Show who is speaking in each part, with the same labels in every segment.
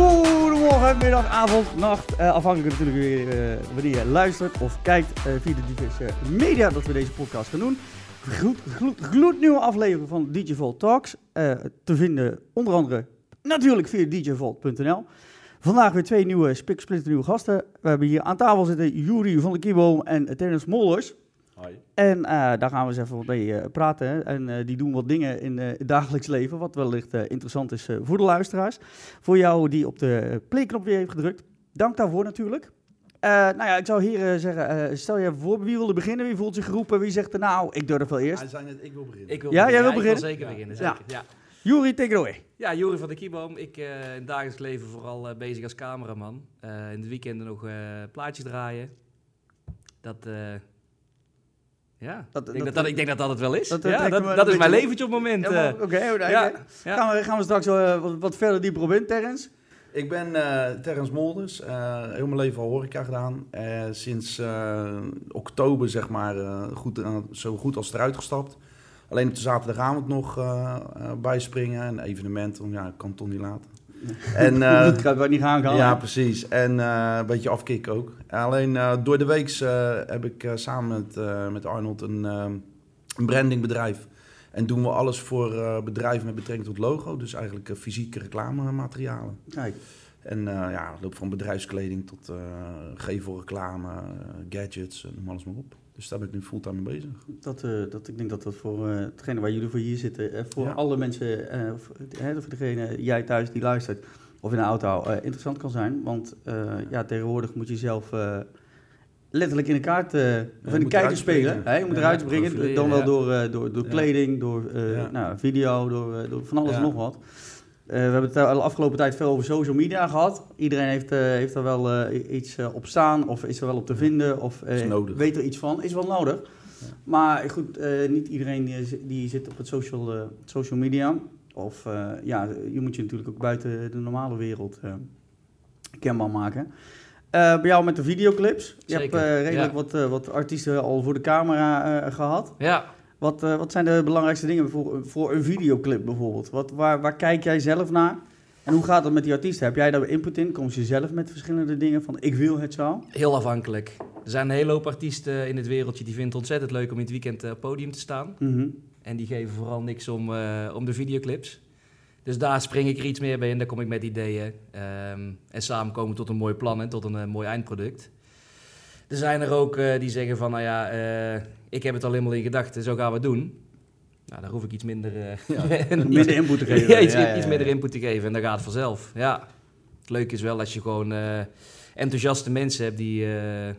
Speaker 1: Goedemorgen, middag, avond, nacht. Eh, afhankelijk natuurlijk weer eh, wanneer je luistert of kijkt eh, via de diverse media dat we deze podcast gaan doen. Gloed, gloed, gloednieuwe aflevering van DJ Talks. te vinden onder andere natuurlijk via djvolt.nl. Vandaag weer twee nieuwe, spik nieuwe gasten. We hebben hier aan tafel zitten Juri van de Kieboom en Terrence Mollers.
Speaker 2: Hoi.
Speaker 1: En eh, daar gaan we eens even wat mee eh, praten. hè. En eh, die doen wat dingen in eh, het dagelijks leven, wat wellicht eh, interessant is voor de luisteraars. Voor jou die op de playknop weer heeft gedrukt. Dank daarvoor natuurlijk. Eh, nou ja, ik zou hier eh, zeggen, eh, stel je even voor, wie wilde beginnen? Wie voelt zich geroepen? Wie zegt er nou, ik durf wel eerst?
Speaker 2: Hij zei net, ik wil beginnen.
Speaker 3: Ik wil
Speaker 1: Ja, jij wil
Speaker 3: ik
Speaker 1: beginnen?
Speaker 3: zeker
Speaker 2: Ja.
Speaker 3: beginnen.
Speaker 1: Ja.
Speaker 3: Zeker. Ja.
Speaker 1: Juri, take it away.
Speaker 3: Ja, Joris van de Kieboom. Ik eh in het dagelijks leven vooral bezig als cameraman. Eh, in de weekenden nog eh, plaatjes draaien. Dat, eh, ja,
Speaker 1: Dat-
Speaker 3: ik, denk
Speaker 1: dat-
Speaker 3: dat, dat, ik denk dat dat het wel is.
Speaker 1: dat-
Speaker 3: ja, dat,
Speaker 1: me
Speaker 3: dat
Speaker 1: een
Speaker 3: is mijn leventje op het moment.
Speaker 1: Ja,
Speaker 3: eh.
Speaker 1: Oké,
Speaker 3: ja, ja.
Speaker 1: Gaan, we, gaan we straks eh, wat, wat verder dieper op in, Terrence?
Speaker 2: Ik ben eh Terrence Molders, eh, heel mijn leven al horeca gedaan. Eh, sinds eh, oktober zeg maar eh, goed, zo goed als eruit gestapt. Alleen op de zaterdagavond nog bijspringen en evenementen, want ja, ik kan het toch niet laten. En, eh,
Speaker 1: dat gaat wel niet gaan gaan.
Speaker 2: ja, precies. En eh, een beetje afkicken ook. Alleen eh, door de week heb ik eh, samen met, eh, met Arnold een, eh, een brandingbedrijf. En doen we alles voor eh, bedrijven met betrekking tot logo. Dus eigenlijk eh, fysieke reclamematerialen.
Speaker 1: Kijk,
Speaker 2: En eh, ja, het loopt van bedrijfskleding tot eh gevelreclame, eh, gadgets, eh, noem alles maar op. Dus daar ben ik nu fulltime mee bezig.
Speaker 1: dat, eh, dat, ik denk dat dat voor eh, hetgene waar jullie voor hier zitten, eh, voor
Speaker 2: Ja.
Speaker 1: alle mensen, voor, hè, voor degene, jij thuis die luistert, of in de auto, interessant kan zijn. Want ja, tegenwoordig moet je zelf letterlijk in de kaart, eh, of in de kijker spelen. Hè? Je moet
Speaker 2: Ja,
Speaker 1: eruit springen,
Speaker 3: profileren,
Speaker 1: dan wel
Speaker 3: ja.
Speaker 1: door, door, door
Speaker 2: Ja.
Speaker 1: kleding, door
Speaker 2: Ja.
Speaker 1: nou, video, door, door van alles
Speaker 2: Ja.
Speaker 1: en nog wat. Eh, we hebben het de afgelopen tijd veel over social media gehad. Iedereen heeft, eh, heeft er wel eh, iets op staan, of is er wel op te vinden, of eh,
Speaker 2: Is nodig.
Speaker 1: weet er iets van. Is wel nodig. Maar goed, eh, niet iedereen die, die zit op het social, eh, social media. Of eh, ja, je moet je natuurlijk ook buiten de normale wereld eh, kenbaar maken. Eh, bij jou met de videoclips. Je
Speaker 3: Zeker,
Speaker 1: hebt eh, redelijk
Speaker 3: ja.
Speaker 1: wat, eh, wat artiesten al voor de camera eh, gehad.
Speaker 3: ja.
Speaker 1: Wat, eh, wat zijn de belangrijkste dingen voor, voor een videoclip bijvoorbeeld? Wat, waar, waar kijk jij zelf naar? En hoe gaat het met die artiesten? Heb jij daar input in? Kom je zelf met verschillende dingen van ik wil het zo?
Speaker 3: Heel afhankelijk. Er zijn een hele hoop artiesten in het wereldje die vinden het ontzettend leuk om in het weekend eh, op het podium te staan.
Speaker 1: Mhm.
Speaker 3: En die geven vooral niks om, eh, om de videoclips. Dus daar spring ik er iets meer bij in, daar kom ik met ideeën. Ehm, en samen komen we tot een mooi plan en tot een eh, mooi eindproduct. Er zijn er ook eh, die zeggen van, nou ja, eh, ik heb het al helemaal in gedachten, zo gaan we het doen. Nou, daar hoef ik iets minder, eh,
Speaker 1: Minder input te geven.
Speaker 3: ja, iets,
Speaker 1: Ja, ja,
Speaker 3: iets
Speaker 1: ja.
Speaker 3: minder input te geven en dan gaat het vanzelf. Ja. Het leuke is wel als je gewoon eh, enthousiaste mensen hebt die, eh,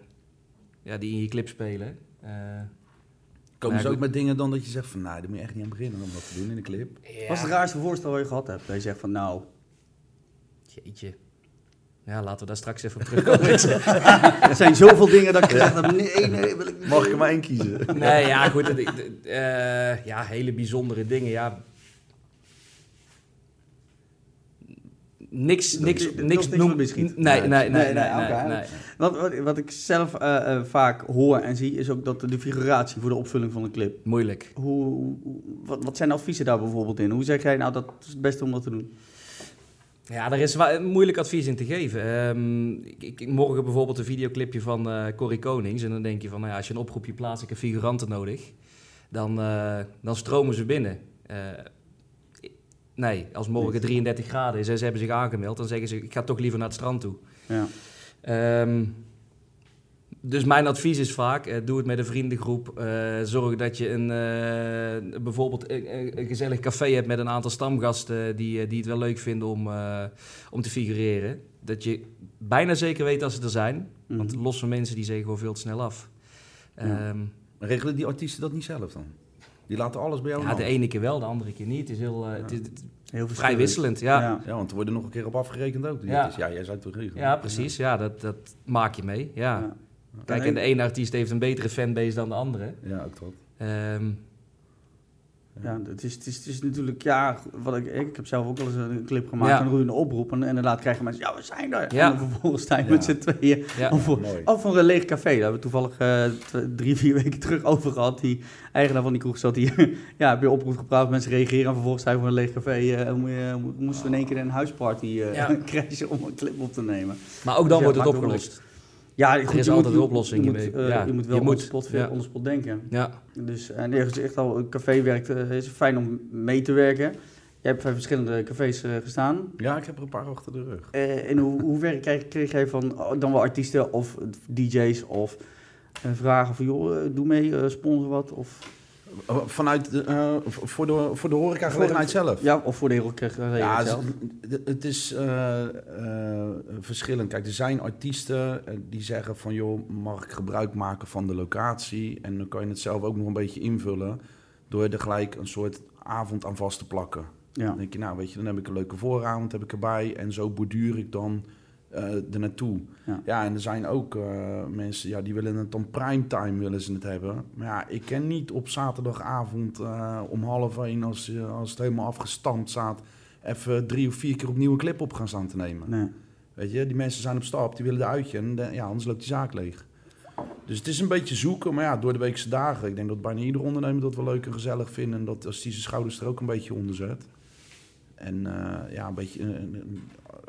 Speaker 3: ja, die in je clip spelen.
Speaker 2: Komen
Speaker 3: Ja,
Speaker 2: ze ook met dingen dan dat je zegt van, nou, daar moet je echt niet aan beginnen om dat te doen in een clip.
Speaker 1: Wat is het raarste voorstel wat je gehad hebt? Dat je zegt van nou,
Speaker 3: Jeetje. Ja, laten we daar straks even op terugkomen.
Speaker 1: er zijn zoveel dingen dat ik heb, nee, nee, wil ik niet.
Speaker 2: Mag ik er maar één kiezen?
Speaker 3: nee, ja, goed. het- het- eh, ja, hele bijzondere dingen. Ja. Niks, niks, niks
Speaker 1: niks
Speaker 3: noem...
Speaker 1: van beschiet.
Speaker 3: Nee, nee, nee,
Speaker 1: Nee,
Speaker 3: nee,
Speaker 1: nee,
Speaker 3: nee,
Speaker 1: oké.
Speaker 3: nee.
Speaker 1: Wat, wat, wat ik zelf eh, eh, vaak hoor en zie, is ook dat de figuratie voor de opvulling van een clip.
Speaker 3: Moeilijk.
Speaker 1: Hoe, hoe- wat, wat zijn de adviezen daar bijvoorbeeld in? Hoe zeg jij nou dat is het beste om dat te doen?
Speaker 3: Ja, daar is moeilijk advies in te geven. Ehm, ik, ik, morgen bijvoorbeeld een videoclipje van eh Corrie Konings. En dan denk je van, nou ja, als je een oproepje plaatst, ik heb figuranten nodig. Dan, eh, dan stromen ze binnen. Eh, nee, als morgen 33 graden is en ze hebben zich aangemeld, dan zeggen ze, ik ga toch liever naar het strand toe.
Speaker 1: Ja.
Speaker 3: Ehm, dus mijn advies is vaak, eh, doe het met een vriendengroep. Eh, zorg dat je een, eh, bijvoorbeeld een, gezellig café hebt met een aantal stamgasten die, die het wel leuk vinden om, eh, om te figureren. Dat je bijna zeker weet dat ze er zijn. Want
Speaker 1: Mhm.
Speaker 3: losse mensen die zeggen gewoon veel te snel af.
Speaker 1: Ja.
Speaker 3: Ehm,
Speaker 2: Maar regelen die artiesten dat niet zelf dan? Die laten alles bij jou
Speaker 3: ja, de ene keer wel, de andere keer niet. Het is, heel,
Speaker 2: Ja.
Speaker 3: het is
Speaker 1: Heel
Speaker 3: vrij wisselend, ja. Ja,
Speaker 2: Ja, want er worden nog een keer op afgerekend ook.
Speaker 3: Ja.
Speaker 2: Dus ja, jij zou het toch regelen?
Speaker 3: precies. Ja, dat, dat maak je mee. Ja.
Speaker 1: Ja.
Speaker 3: Kijk, en de ene artiest heeft een betere fanbase dan de andere.
Speaker 2: Ja, ook dat.
Speaker 3: Ehm,
Speaker 1: Ja, het is, het, is, het is natuurlijk, ja, wat ik, ik heb zelf ook wel eens een clip gemaakt,
Speaker 3: Ja.
Speaker 1: doe je een oproep en, en inderdaad krijgen mensen, ja, we zijn er.
Speaker 3: Ja.
Speaker 1: En dan vervolgens sta je
Speaker 2: Ja.
Speaker 1: met z'n tweeën.
Speaker 3: Ja.
Speaker 1: Of, voor,
Speaker 2: Mooi.
Speaker 1: of voor een leeg café, daar hebben we toevallig eh, drie, vier weken terug over gehad. Die eigenaar van die kroeg zat hier, ja, heb je oproep gepraat, mensen reageren en vervolgens sta je voor een leeg café. eh, moesten we in één keer een huisparty eh
Speaker 3: Ja.
Speaker 1: crashen om een clip op te nemen.
Speaker 3: Maar ook dan
Speaker 1: Dus ja,
Speaker 3: wordt het opgelost.
Speaker 1: Ja,
Speaker 3: Er
Speaker 1: goed,
Speaker 3: is
Speaker 1: je
Speaker 3: altijd
Speaker 1: moet-
Speaker 3: een oplossing
Speaker 1: Je
Speaker 3: hiermee.
Speaker 1: moet, eh,
Speaker 3: Ja,
Speaker 1: je moet wel
Speaker 3: je moet,
Speaker 1: spot,
Speaker 3: ja.
Speaker 1: on spot denken.
Speaker 3: Ja.
Speaker 1: Dus en ergens echt al een café werkt, eh, is fijn om mee te werken. Je hebt bij verschillende cafés eh, gestaan.
Speaker 2: Ja, ik heb er een paar achter de rug.
Speaker 1: Eh, in hoe, hoeverre kreeg, kreeg jij van oh, dan wel artiesten of DJ's of eh, vragen van joh, eh, doe mee, eh, sponsor wat? Of,
Speaker 2: Vanuit de, eh, voor, de, voor de horecagelegenheid zelf?
Speaker 1: ja, of voor de kreeg
Speaker 2: Ja, zelf. het is eh, eh, verschillend. Kijk, er zijn artiesten die zeggen van... joh, mag ik gebruik maken van de locatie? En dan kan je het zelf ook nog een beetje invullen... door er gelijk een soort avond aan vast te plakken.
Speaker 1: ja.
Speaker 2: Dan denk je, nou weet je, dan heb ik een leuke vooravond heb ik erbij... en zo borduur ik dan eh er naartoe.
Speaker 1: Ja.
Speaker 2: Ja. en er zijn ook eh, mensen ja, die willen het dan primetime willen ze het hebben. Maar ja, ik ken niet op zaterdagavond eh, om half één... Als, als het helemaal afgestampt staat... even drie of vier keer opnieuw een clip op gaan staan te nemen.
Speaker 1: Nee.
Speaker 2: Weet je, die mensen zijn op stap, die willen eruitje en de- ja, anders loopt die zaak leeg. Dus het is een beetje zoeken, maar ja, door de weekse dagen. Ik denk dat bijna ieder ondernemer dat wel leuk en gezellig vindt. En dat als die zijn schouders er ook een beetje onder zet. En ja, een beetje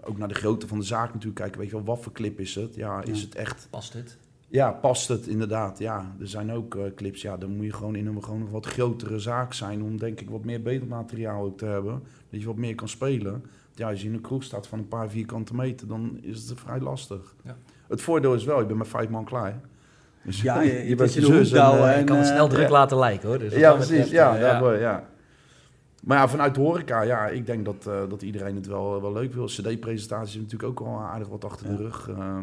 Speaker 2: ook naar de grootte van de zaak natuurlijk kijken. Weet je wel, wat voor clip is het? Ja, is
Speaker 1: Ja.
Speaker 2: het echt...
Speaker 3: Past het?
Speaker 2: Ja, past het inderdaad. Ja, er zijn ook eh, clips, ja, dan moet je gewoon in een gewoon nog wat grotere zaak zijn... om denk ik wat meer beeldmateriaal ook te hebben. Dat je wat meer kan spelen. Ja, als je in een kroeg staat van een paar vierkante meter, dan is het vrij lastig.
Speaker 3: Ja.
Speaker 2: Het voordeel is wel, je bent met vijf man klaar. Dus
Speaker 1: Ja, je- het
Speaker 2: bent je zus eh,
Speaker 1: en,
Speaker 3: Je kan het
Speaker 1: eh,
Speaker 3: snel druk
Speaker 2: ja.
Speaker 3: laten lijken hoor. Dus
Speaker 2: ja, precies.
Speaker 3: betreft,
Speaker 2: Ja,
Speaker 3: eh,
Speaker 2: daarvoor, ja. Maar ja, vanuit de horeca, ja, ik denk dat, eh, dat iedereen het wel, wel leuk wil. CD-presentaties hebben natuurlijk ook al aardig wat achter de rug. eh,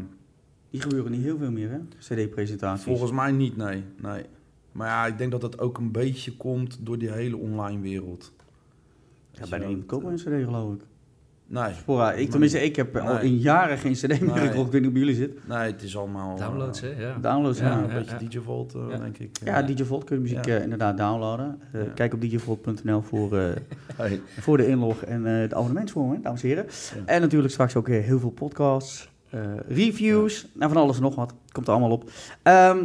Speaker 1: Die gebeuren niet heel veel meer, hè? CD-presentaties.
Speaker 2: volgens mij niet, nee, nee. Maar ja, ik denk dat dat ook een beetje komt door die hele online wereld.
Speaker 1: Ja, bijna niemand koopt meer een CD, geloof ik.
Speaker 2: Nee,
Speaker 1: Spora, ik, tenminste, ik heb al in jaren geen CD meer
Speaker 2: Nee.
Speaker 1: gekocht. Ik weet niet hoe bij jullie zit.
Speaker 2: nee, het is allemaal... eh,
Speaker 3: Downloads, hè? Ja.
Speaker 1: Downloads,
Speaker 3: Ja,
Speaker 1: ja.
Speaker 2: een
Speaker 3: ja,
Speaker 2: beetje
Speaker 3: ja.
Speaker 2: DJ Volt, eh,
Speaker 3: Ja.
Speaker 2: denk ik.
Speaker 1: Ja, DJ Volt kun je muziek
Speaker 2: Ja.
Speaker 1: eh, inderdaad downloaden. Eh,
Speaker 2: Ja.
Speaker 1: Kijk op djvolt.nl voor, eh,
Speaker 2: Hey.
Speaker 1: voor de inlog en eh de abonnementsvorm, dames en heren.
Speaker 2: Ja.
Speaker 1: En natuurlijk straks ook weer heel veel podcasts, eh, reviews, en van alles en nog wat. Komt er allemaal op. Ehm,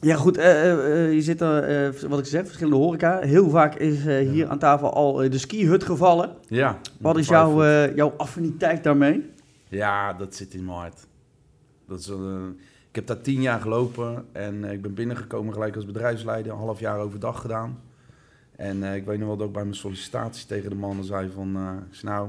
Speaker 1: ja, goed, eh, eh, eh, je zit er, wat ik zeg, verschillende horeca. Heel vaak is hier aan tafel al de skihut gevallen.
Speaker 2: Ja.
Speaker 1: Wat is jouw, jouw affiniteit daarmee?
Speaker 2: Ja, dat zit in mijn hart. Dat is, ik heb daar tien jaar gelopen en ik ben binnengekomen gelijk als bedrijfsleider. Een half jaar overdag gedaan. En ik weet nog wel dat ik bij mijn sollicitatie tegen de mannen zei van... nou,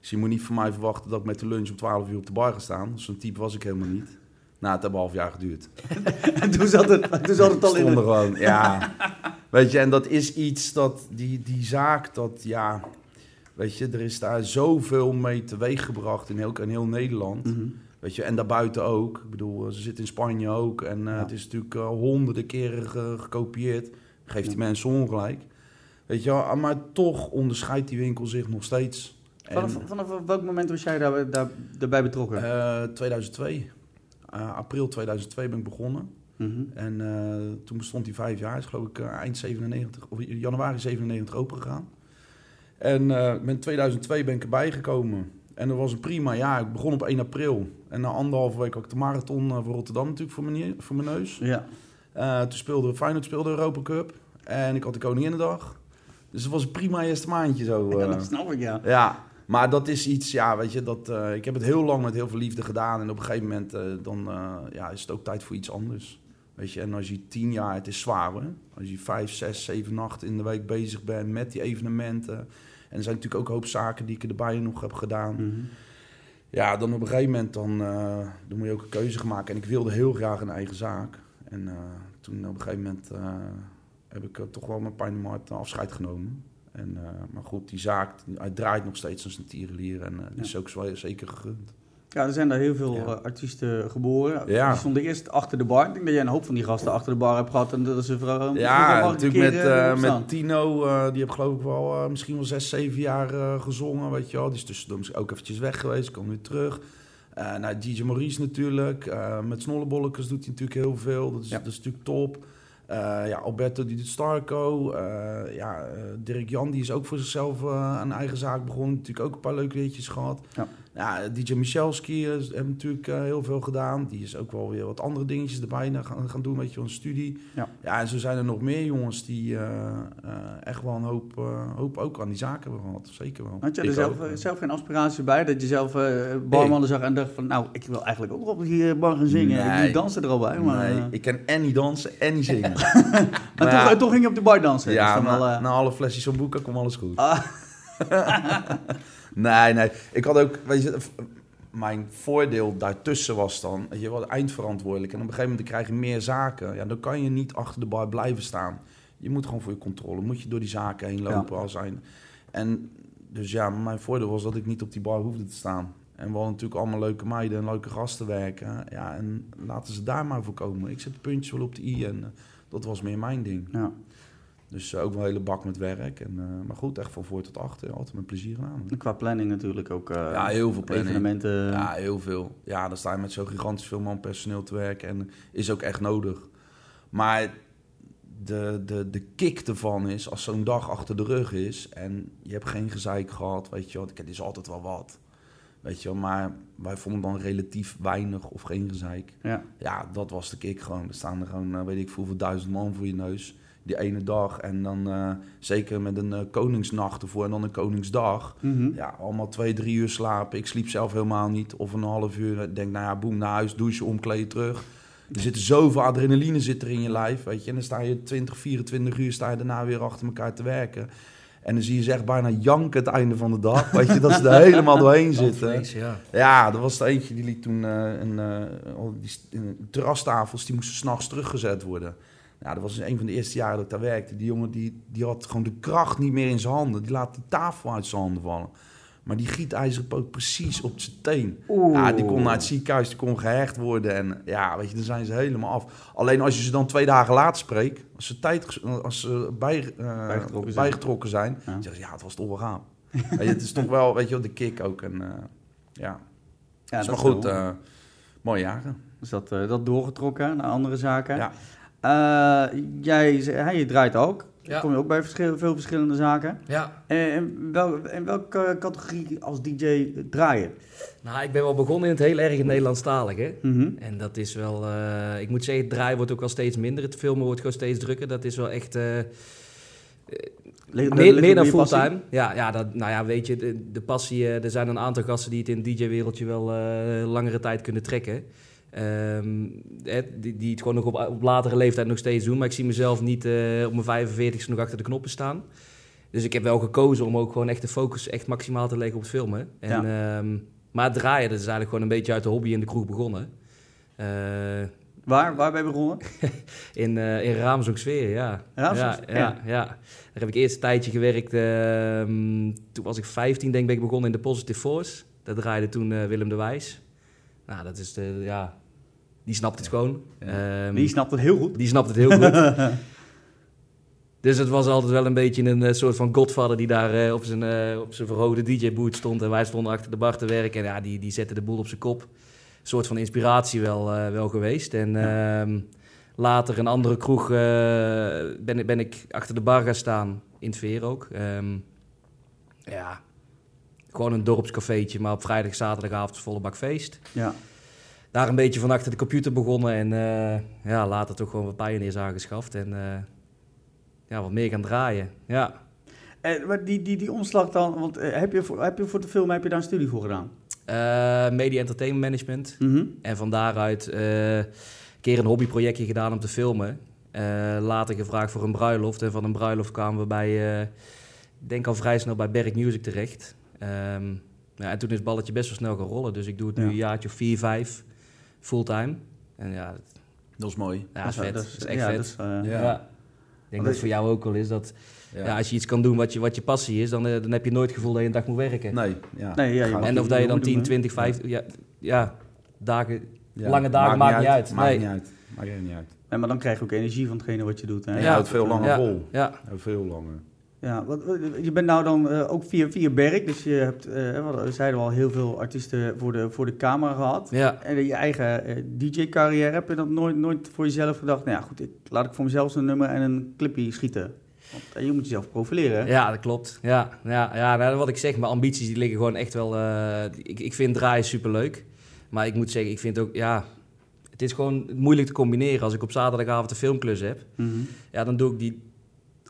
Speaker 2: dus je moet niet van mij verwachten dat ik met de lunch om 12 uur op de bar ga staan. Zo'n type was ik helemaal niet. Nou, het heeft een half jaar geduurd.
Speaker 1: En toen zat het, toen zat het al in de...
Speaker 2: gewoon, ja. Weet je, en dat is iets dat, die, die zaak, dat ja... Weet je, er is daar zoveel mee teweeggebracht in heel, in heel Nederland.
Speaker 1: Mhm.
Speaker 2: Weet je, en daarbuiten ook. Ik bedoel, eh, ze zitten in Spanje ook. En eh,
Speaker 1: Ja.
Speaker 2: het is natuurlijk eh, honderden keren ge- gekopieerd. Geeft die
Speaker 1: Ja.
Speaker 2: mensen ongelijk. Weet je wel, ah, maar toch onderscheidt die winkel zich nog steeds. En,
Speaker 1: Vanaf, vanaf welk moment was jij daar, daar, daarbij betrokken?
Speaker 2: eh, 2002. Eh, april 2002 ben ik begonnen.
Speaker 1: Mhm.
Speaker 2: En eh, toen bestond hij vijf jaar. Is geloof ik eh, eind 97, of januari 97 open gegaan. En in 2002 ben ik erbij gekomen. En dat was een prima jaar. Ik begon op 1 april. En na anderhalve week had ik de marathon voor Rotterdam natuurlijk voor mijn, voor mijn neus.
Speaker 1: Ja.
Speaker 2: Toen speelde Feyenoord speelde Europa Cup. En ik had de Koninginnedag. Dus het was een prima eerste maandje zo.
Speaker 1: ja,
Speaker 2: eh.
Speaker 1: dat snap ik, ja.
Speaker 2: Ja, maar dat is iets, ja, weet je, dat, eh, ik heb het heel lang met heel veel liefde gedaan. En op een gegeven moment eh, dan, eh, ja, is het ook tijd voor iets anders. Weet je, en als je tien jaar, het is zwaar hè. Als je vijf, zes, zeven nachten in de week bezig bent met die evenementen. En er zijn natuurlijk ook een hoop zaken die ik erbij nog heb gedaan.
Speaker 1: Mhm.
Speaker 2: Ja, dan op een gegeven moment dan, dan moet je ook een keuze maken. En ik wilde heel graag een eigen zaak. En toen op een gegeven moment heb ik toch wel met pijn in mijn hart afscheid genomen. En, eh, maar goed, die zaak, hij draait nog steeds als een tierenlier. En
Speaker 1: Ja.
Speaker 2: is ook zeker gegund.
Speaker 1: Ja, er zijn daar heel veel
Speaker 2: Ja.
Speaker 1: eh, artiesten geboren.
Speaker 2: Ja.
Speaker 1: Die stonden eerst achter de bar. Ik denk dat jij een hoop van die gasten achter de bar hebt gehad. En dat ze vrouw.
Speaker 2: Ja, natuurlijk met,
Speaker 1: met
Speaker 2: Tino, die heb geloof ik wel misschien wel zes, zeven jaar gezongen, weet je wel. Die is tussendoor ook eventjes weg geweest, kwam weer terug. Nou, DJ Maurice natuurlijk, met Snollebollekes doet hij natuurlijk heel veel, dat is,
Speaker 1: Ja.
Speaker 2: dat is natuurlijk top. Eh, ja, Alberto Di Starco. eh ja, eh, Dirk Jan, die is ook voor zichzelf een eigen zaak begonnen. Natuurlijk ook een paar leuke weetjes gehad.
Speaker 1: Ja.
Speaker 2: Ja, DJ Michelski hebben natuurlijk eh, heel veel gedaan. Die is ook wel weer wat andere dingetjes erbij gaan, gaan doen, weet je, een studie.
Speaker 1: Ja.
Speaker 2: ja, en zo zijn er nog meer jongens die eh, eh, echt wel een hoop, eh, hoop ook aan die zaken hebben gehad. Zeker wel.
Speaker 1: Had je er
Speaker 2: Ik
Speaker 1: zelf, geen aspiratie bij? Dat je zelf barmannen zag en dacht van... Nou, ik wil eigenlijk ook op die bar gaan zingen.
Speaker 2: Nee.
Speaker 1: Die dansen er al bij. Maar,
Speaker 2: nee, ik kan en niet dansen en niet zingen.
Speaker 1: maar
Speaker 2: Maar
Speaker 1: toch,
Speaker 2: ja,
Speaker 1: toch ging je op de bar dansen.
Speaker 2: ja,
Speaker 1: Dus dan
Speaker 2: na,
Speaker 1: wel, eh,
Speaker 2: na alle flesjes van boeken komt alles goed.
Speaker 1: ah,
Speaker 2: Nee, nee. Ik had ook, weet je, mijn voordeel daartussen was dan, je wel, eindverantwoordelijk. En op een gegeven moment krijg je meer zaken. Ja, dan kan je niet achter de bar blijven staan. Je moet gewoon voor je controle, moet je door die zaken heen lopen als zijn. En dus ja, mijn voordeel was dat ik niet op die bar hoefde te staan. En we hadden natuurlijk allemaal leuke meiden en leuke gasten werken. Ja, en laten ze daar maar voor komen. Ik zet de puntjes wel op de i en eh, dat was meer mijn ding.
Speaker 1: ja.
Speaker 2: Dus eh, ook wel een hele bak met werk. En, eh, maar goed, echt van voor tot achter. Altijd met plezier gedaan.
Speaker 1: En Qua planning natuurlijk ook. eh,
Speaker 2: Ja, heel veel planning.
Speaker 1: Evenementen.
Speaker 2: Ja, heel veel. Ja, dan sta je met zo gigantisch veel man personeel te werken en is ook echt nodig. Maar de, de, de kick ervan is, als zo'n dag achter de rug is en je hebt geen gezeik gehad, weet je wel, het is altijd wel wat. Weet je wel, maar wij vonden dan relatief weinig of geen gezeik.
Speaker 1: Ja.
Speaker 2: Ja, dat was de kick gewoon. Er staan er gewoon, weet ik veel, hoeveel duizend man voor je neus. Die ene dag. En dan eh, zeker met een eh, koningsnacht ervoor en dan een koningsdag.
Speaker 1: Mhm.
Speaker 2: Ja, allemaal twee, drie uur slapen. Ik sliep zelf helemaal niet. Of een half uur. Ik denk, nou ja, boem, naar huis, douchen, omkleden, terug. Er zit zoveel adrenaline zit er in je lijf, weet je. En dan sta je 20, 24 uur sta je daarna weer achter elkaar te werken. En dan zie je ze echt bijna janken het einde van de dag. Weet je, dat ze er helemaal doorheen zitten.
Speaker 3: Ja.
Speaker 2: Ja, er was er eentje die liet toen eh, een, die st- terrastafels, die moesten s'nachts teruggezet worden. Nou, dat was een van de eerste jaren dat ik daar werkte. Die jongen die, die had gewoon de kracht niet meer in zijn handen. Die laat die tafel uit zijn handen vallen. Maar die gietijzeren poot precies op zijn teen.
Speaker 1: Oeh.
Speaker 2: Ja, die kon naar het ziekenhuis, die kon gehecht worden. En ja, weet je, dan zijn ze helemaal af. Alleen als je ze dan twee dagen later spreekt, als ze, tijd, als ze bij, eh,
Speaker 1: Bijgetrokken zijn.
Speaker 2: bijgetrokken zijn,
Speaker 1: Ja.
Speaker 2: dan zeggen ze, ja, het was toch wel het is toch wel, weet je de kick ook. En, eh, ja,
Speaker 1: Ja,
Speaker 2: is maar
Speaker 1: is
Speaker 2: goed, eh mooie jaren.
Speaker 1: Dus dat, dat doorgetrokken naar andere zaken.
Speaker 2: Ja.
Speaker 1: Eh, jij, je draait ook.
Speaker 3: Ja.
Speaker 1: Kom je ook bij verschil- veel verschillende zaken.
Speaker 3: ja.
Speaker 1: En in, wel, in welke categorie als DJ draaien?
Speaker 3: Nou, ik ben wel begonnen in het heel erg Nederlandstalig, hè.
Speaker 1: Mhm.
Speaker 3: En dat is wel, eh, ik moet zeggen, het draaien wordt ook wel steeds minder. Het filmen wordt gewoon steeds drukker. Dat is wel echt
Speaker 1: Ligt- ligt
Speaker 3: meer, meer dan
Speaker 1: je
Speaker 3: fulltime. Ja, ja dat, nou ja, weet je, de, de passie, er zijn een aantal gasten die het in het DJ-wereldje wel langere tijd kunnen trekken. Ehm, die, die het gewoon nog op, op latere leeftijd nog steeds doen. Maar ik zie mezelf niet eh, op mijn 45ste nog achter de knoppen staan. Dus ik heb wel gekozen om ook gewoon echt de focus echt maximaal te leggen op het filmen. En, ehm, maar het draaien, dat is eigenlijk gewoon een beetje uit de hobby in de kroeg begonnen. Eh,
Speaker 1: Waar, waar ben je begonnen?
Speaker 3: in, eh in Raamsdonksfeer, ja. Ja, ja, ja. Daar heb ik eerst een tijdje gewerkt. ehm, toen was ik 15, denk ik, ben ik begonnen in de Positive Force. Daar draaide toen Willem de Wijs. Nou, dat is de, ja... Die snapt het gewoon. Ehm,
Speaker 1: Die snapt het heel goed.
Speaker 3: die snapt het heel goed. dus het was altijd wel een beetje een eh, soort van godvader die daar eh, op zijn, eh, op zijn verhoogde DJ-boot stond. En wij stonden achter de bar te werken. En ja, die, die zette de boel op zijn kop. Een soort van inspiratie wel, wel geweest. En ehm, later een andere kroeg ben, ik- ben ik achter de bar gaan staan. In het Veer ook. Ehm, ja, gewoon een dorpscafeetje. Maar op vrijdag, zaterdagavond volle bak feest
Speaker 1: Ja.
Speaker 3: daar een beetje van achter de computer begonnen en eh, ja, later toch gewoon wat pioneers aangeschaft en eh, ja, wat meer gaan draaien. Ja.
Speaker 1: En, maar die, die, die omslag dan, want eh, heb, je voor, heb je voor de film heb je daar een studie voor gedaan?
Speaker 3: Media Entertainment Management.
Speaker 1: Mhm.
Speaker 3: En van daaruit een keer een hobbyprojectje gedaan om te filmen. Later gevraagd voor een bruiloft. En van een bruiloft kwamen we bij, ik denk al vrij snel bij Berk Music terecht. Ehm, ja, en toen is het balletje best wel snel gaan rollen. Dus ik doe het nu
Speaker 1: Ja.
Speaker 3: een jaartje of vier, vijf, fulltime. En ja, dat,
Speaker 2: Dat is mooi.
Speaker 3: ja, dat is vet.
Speaker 1: dat
Speaker 3: Dat is echt
Speaker 1: ja,
Speaker 3: vet.
Speaker 1: dat is,
Speaker 2: Ja.
Speaker 3: Ja. Ik denk dat het voor jou ook wel is dat
Speaker 2: Ja.
Speaker 3: ja. als je iets kan doen wat je, wat je passie is, dan, eh, dan heb je nooit het gevoel dat je een dag moet werken.
Speaker 2: Nee, ja.
Speaker 1: Nee, ja,
Speaker 3: en of dat je dan
Speaker 1: moet doen,
Speaker 3: 10,
Speaker 1: hè?
Speaker 3: 20, 50, ja, ja, dagen.
Speaker 2: ja.
Speaker 3: lange dagen maakt niet uit.
Speaker 2: Maakt
Speaker 3: Nee.
Speaker 2: niet uit. Maakt niet uit.
Speaker 1: Nee, maar dan krijg je ook energie van hetgene wat je doet. Hè?
Speaker 2: En je
Speaker 3: Ja.
Speaker 2: houdt veel langer
Speaker 3: Ja.
Speaker 2: vol.
Speaker 3: Ja,
Speaker 2: Ja, veel langer.
Speaker 1: Ja, wat, je bent nou dan eh, ook via, via Berk, dus je hebt, eh, we zeiden al, heel veel artiesten voor de, voor de camera gehad.
Speaker 3: Ja.
Speaker 1: En je eigen eh, DJ-carrière, heb je dat nooit, nooit voor jezelf gedacht? Nou ja, goed, ik, laat ik voor mezelf zo'n nummer en een clipje schieten. Want je moet jezelf profileren.
Speaker 3: Ja, dat klopt. Ja, ja, ja nou, wat ik zeg, mijn ambities die liggen gewoon echt wel... ik, ik vind draaien superleuk. Maar ik moet zeggen, ik vind ook... Ja, het is gewoon moeilijk te combineren. Als ik op zaterdagavond een filmklus heb...
Speaker 1: Mhm.
Speaker 3: Ja, dan doe ik die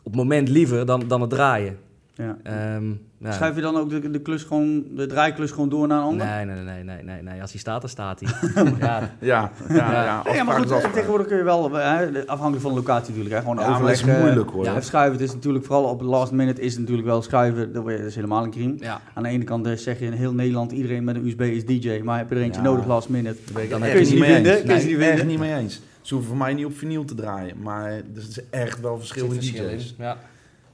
Speaker 3: op het moment liever dan, dan het draaien.
Speaker 1: ja.
Speaker 3: Ehm, ja.
Speaker 1: Schuif je dan ook de, de, klus gewoon, de draaiklus gewoon door naar een ander?
Speaker 3: Nee, nee, nee, nee, nee, nee. Als hij staat, dan staat hij. ja,
Speaker 2: Ja, ja, ja.
Speaker 1: Maar goed, tegenwoordig kun je wel, hè, afhankelijk van de locatie natuurlijk, hè, gewoon
Speaker 2: Ja,
Speaker 1: overleggen.
Speaker 2: is moeilijk hoor.
Speaker 1: Ja, het schuiven, het is natuurlijk vooral op de last minute is het natuurlijk wel schuiven, dat is helemaal een crime.
Speaker 3: ja.
Speaker 1: Aan de ene kant eh, zeg je in heel Nederland, iedereen met een USB is DJ, maar heb je er eentje
Speaker 2: Ja.
Speaker 1: nodig last minute?
Speaker 3: Dan
Speaker 1: kun
Speaker 3: heb
Speaker 1: je ze
Speaker 2: niet
Speaker 1: vinden? Kun je ze niet
Speaker 2: echt
Speaker 1: vinden?
Speaker 2: niet mee eens. Ze hoeven voor mij niet op vinyl te draaien. Maar er is echt wel verschil in.
Speaker 3: Ja.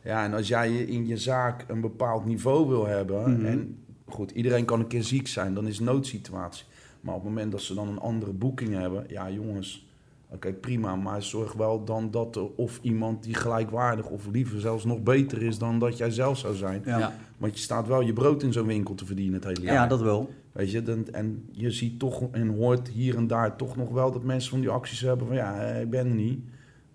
Speaker 2: Ja, en als jij in je zaak een bepaald niveau wil hebben...
Speaker 1: Mhm.
Speaker 2: en goed, iedereen kan een keer ziek zijn, dan is het een noodsituatie. Maar op het moment dat ze dan een andere boeking hebben... ja, jongens, oké, prima. Maar zorg wel dan dat er of iemand die gelijkwaardig... of liever zelfs nog beter is dan dat jij zelf zou zijn.
Speaker 1: Ja.
Speaker 3: Ja.
Speaker 2: Want je staat wel je brood in zo'n winkel te verdienen het hele jaar.
Speaker 1: Ja, dat wel.
Speaker 2: Weet je, dan, en je ziet toch en hoort hier en daar toch nog wel dat mensen van die acties hebben van ja, eh, ik ben er niet.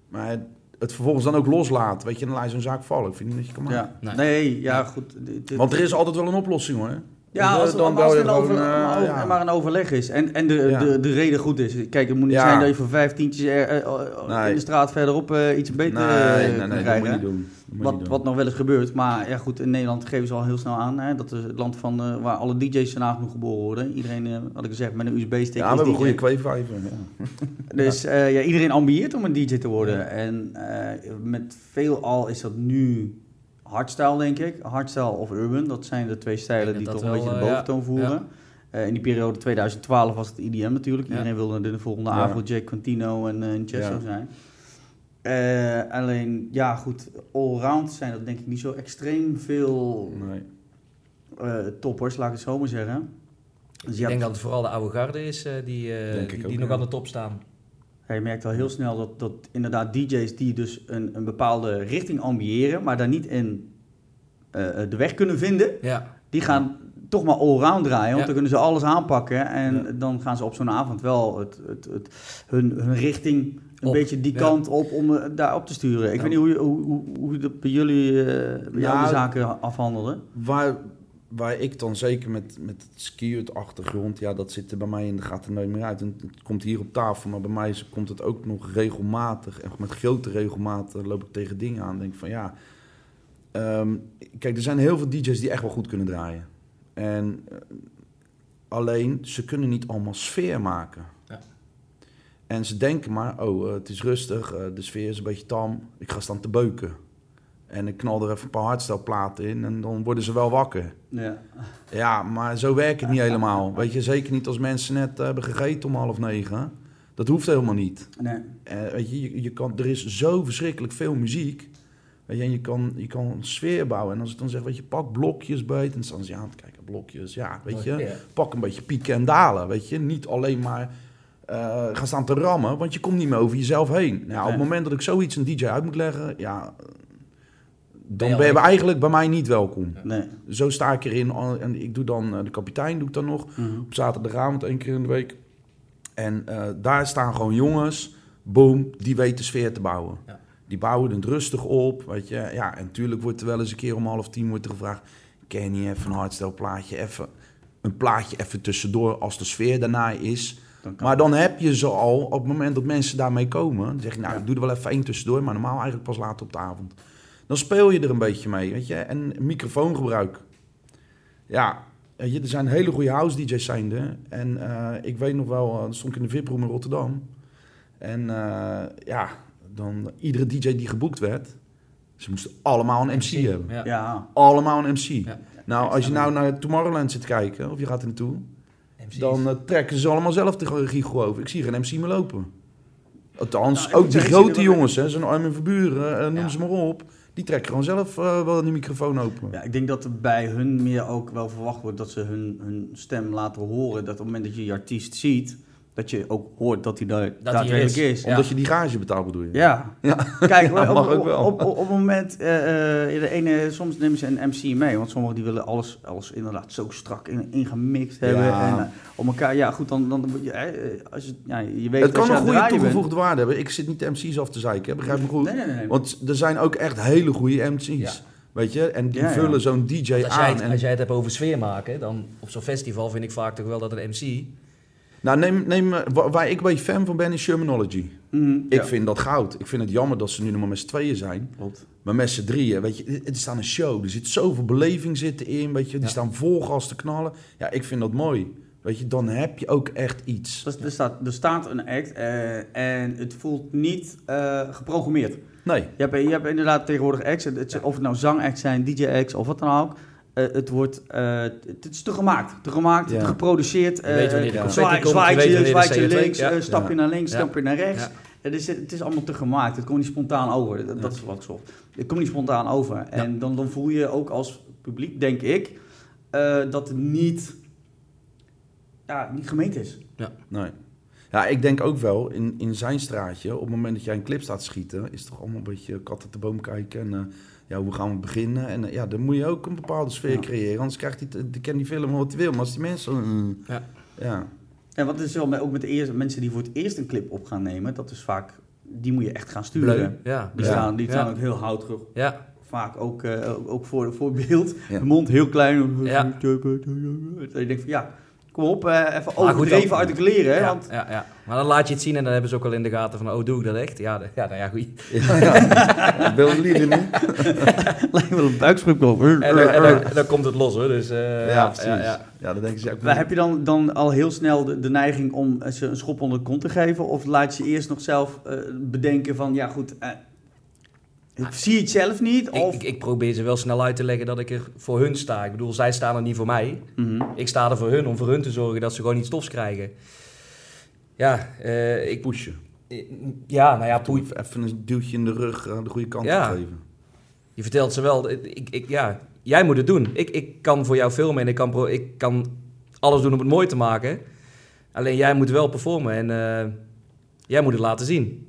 Speaker 2: Maar het vervolgens dan ook loslaten, weet je, dan laat je zo'n zaak vallen. Ik vind niet dat je kan maken.
Speaker 1: Ja.
Speaker 3: Nee.
Speaker 1: Nee, ja, goed.
Speaker 2: Want er is altijd wel een oplossing hoor.
Speaker 1: Ja, als, dan, als er over-
Speaker 2: gewoon, eh,
Speaker 1: maar, over-
Speaker 2: ja.
Speaker 1: maar een overleg is en, en de,
Speaker 2: Ja.
Speaker 1: de, de reden goed is. Kijk, het moet niet
Speaker 2: Ja.
Speaker 1: zijn dat je voor vijf tientjes er, eh,
Speaker 2: Nee.
Speaker 1: in de straat verderop iets beter
Speaker 2: nee, nee,
Speaker 1: kunt
Speaker 2: nee, dat moet je niet doen.
Speaker 1: Wat, wat nog wel eens gebeurt. Maar ja, goed, in Nederland geven ze al heel snel aan. Hè, dat is het land van, eh, waar alle DJ's nagenoeg geboren worden. Iedereen, eh, wat ik gezegd, met een USB-stick
Speaker 2: ja, we hebben een goede kweekvijver. Ja.
Speaker 1: Dus eh, ja, iedereen ambieert om een DJ te worden. En eh, met veelal is dat nu hardstyle, denk ik. Hardstyle of urban, dat zijn de twee stijlen die toch een beetje de boventoon
Speaker 3: ja.
Speaker 1: voeren. Eh, in die periode 2012 was het IDM natuurlijk.
Speaker 3: Ja.
Speaker 1: Iedereen wilde de volgende
Speaker 2: Ja.
Speaker 1: Afrojack, Contino en,
Speaker 2: Ja.
Speaker 1: zijn. Eh, alleen, ja goed, allround zijn dat denk ik niet zo extreem veel
Speaker 2: Nee.
Speaker 1: eh, toppers, laat ik het zo maar zeggen. Dus
Speaker 3: Ik denk dat het vooral de oude garde is eh, die, eh, die,
Speaker 2: ook,
Speaker 3: die nog aan de top staan.
Speaker 1: Ja, je merkt al heel snel dat, dat inderdaad DJ's die dus een, een bepaalde richting ambiëren, maar daar niet in eh, de weg kunnen vinden,
Speaker 3: Ja,
Speaker 1: die gaan toch maar allround draaien, want
Speaker 3: Ja.
Speaker 1: dan kunnen ze alles aanpakken en
Speaker 2: Ja.
Speaker 1: dan gaan ze op zo'n avond wel het, het, het, hun, hun richting een
Speaker 3: Op,
Speaker 1: beetje die
Speaker 3: ja.
Speaker 1: kant op om eh, daar op te sturen. Ik
Speaker 2: Ja.
Speaker 1: weet niet hoe, je- hoe, hoe, hoe dat bij jullie eh, bij jou
Speaker 2: Nou,
Speaker 1: de zaken afhandelen.
Speaker 2: Waar, waar ik dan zeker met, met het skiën achtergrond, ja, dat zit er bij mij in de gaat er nooit meer uit. En het komt hier op tafel, maar bij mij is- komt het ook nog regelmatig. En met grote regelmatig loop ik tegen dingen aan. Denk van ja. ehm, kijk, er zijn heel veel DJ's die echt wel goed kunnen draaien. En eh, alleen ze kunnen niet allemaal sfeer maken. En ze denken maar, oh, eh, het is rustig, eh, de sfeer is een beetje tam, ik ga staan te beuken. En ik knal er even een paar hardstelplaten in en dan worden ze wel wakker.
Speaker 1: Ja.
Speaker 2: Ja, maar zo werkt het niet helemaal. Weet je, zeker niet als mensen net eh, hebben gegeten om half negen. Dat hoeft helemaal niet.
Speaker 1: Nee.
Speaker 2: Weet je, je, je kan, er is zo verschrikkelijk veel muziek. Weet je, en je kan, je kan een sfeer bouwen. En als ik dan zeg, weet je, pak blokjes bij. En dan staan ze aan het kijken, blokjes. Ja, weet je, pak een beetje pieken en dalen. Weet je, niet alleen maar eh, gaan staan te rammen. Want je komt niet meer over jezelf heen. Nou, op het moment dat ik zoiets een DJ uit moet leggen, ja... Dan ben je eigenlijk bij mij niet welkom.
Speaker 1: Nee.
Speaker 2: Zo sta ik erin. En ik doe dan eh, de kapitein, doe ik dan nog.
Speaker 1: Mhm.
Speaker 2: Op zaterdagavond één keer in de week. En eh, daar staan gewoon jongens, boom, die weten sfeer te bouwen.
Speaker 3: Ja.
Speaker 2: Die bouwen het rustig op, weet je. Ja, en natuurlijk wordt er wel eens een keer om half tien wordt er gevraagd... ken je niet even een hardstyle plaatje, even een plaatje even tussendoor als de sfeer daarna is...
Speaker 1: Dan
Speaker 2: Maar dan heb je ze al, op het moment dat mensen daarmee komen... dan zeg je, nou,
Speaker 1: Ja.
Speaker 2: ik doe er wel even één tussendoor... maar normaal eigenlijk pas later op de avond. Dan speel je er een beetje mee, weet je. En microfoongebruik. Ja, weet je, er zijn hele goede house DJ's zijn er. En eh, ik weet nog wel, uh, stond ik in de VIP-room in Rotterdam. En eh, ja, dan iedere DJ die geboekt werd... ze moesten allemaal een MC, hebben.
Speaker 3: Ja.
Speaker 1: Ja.
Speaker 2: Allemaal een MC.
Speaker 3: Ja.
Speaker 2: Nou, als je nou naar Tomorrowland zit kijken, of je gaat er naartoe...
Speaker 3: MC's.
Speaker 2: Dan eh, trekken ze allemaal zelf de regie over. Ik zie geen MC meer lopen. Althans,
Speaker 1: Nou,
Speaker 2: ook
Speaker 1: ik
Speaker 2: grote jongens, hè, zo'n Armin Verburen, eh, noem
Speaker 3: Ja.
Speaker 2: ze maar op. Die trekken gewoon zelf eh, wel die microfoon open.
Speaker 1: Ja, ik denk dat er bij hun meer ook wel verwacht wordt dat ze hun, hun stem laten horen. Dat op het moment dat je je artiest ziet, dat je ook hoort dat hij daar daadwerkelijk
Speaker 3: is.
Speaker 1: is.
Speaker 3: Ja.
Speaker 2: Omdat je die garage betaalt, bedoel je?
Speaker 1: Ja.
Speaker 2: Ja.
Speaker 1: Kijk,
Speaker 2: Ja,
Speaker 1: op,
Speaker 2: mag ook
Speaker 1: op,
Speaker 2: wel.
Speaker 1: op, op, moment, eh, eh, de ene, soms nemen ze een MC mee, want sommigen die willen alles, alles inderdaad zo strak in, ingemixt hebben.
Speaker 2: Ja.
Speaker 1: En, op elkaar, ja goed, dan, dan als je, ja, je weet
Speaker 2: Het
Speaker 1: dat
Speaker 2: kan een goede
Speaker 1: bent.
Speaker 2: toegevoegde waarde hebben. Ik zit niet de MC's af te zeiken, hè, begrijp me goed.
Speaker 1: Nee, nee, nee.
Speaker 2: Want er zijn ook echt hele goede MC's. Weet je? En die
Speaker 1: Ja, ja.
Speaker 2: vullen zo'n DJ
Speaker 3: Als jij,
Speaker 2: aan.
Speaker 3: het,
Speaker 2: En,
Speaker 3: als jij het hebt over sfeer maken, dan op zo'n festival vind ik vaak toch wel dat een MC...
Speaker 2: nou, neem, neem, eh, wa- waar ik beetje fan van ben, is Shermanology.
Speaker 1: Mhm,
Speaker 2: Ik
Speaker 1: ja.
Speaker 2: vind dat goud. Ik vind het jammer dat ze nu nog maar met z'n tweeën zijn.
Speaker 1: Klopt.
Speaker 2: Maar met z'n drieën, weet je, het is dan een show. Er zit zoveel beleving zitten in, weet je. Die
Speaker 3: Ja.
Speaker 2: staan vol gas te knallen. Ja, ik vind dat mooi. Weet je, dan heb je ook echt iets.
Speaker 1: Dus er, staat, er staat een act eh, en het voelt niet eh, geprogrammeerd.
Speaker 2: Nee.
Speaker 1: Je hebt, je hebt inderdaad tegenwoordig acts, of het nou zangacts zijn, DJ-acts of wat dan ook. Eh, het, wordt, eh, het, is te gemaakt, te gemaakt,
Speaker 2: Ja.
Speaker 1: te geproduceerd.
Speaker 3: Je weet wanneer de
Speaker 1: eh,
Speaker 3: confetti
Speaker 1: zwaai-
Speaker 3: komt, je weet
Speaker 1: zwaaitje,
Speaker 3: wanneer de
Speaker 1: zwaaitje
Speaker 3: CO2
Speaker 1: links,
Speaker 3: ja.
Speaker 1: stapje
Speaker 2: Ja.
Speaker 1: naar links,
Speaker 3: Ja.
Speaker 1: stapje naar rechts.
Speaker 3: Ja.
Speaker 1: Het, is, het is allemaal te gemaakt, het komt niet spontaan over. Dat, dat is wat ik zocht. Het komt niet spontaan over. En dan, dan voel je ook als publiek, denk ik, eh, dat het niet, ja, niet gemeend is.
Speaker 2: Nee. Ja, ik denk ook wel, in, in zijn straatje, op het moment dat jij een clip staat schieten, is het toch allemaal een beetje kat uit de boom kijken. En eh, ja, hoe gaan we beginnen? En eh, ja, dan moet je ook een bepaalde sfeer
Speaker 1: Ja.
Speaker 2: creëren. Anders krijgt hij, die kan die film wat hij wil. Maar als die mensen... mm,
Speaker 3: Ja.
Speaker 2: ja.
Speaker 1: En wat is wel met, ook met de eerste, mensen die voor het eerst een clip op gaan nemen, dat is vaak, die moet je echt gaan sturen.
Speaker 3: Bleu. Ja.
Speaker 1: Die staan, die
Speaker 3: Ja.
Speaker 1: staan ook heel houterig.
Speaker 3: Ja.
Speaker 1: Vaak ook, eh, ook- voor, voor beeld.
Speaker 2: Ja.
Speaker 1: De mond heel klein.
Speaker 3: Ja.
Speaker 1: Je denkt van ja, kom op, eh, even
Speaker 3: goed,
Speaker 1: overdreven uit de kleren. Hè,
Speaker 3: Ja,
Speaker 1: want
Speaker 3: ja, ja. Maar dan laat je het zien en dan hebben ze ook al in de gaten van, oh, doe ik dat echt? Ja, de- ja nou ja, goed.
Speaker 2: Ja, wil het liever niet.
Speaker 1: lijkt wel een buikspruk
Speaker 3: En, dan- en dan, en dan komt het los, hoor. Dus, eh,
Speaker 2: Ja,
Speaker 3: ja,
Speaker 2: precies.
Speaker 3: ja,
Speaker 2: Ja,
Speaker 3: ja.
Speaker 2: dan denken ze... Ja, ik
Speaker 1: Maar heb je dan, dan al heel snel de, de neiging om ze een schop onder de kont te geven? Of laat je eerst nog zelf eh, bedenken van, ja goed, eh, ik zie het zelf niet?
Speaker 3: Ik,
Speaker 1: Of,
Speaker 3: ik, ik probeer ze wel snel uit te leggen dat ik er voor hun sta. Ik bedoel, zij staan er niet voor mij.
Speaker 1: Mhm.
Speaker 3: Ik sta er voor hun om voor hun te zorgen dat ze gewoon niet stofs krijgen. Ja, eh, ik...
Speaker 2: pushen.
Speaker 3: Ja, nou ja, poei.
Speaker 2: Even, een duwtje in de rug aan de goede kant
Speaker 3: Ja.
Speaker 2: te geven.
Speaker 3: Je vertelt ze wel, ik, ik, ja, jij moet het doen. Ik, ik kan voor jou filmen en ik kan, pro- ik kan alles doen om het mooi te maken. Alleen jij moet wel performen en eh, jij moet het laten zien.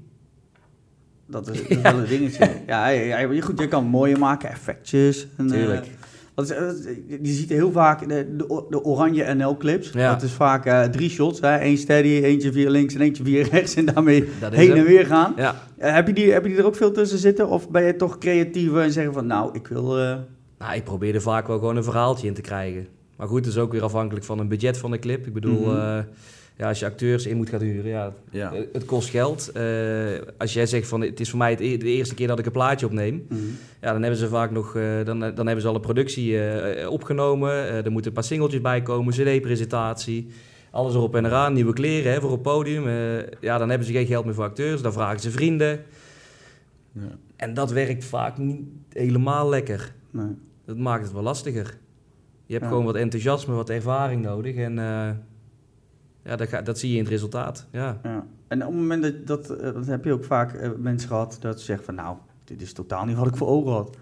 Speaker 1: Dat is, dat is wel een dingetje. Ja, ja, goed, je kan het mooier maken, effectjes. En, eh,
Speaker 3: Tuurlijk.
Speaker 1: dat is, eh, je ziet heel vaak de, de, de oranje NL-clips.
Speaker 3: Ja.
Speaker 1: Dat is vaak eh, drie shots. Hè? Eén steady, eentje via links en eentje via rechts. En daarmee heen en weer gaan.
Speaker 3: Ja.
Speaker 1: Heb, je die, heb je die er ook veel tussen zitten? Of ben je toch creatief en zeggen van... Nou, ik wil...
Speaker 3: Nou, ik probeer er vaak wel gewoon een verhaaltje in te krijgen. Maar goed, het is ook weer afhankelijk van een budget van de clip. Ik bedoel,
Speaker 1: Mhm.
Speaker 3: Ja, als je acteurs in moet gaan huren, ja,
Speaker 2: Ja.
Speaker 3: eh, het kost geld. Eh, als jij zegt van het is voor mij e- de eerste keer dat ik een plaatje opneem,
Speaker 1: mhm.
Speaker 3: ja, dan hebben ze vaak nog, eh, dan, dan hebben ze al een productie eh, opgenomen. Eh, er moeten een paar singeltjes bij komen, cd-presentatie. Alles erop en eraan, nieuwe kleren hè, voor op podium. Eh, ja, dan hebben ze geen geld meer voor acteurs, dan vragen ze vrienden.
Speaker 2: Ja.
Speaker 3: En dat werkt vaak niet helemaal lekker.
Speaker 1: Nee.
Speaker 3: Dat maakt het wel lastiger. Je hebt
Speaker 1: Ja.
Speaker 3: gewoon wat enthousiasme, wat ervaring nodig. En eh, ja, dat, ga- dat zie je in het resultaat. Ja.
Speaker 1: Ja. En op het moment dat, dat, eh, dat heb je ook vaak eh, mensen gehad dat ze zeggen van nou, dit is totaal niet wat ik voor ogen had.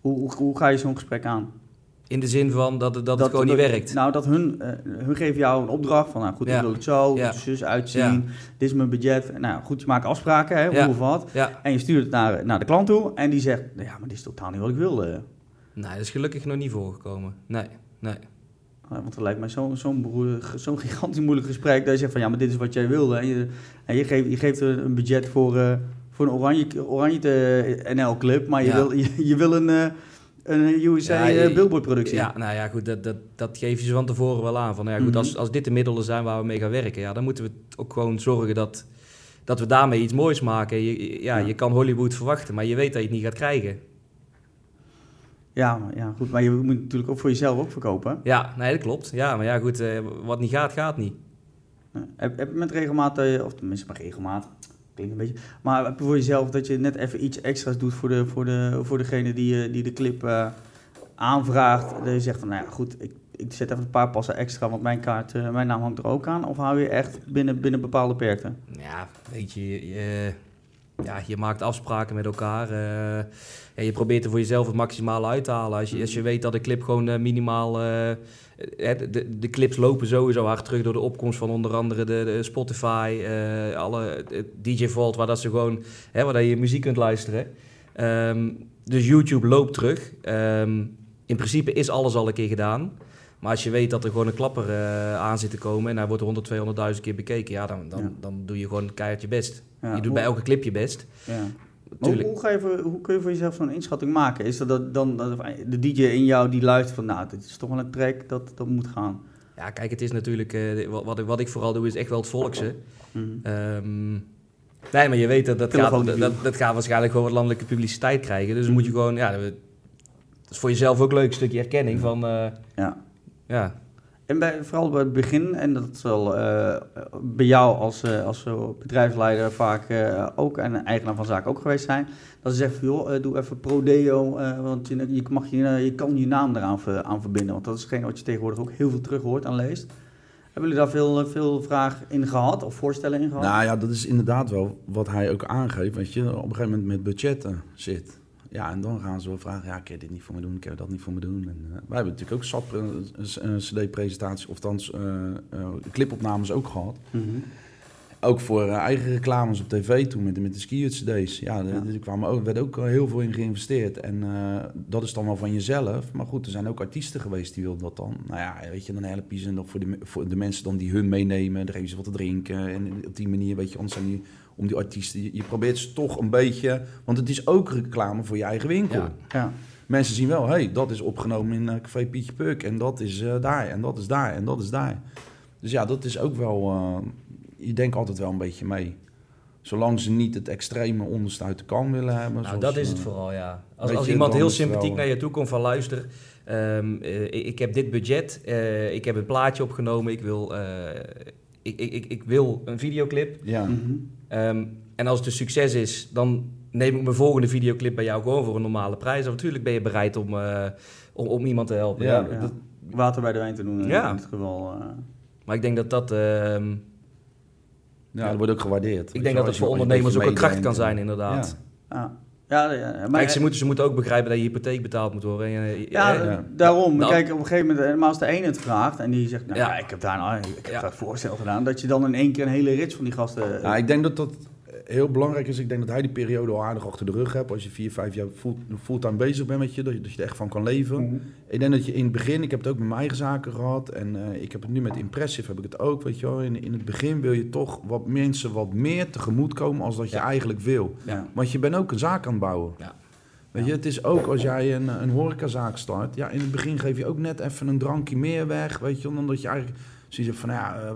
Speaker 1: Hoe, hoe, hoe ga je zo'n gesprek aan?
Speaker 3: In de zin van dat, het- dat, het gewoon niet werkt.
Speaker 1: Nou, dat hun, eh, hun geven jou een opdracht van nou goed,
Speaker 3: Ja.
Speaker 1: ik wil het zo,
Speaker 3: Ja.
Speaker 1: het zus uitzien,
Speaker 3: Ja.
Speaker 1: dit is mijn budget. Nou goed, je maakt afspraken, hè, hoe of wat.
Speaker 3: Ja.
Speaker 1: En je stuurt het naar, naar de klant toe en die zegt, nou ja, maar dit is totaal niet wat ik wilde.
Speaker 3: Nee, dat is gelukkig nog niet voorgekomen. Nee, nee.
Speaker 1: Eh, Want het lijkt mij zo'n zo'n gigantisch moeilijk gesprek dat je zegt van ja, maar dit is wat jij wilde. En je, en je, geeft, je geeft een budget voor, eh, voor een oranje, oranje NL-club, maar je,
Speaker 3: Ja.
Speaker 1: wil, je, je wil een, eh, een USA
Speaker 3: Ja, je-
Speaker 1: eh, billboard-productie.
Speaker 3: Ja, nou ja, goed, dat, dat, dat geef je ze van tevoren wel aan. Van, ja, goed,
Speaker 1: Mhm.
Speaker 3: als, als dit de middelen zijn waar we mee gaan werken, ja, dan moeten we ook gewoon zorgen dat, dat we daarmee iets moois maken. Je, je- ja,
Speaker 1: Ja.
Speaker 3: je kan Hollywood verwachten, maar je weet dat je het niet gaat krijgen.
Speaker 1: Ja, maar, ja, goed, maar je moet natuurlijk ook voor jezelf ook verkopen.
Speaker 3: Ja, nee, dat klopt. Ja, maar ja, goed, eh, wat niet gaat, gaat niet.
Speaker 1: Heb, heb je met regelmaat, eh, of tenminste met regelmaat, klinkt een beetje, maar heb je voor jezelf dat je net even iets extra's doet voor, de, voor, de, voor degene die, eh, die de clip aanvraagt. Dat je zegt van, nou ja, goed, ik, ik zet even een paar passen extra, want mijn kaart, mijn naam hangt er ook aan. Of hou je echt binnen, binnen bepaalde perkten?
Speaker 3: Ja, weet je, eh, ja, je maakt afspraken met elkaar. ja, je probeert er voor jezelf het maximale uit te halen. Als je, als je weet dat de clip gewoon eh, minimaal... eh, de, de clips lopen sowieso hard terug door de opkomst van onder andere de, de Spotify, alle DJ Vault, waar dat ze gewoon, hè, waar dat je muziek kunt luisteren. Ehm, dus YouTube loopt terug. Ehm, in principe is alles al een keer gedaan. Maar als je weet dat er gewoon een klapper eh, aan zit te komen en hij wordt 100, 200.000 keer bekeken, ja, dan, dan,
Speaker 1: Ja.
Speaker 3: dan doe je gewoon keihard je best.
Speaker 1: Ja,
Speaker 3: je doet
Speaker 1: hoe-
Speaker 3: bij elke clip je best.
Speaker 1: Ja. Maar hoe, hoe, ga je voor, hoe kun je voor jezelf zo'n inschatting maken? Is dat, dat dan dat de DJ in jou die luistert van, nou, dit is toch wel een track dat, dat moet gaan?
Speaker 3: Ja, kijk, het is natuurlijk, eh, wat, wat, ik, wat ik vooral doe, is echt wel het volkse.
Speaker 1: Mhm.
Speaker 3: Ehm, nee, maar je weet dat dat gaat, dat, gaat waarschijnlijk gewoon wat landelijke publiciteit krijgen. Dus dan
Speaker 1: Mhm.
Speaker 3: moet je gewoon, ja, dat is voor jezelf ook leuk, een stukje erkenning van, eh,
Speaker 1: Ja.
Speaker 3: Ja,
Speaker 1: En bij, vooral bij het begin, en dat zal eh, bij jou als, eh, als zo bedrijfsleider vaak eh, ook en eigenaar van zaken ook geweest zijn, dat ze zeggen van joh, doe even Prodeo, eh want je, je, mag je, je kan je naam eraan ver- aan verbinden. Want dat is hetgeen wat je tegenwoordig ook heel veel terug hoort en leest. Hebben jullie daar veel, veel vraag in gehad of voorstellen in gehad?
Speaker 2: Nou ja, dat is inderdaad wel wat hij ook aangeeft. Dat je op een gegeven moment met budgetten zit. Ja, en dan gaan ze wel vragen, ja, kan je dit niet voor me doen? Kan je dat niet voor me doen? En, eh, wij hebben natuurlijk ook eh, cd-presentaties, of althans eh, eh, clipopnames ook gehad.
Speaker 1: Mhm.
Speaker 2: Ook voor eigen reclames op tv toen met, de- met de ski cd's. Ja,
Speaker 1: Ja.
Speaker 2: er kwamen ook, werd ook heel veel in geïnvesteerd. En dat is dan wel van jezelf. Maar goed, er zijn ook artiesten geweest die wilden dat dan. Nou ja, weet je, dan help je ze nog voor voor de mensen dan die hun meenemen. Dan je ze wat te drinken. En op die manier, weet je, anders zijn die om die artiesten. Je, je probeert ze toch een beetje... Want het is ook reclame voor je eigen winkel.
Speaker 3: Ja.
Speaker 1: Ja.
Speaker 2: Mensen zien wel, hé, hey, dat is opgenomen in eh, Café Pietje Puk. En dat is eh, daar, en dat is daar, en dat is daar. Dus ja, dat is ook wel... eh, je denkt altijd wel een beetje mee. Zolang ze niet het extreme onderste uit de kan willen hebben.
Speaker 3: Nou,
Speaker 2: zoals,
Speaker 3: dat is het vooral, ja. Als, als iemand heel sympathiek
Speaker 2: wel-
Speaker 3: naar je toe komt van luister, ehm, eh, ik, heb dit budget, eh, ik heb een plaatje opgenomen, ik wil, eh, ik, ik, ik, ik wil een videoclip.
Speaker 2: Ja,
Speaker 1: Mhm.
Speaker 3: Ehm, en als het een succes is, dan neem ik mijn volgende videoclip bij jou gewoon voor een normale prijs. En natuurlijk ben je bereid om, eh, om, om iemand te helpen.
Speaker 2: Ja,
Speaker 3: dat-
Speaker 1: Water bij de wijn te doen in
Speaker 3: Ja.
Speaker 1: dit geval. eh.
Speaker 3: maar ik denk dat dat, ehm,
Speaker 2: ja, dat wordt ook gewaardeerd.
Speaker 3: ik denk dat het voor ondernemers ook een kracht kan zijn, inderdaad.
Speaker 1: ja. Ja, ja, maar,
Speaker 3: Kijk, ze moeten, ze moeten ook begrijpen dat je hypotheek betaald moet worden. En,
Speaker 1: Ja,
Speaker 2: Ja.
Speaker 1: daarom. Maar
Speaker 3: Dan-
Speaker 1: Kijk, op een gegeven moment, helemaal als de een het vraagt en die zegt, nou
Speaker 3: Ja.
Speaker 1: ja, ik heb daar nou, ik heb
Speaker 3: Ja.
Speaker 1: dat voorstel gedaan, dat je dan in één keer een hele rits van die gasten...
Speaker 2: Ja, ik denk dat dat heel belangrijk is. Ik denk dat hij die periode al aardig achter de rug hebt. Als je vier, vijf jaar full- fulltime bezig bent met je, dat je, dat je er echt van kan leven.
Speaker 1: Mhm.
Speaker 2: Ik denk dat je in het begin, ik heb het ook met mijn eigen zaken gehad en eh, ik heb het nu met Impressive, heb ik het ook, weet je wel. In, in het begin wil je toch wat mensen wat meer tegemoet komen als dat je
Speaker 3: Ja.
Speaker 2: eigenlijk wil.
Speaker 1: ja.
Speaker 2: Want je bent ook een zaak aan het bouwen.
Speaker 3: Ja.
Speaker 2: Weet je, het is ook als jij een, een horecazaak start, ja, in het begin geef je ook net even een drankje meer weg, weet je, dan dat je eigenlijk zoiets hebt van, ja, eh,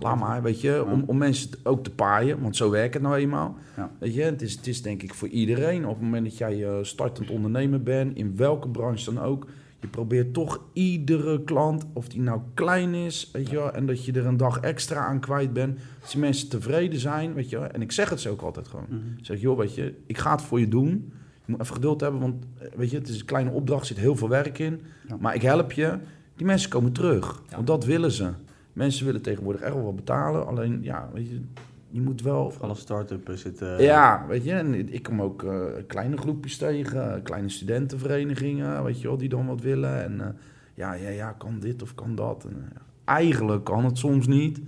Speaker 2: laat maar, weet je, om, om mensen ook te paaien, want zo werkt het nou eenmaal.
Speaker 1: Ja.
Speaker 2: Weet je, het is, het is denk ik voor iedereen, op het moment dat jij eh, startend ondernemer bent, in welke branche dan ook, je probeert toch iedere klant, of die nou klein is, weet je wel, en dat je er een dag extra aan kwijt bent, als die mensen tevreden zijn, weet je wel, en ik zeg het ze ook altijd gewoon.
Speaker 1: Mhm.
Speaker 2: Ik zeg, joh, weet je, ik ga het voor je doen. Je moet even geduld hebben, want eh, weet je, het is een kleine opdracht, er zit heel veel werk in.
Speaker 1: Ja.
Speaker 2: Maar ik help je. Die mensen komen terug,
Speaker 3: Ja.
Speaker 2: want dat willen ze. Mensen willen tegenwoordig echt wel wat betalen, alleen ja, weet je, je moet wel...
Speaker 1: Alle start-up zitten...
Speaker 2: Ja, weet je, en ik kom ook eh, kleine groepjes tegen, eh, kleine studentenverenigingen, weet je wel, die dan wat willen. En eh, ja, ja, ja, kan dit of kan dat. En, eigenlijk kan het soms niet.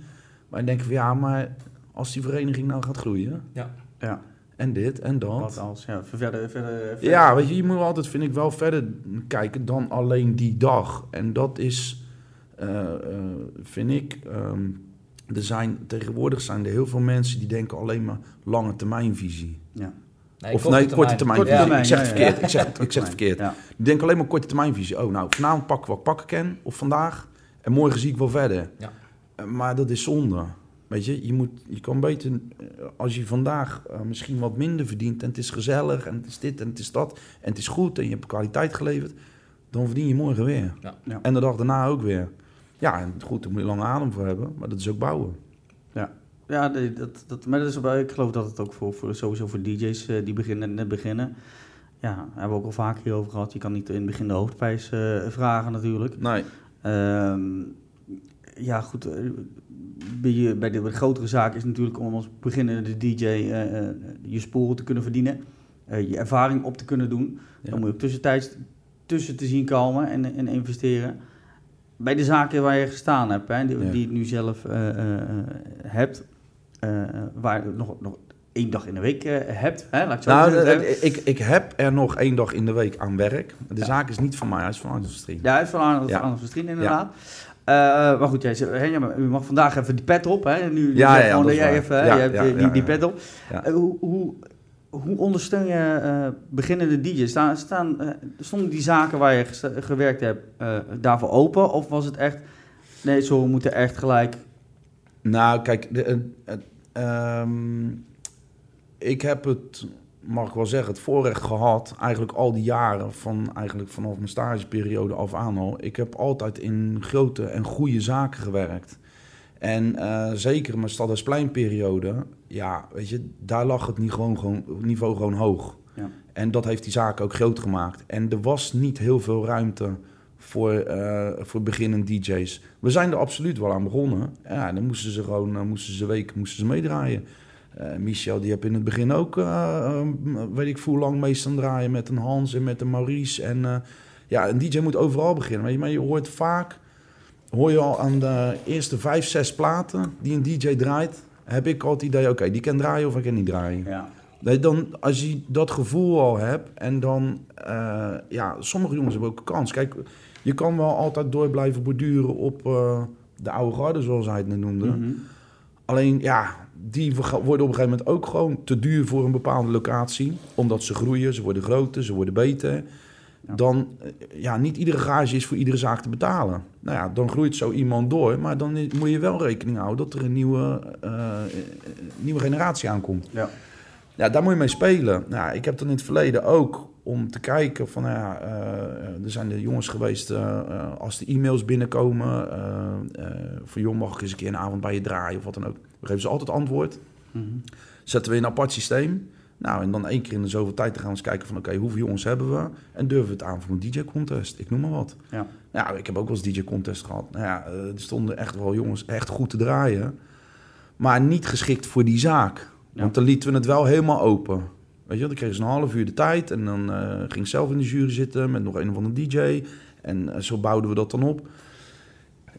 Speaker 2: Maar ik denk van ja, maar als die vereniging nou gaat groeien,
Speaker 1: Ja,
Speaker 2: en dit en dat.
Speaker 1: wat als, ja, verder, verder, verder.
Speaker 2: Ja, weet je, je moet altijd, vind ik, wel verder kijken dan alleen die dag. En dat is, vind ik, ehm, er zijn, tegenwoordig zijn er heel veel mensen die denken alleen maar lange termijnvisie.
Speaker 1: Ja.
Speaker 3: Nee,
Speaker 2: of nee, korte termijn.
Speaker 1: Korte
Speaker 3: Ja.
Speaker 1: termijn,
Speaker 2: ik zeg het
Speaker 1: ja.
Speaker 2: verkeerd. Ik zeg, het- ik zeg het verkeerd.
Speaker 1: Ja.
Speaker 2: Die denken alleen maar korte termijnvisie. Oh, nou, vanavond pakken wat ik pakken kan, of vandaag. En morgen zie ik wel verder.
Speaker 3: Ja.
Speaker 2: Eh, maar dat is zonde. Weet je, je, moet, je kan beter, eh, als je vandaag eh, misschien wat minder verdient en het is gezellig en het is dit en het is dat en het is goed en je hebt kwaliteit geleverd, dan verdien je morgen weer.
Speaker 3: Ja.
Speaker 1: Ja.
Speaker 2: En de dag daarna ook weer. Ja, en goed, daar moet je lange adem voor hebben, maar dat is ook bouwen.
Speaker 1: Ja, nee, dat, dat, maar dat is, ik geloof dat het ook voor, voor, sowieso voor DJ's eh, die beginnen, net beginnen. Ja, daar hebben we ook al vaker hierover gehad. Je kan niet in het begin de hoofdprijs eh, vragen natuurlijk.
Speaker 2: Nee,
Speaker 1: Ehm, ja, goed. eh, bij, je, bij de grotere zaak is natuurlijk om als beginnende DJ je sporen te kunnen verdienen. je ervaring op te kunnen doen.
Speaker 2: Ja.
Speaker 1: Dan moet je ook tussentijds tussen te zien komen en, en investeren. Bij de zaken waar je gestaan hebt, hè, die,
Speaker 2: Ja.
Speaker 1: die je nu zelf eh, hebt, waar je nog, nog één dag in de week hebt, hè, laat ik zo
Speaker 2: Nou,
Speaker 1: zeggen.
Speaker 2: ik, ik heb er nog één dag in de week aan werk. De
Speaker 1: Ja.
Speaker 2: zaak is niet van mij, hij is van Arnold Stream.
Speaker 1: Ja, hij is van Arnold,
Speaker 2: Ja.
Speaker 1: Arnold Verstrien inderdaad. Maar goed, jij, zegt, maar u mag vandaag even die pet op. Hè? Nu,
Speaker 2: Ja,
Speaker 1: gewoon
Speaker 2: dat
Speaker 1: jij even, hè, je hebt die, die, pet op. Hoe, hoe ondersteun je eh, beginnende DJ's? Staan, staan, eh, stonden die zaken waar je gewerkt hebt eh, daarvoor open? Of was het echt, nee, zo we moeten echt gelijk...
Speaker 2: Nou, kijk, de, eh, eh, ehm, ik heb het, mag ik wel zeggen, het voorrecht gehad, eigenlijk al die jaren, van, eigenlijk vanaf mijn stageperiode af aan al. Ik heb altijd in grote en goede zaken gewerkt. En eh, zeker mijn Stadhuispleinperiode, ja, weet je, daar lag het niet gewoon, gewoon, niveau gewoon hoog.
Speaker 1: Ja.
Speaker 2: En dat heeft die zaak ook groot gemaakt. En er was niet heel veel ruimte voor, eh, voor beginnende DJ's. We zijn er absoluut wel aan begonnen. Ja, dan moesten ze gewoon, eh, moesten ze weken, moesten ze meedraaien. Michel, die heb in het begin ook, weet ik hoe lang mee staan draaien met een Hans en met een Maurice. En ja, een DJ moet overal beginnen. Weet je, maar je hoort vaak, hoor je al aan de eerste vijf, zes platen die een DJ draait, heb ik al het idee, oké, die kan draaien of ik kan niet draaien.
Speaker 1: Ja.
Speaker 2: Dan, als je dat gevoel al hebt en dan, eh, ja, sommige jongens hebben ook een kans. Kijk, je kan wel altijd door blijven borduren op eh, de oude garde, zoals hij het net noemde.
Speaker 1: Mhm.
Speaker 2: Alleen, ja, die worden op een gegeven moment ook gewoon te duur voor een bepaalde locatie. Omdat ze groeien, ze worden groter, ze worden beter.
Speaker 1: Ja.
Speaker 2: Dan, eh, ja, niet iedere garage is voor iedere zaak te betalen. Nou ja, dan groeit zo iemand door. Maar dan moet je wel rekening houden dat er een nieuwe, eh, eh, nieuwe generatie aankomt.
Speaker 1: Ja.
Speaker 2: Ja, daar moet je mee spelen. Nou, ik heb dan in het verleden ook om te kijken van, nou ja, eh, er zijn de jongens geweest, als de e-mails binnenkomen, van joh, mag ik eens een keer een avond bij je draaien of wat dan ook. We geven ze altijd antwoord.
Speaker 1: Mhm.
Speaker 2: Zetten we in een apart systeem. Nou, en dan één keer in de zoveel tijd te gaan we eens kijken van, oké, hoeveel jongens hebben we? En durven we het aan voor een DJ-contest? Ik noem maar wat.
Speaker 1: Ja.
Speaker 2: Ja, ik heb ook wel eens DJ-contest gehad. Nou ja, eh, er stonden echt wel jongens echt goed te draaien. Maar niet geschikt voor die zaak.
Speaker 1: Ja.
Speaker 2: Want dan lieten we het wel helemaal open. Weet je, dan kregen ze een half uur de tijd. En dan eh, ging ik zelf in de jury zitten met nog een of andere DJ. En eh, zo bouwden we dat dan op.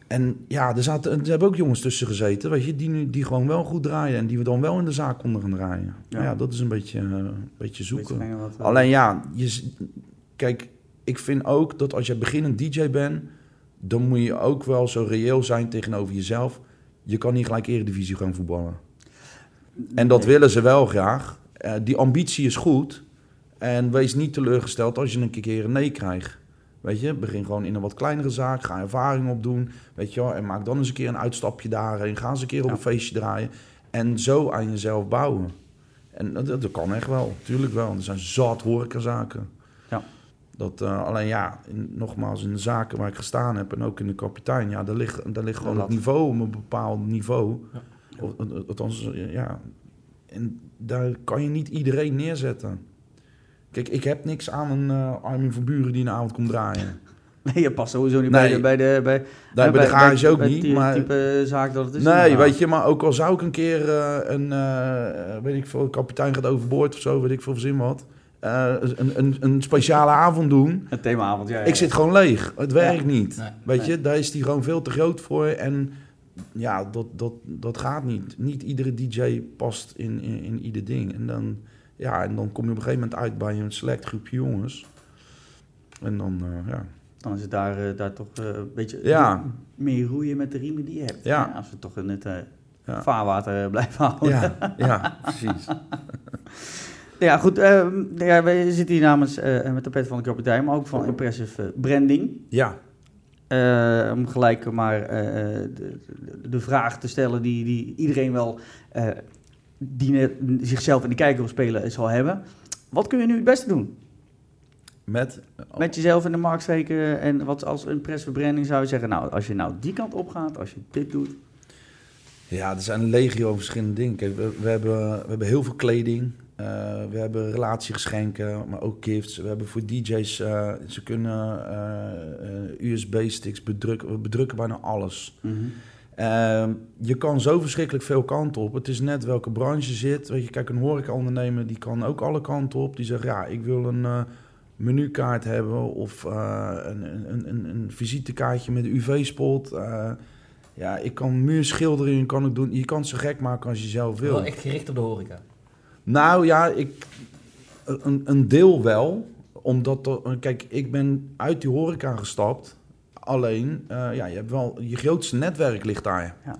Speaker 2: En ja, er, zaten, er hebben ook jongens tussen gezeten, weet je, die, nu- die gewoon wel goed draaien. En die we dan wel in de zaak konden gaan draaien.
Speaker 1: Ja.
Speaker 2: Ja, dat is een beetje, een beetje zoeken.
Speaker 1: Beetje mengen wat,
Speaker 2: Alleen ja, je, kijk, ik vind ook dat als je beginnend DJ bent, dan moet je ook wel zo reëel zijn tegenover jezelf. Je kan niet gelijk Eredivisie gaan voetballen. En dat willen ze wel graag. Eh, die ambitie is goed. En wees niet teleurgesteld als je een keer een nee krijgt. Weet je, begin gewoon in een wat kleinere zaak. Ga ervaring opdoen. Weet je wel, en maak dan eens een keer een uitstapje daarheen. Ga eens een keer op
Speaker 1: Ja.
Speaker 2: een feestje draaien. En zo aan jezelf bouwen. En dat, dat kan echt wel, tuurlijk wel. Er zijn zat horecazaken. Dat, eh, alleen ja, in, nogmaals, in de zaken waar ik gestaan heb en ook in de kapitein, ja, daar ligt, daar ligt gewoon het niveau op een bepaald niveau.
Speaker 3: Ja.
Speaker 2: Of, eh, althans, eh, ja. En daar kan je niet iedereen neerzetten. Kijk, ik heb niks aan een eh Armin van Buren die een avond komt draaien.
Speaker 1: Nee, je past sowieso niet
Speaker 2: Nee.
Speaker 1: bij de... Bij de bij, ja,
Speaker 2: bij de garage ook
Speaker 1: bij
Speaker 2: niet.
Speaker 1: het
Speaker 2: Maar,
Speaker 1: type zaak dat het is.
Speaker 2: nee, weet je, maar ook al zou ik een keer een, weet ik veel, kapitein gaat overboord of zo, weet ik veel, verzin wat. Eh, een, een, een speciale avond doen.
Speaker 1: Een themaavond, ja. ja,
Speaker 2: Ik zit gewoon leeg. Het werkt niet.
Speaker 3: Nee.
Speaker 2: Weet
Speaker 1: Nee.
Speaker 2: je, daar is die gewoon veel te groot voor. En ja, dat, dat, dat gaat niet. Niet iedere DJ past in, in, in ieder ding. En dan, ja, en dan kom je op een gegeven moment uit bij een select groepje jongens. En dan, eh, ja.
Speaker 1: Dan is het daar, eh, daar toch een beetje
Speaker 2: Ja.
Speaker 1: meer roeien met de riemen die je hebt.
Speaker 2: Ja.
Speaker 1: Als we toch in het
Speaker 2: Ja.
Speaker 1: vaarwater blijven houden.
Speaker 2: Ja, ja, precies.
Speaker 1: Ja, goed. eh, ja, wij zitten hier namens eh, met de pet van de kapitein, maar ook van Impressive eh, Branding.
Speaker 2: Ja,
Speaker 1: Eh, om gelijk maar de, de, vraag te stellen die, die iedereen wel die net zichzelf in de kijker wil spelen zal hebben. Wat kun je nu het beste doen?
Speaker 2: met...
Speaker 1: Met jezelf in de markt steken en wat als impressive branding zou je zeggen, nou, als je nou die kant op gaat, als je dit doet.
Speaker 2: Ja, er zijn een legio verschillende dingen. Kijk, we, we, hebben, we hebben heel veel kleding. Eh, we hebben relatiegeschenken, maar ook gifts. We hebben voor DJ's, eh, ze kunnen eh, USB-sticks bedrukken. We bedrukken bijna alles. Ehm, je kan zo verschrikkelijk veel kanten op. Het is net welke branche je zit. Weet je, kijk, een horecaondernemer die kan ook alle kanten op. Die zegt, ja, ik wil een menukaart hebben of een, een, een, een visitekaartje met een UV-spot. Ja, ik kan muurschilderingen kan ik doen. Je kan ze gek maken als je zelf wil.
Speaker 3: Wel echt gericht op de horeca.
Speaker 2: Nou ja, ik, een, een deel wel. Omdat, er- kijk, ik ben uit die horeca gestapt. Alleen, eh, ja, je hebt wel, je grootste netwerk ligt daar.
Speaker 1: Ja.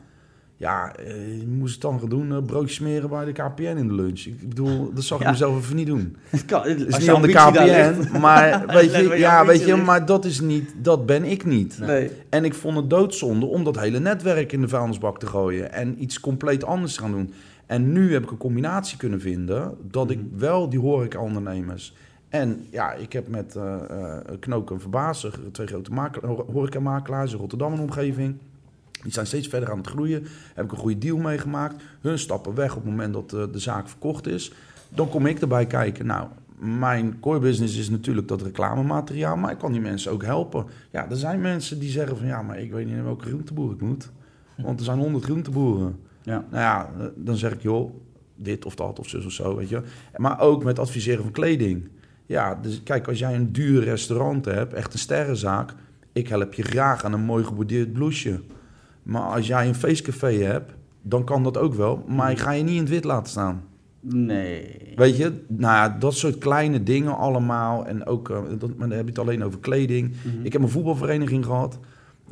Speaker 2: Ja, eh, je moest het dan gaan doen, eh, broodjes smeren bij de KPN in de lunch. Ik bedoel, dat zag ik
Speaker 1: Ja.
Speaker 2: mezelf even niet doen.
Speaker 1: Het kan,
Speaker 2: Het is niet aan de. KPN, maar weet je, ja, weet je, maar dat is niet, dat ben ik niet.
Speaker 1: Nee.
Speaker 2: En ik vond het doodzonde om dat hele netwerk in de vuilnisbak te gooien en iets compleet anders te gaan doen. En nu heb ik een combinatie kunnen vinden dat ik
Speaker 1: Mhm.
Speaker 2: wel die horeca-ondernemers... En ja, ik heb met eh, Knoken en Verbazen, twee grote makela- ho- horecamakelaars in Rotterdam en omgeving... Die zijn steeds verder aan het groeien. Heb ik een goede deal meegemaakt. Hun stappen weg op het moment dat eh, de zaak verkocht is. Dan kom ik erbij kijken. Nou, mijn core business is natuurlijk dat reclamemateriaal. Maar ik kan die mensen ook helpen. Ja, er zijn mensen die zeggen van... Ja, maar ik weet niet in welke groenteboer ik moet. Want er zijn honderd groenteboeren.
Speaker 1: Ja.
Speaker 2: Nou ja, dan zeg ik, joh, dit of dat of zus of zo, weet je. Maar ook met adviseren van kleding. Ja, dus kijk, als jij een duur restaurant hebt, echt een sterrenzaak... ik help je graag aan een mooi geborduurd blouseje. Maar als jij een feestcafé hebt, dan kan dat ook wel. Maar ik ga je niet in het wit laten staan.
Speaker 1: Nee.
Speaker 2: Weet je, nou ja, dat soort kleine dingen allemaal. En ook, eh, dat, maar dan heb je het alleen over kleding.
Speaker 1: Mhm.
Speaker 2: Ik heb een voetbalvereniging gehad.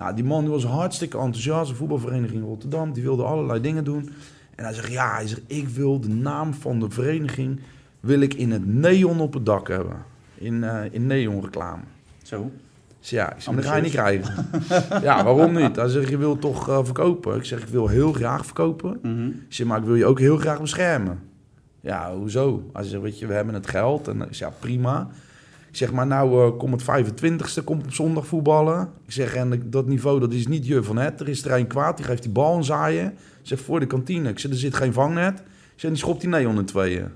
Speaker 2: Nou, die man die was hartstikke enthousiast. Een voetbalvereniging in Rotterdam. Die wilde allerlei dingen doen. En hij zegt, ja, hij zegt, ik wil de naam van de vereniging... wil ik in het neon op het dak hebben. In, eh in neon reclame.
Speaker 1: Zo.
Speaker 2: Dus ja, ik zeg, dat ga je niet krijgen. ja, waarom niet? Hij zegt, je wil toch eh, verkopen? Ik zeg, ik wil heel graag verkopen.
Speaker 1: Mhm.
Speaker 2: Ik zeg, maar ik wil je ook heel graag beschermen. Ja, hoezo? Hij zegt, weet je, we hebben het geld. En ik zeg, ja, prima. Ik zeg, maar nou eh, kom het 25ste, komt op zondag voetballen. Ik zeg, en dat niveau, dat is niet je van het. Er is er een kwaad, die geeft die bal een zaaien. Ik zeg, voor de kantine. Ik zeg, er zit geen vangnet. Ik zeg, die schopt die neon in tweeën.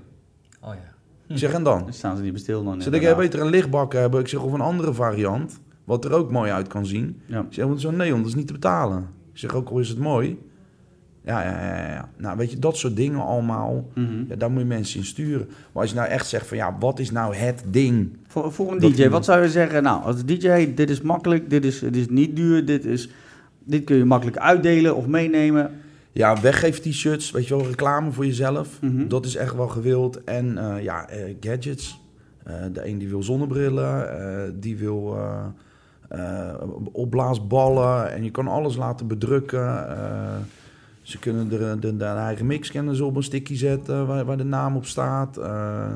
Speaker 3: Oh ja.
Speaker 2: Ik zeg, en dan?
Speaker 1: Dan staan ze niet bestil dan.
Speaker 2: Ik zeg, ik heb beter een lichtbak hebben. Ik zeg, of een andere variant. Wat er ook mooi uit kan zien.
Speaker 1: Ja.
Speaker 2: Ik zeg, want zo'n neon, dat is niet te betalen. Ik zeg, ook al is het mooi. Ja, ja, ja, ja. Nou, weet je, dat soort dingen allemaal.
Speaker 1: Mhm.
Speaker 2: Ja, daar moet je mensen in sturen. Maar als je nou echt zegt van, ja, wat is nou het ding?
Speaker 1: Voor, voor een DJ, wat zou je zeggen? Nou, als DJ, dit is makkelijk, dit is, dit is niet duur, dit, is, dit kun je makkelijk uitdelen of meenemen.
Speaker 2: Ja, weggeef t-shirts, weet je wel, reclame voor jezelf.
Speaker 1: Mhm.
Speaker 2: Dat is echt wel gewild. En eh, ja, eh, gadgets. Eh, de een die wil zonnebrillen, die wil opblaasballen. En je kan alles laten bedrukken. Eh, ze kunnen de, de, de eigen mix kennen ze op een sticky zetten waar, waar de naam op staat. Eh,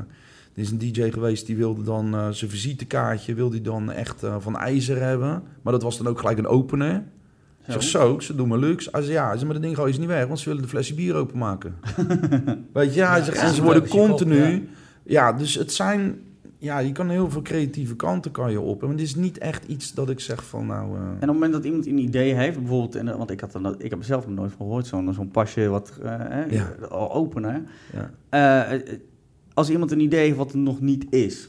Speaker 2: er is een DJ geweest die wilde dan eh, zijn visitekaartje wilde die dan echt eh, van ijzer hebben. Maar dat was dan ook gelijk een opener. Ik zeg, zo, ze doen me luxe. Hij zegt, ja, zegt, maar dat ding gooi je niet weg, want ze willen de flesje bier openmaken. Weet je, hij
Speaker 3: Ja,
Speaker 2: zegt,
Speaker 3: ja,
Speaker 2: en ze
Speaker 3: ja,
Speaker 2: worden continu...
Speaker 3: ja.
Speaker 2: Ja. dus het zijn... Ja, je kan heel veel creatieve kanten kan je op. Maar het is niet echt iets dat ik zeg van, nou... eh,
Speaker 1: En op het moment dat iemand een idee heeft, bijvoorbeeld, en, want ik, had no- ik heb er zelf nog nooit van gehoord, zo'n zo'n pasje wat eh,
Speaker 2: Ja.
Speaker 1: al openen.
Speaker 2: ja.
Speaker 1: Eh, eh, als iemand een idee heeft wat er nog niet is.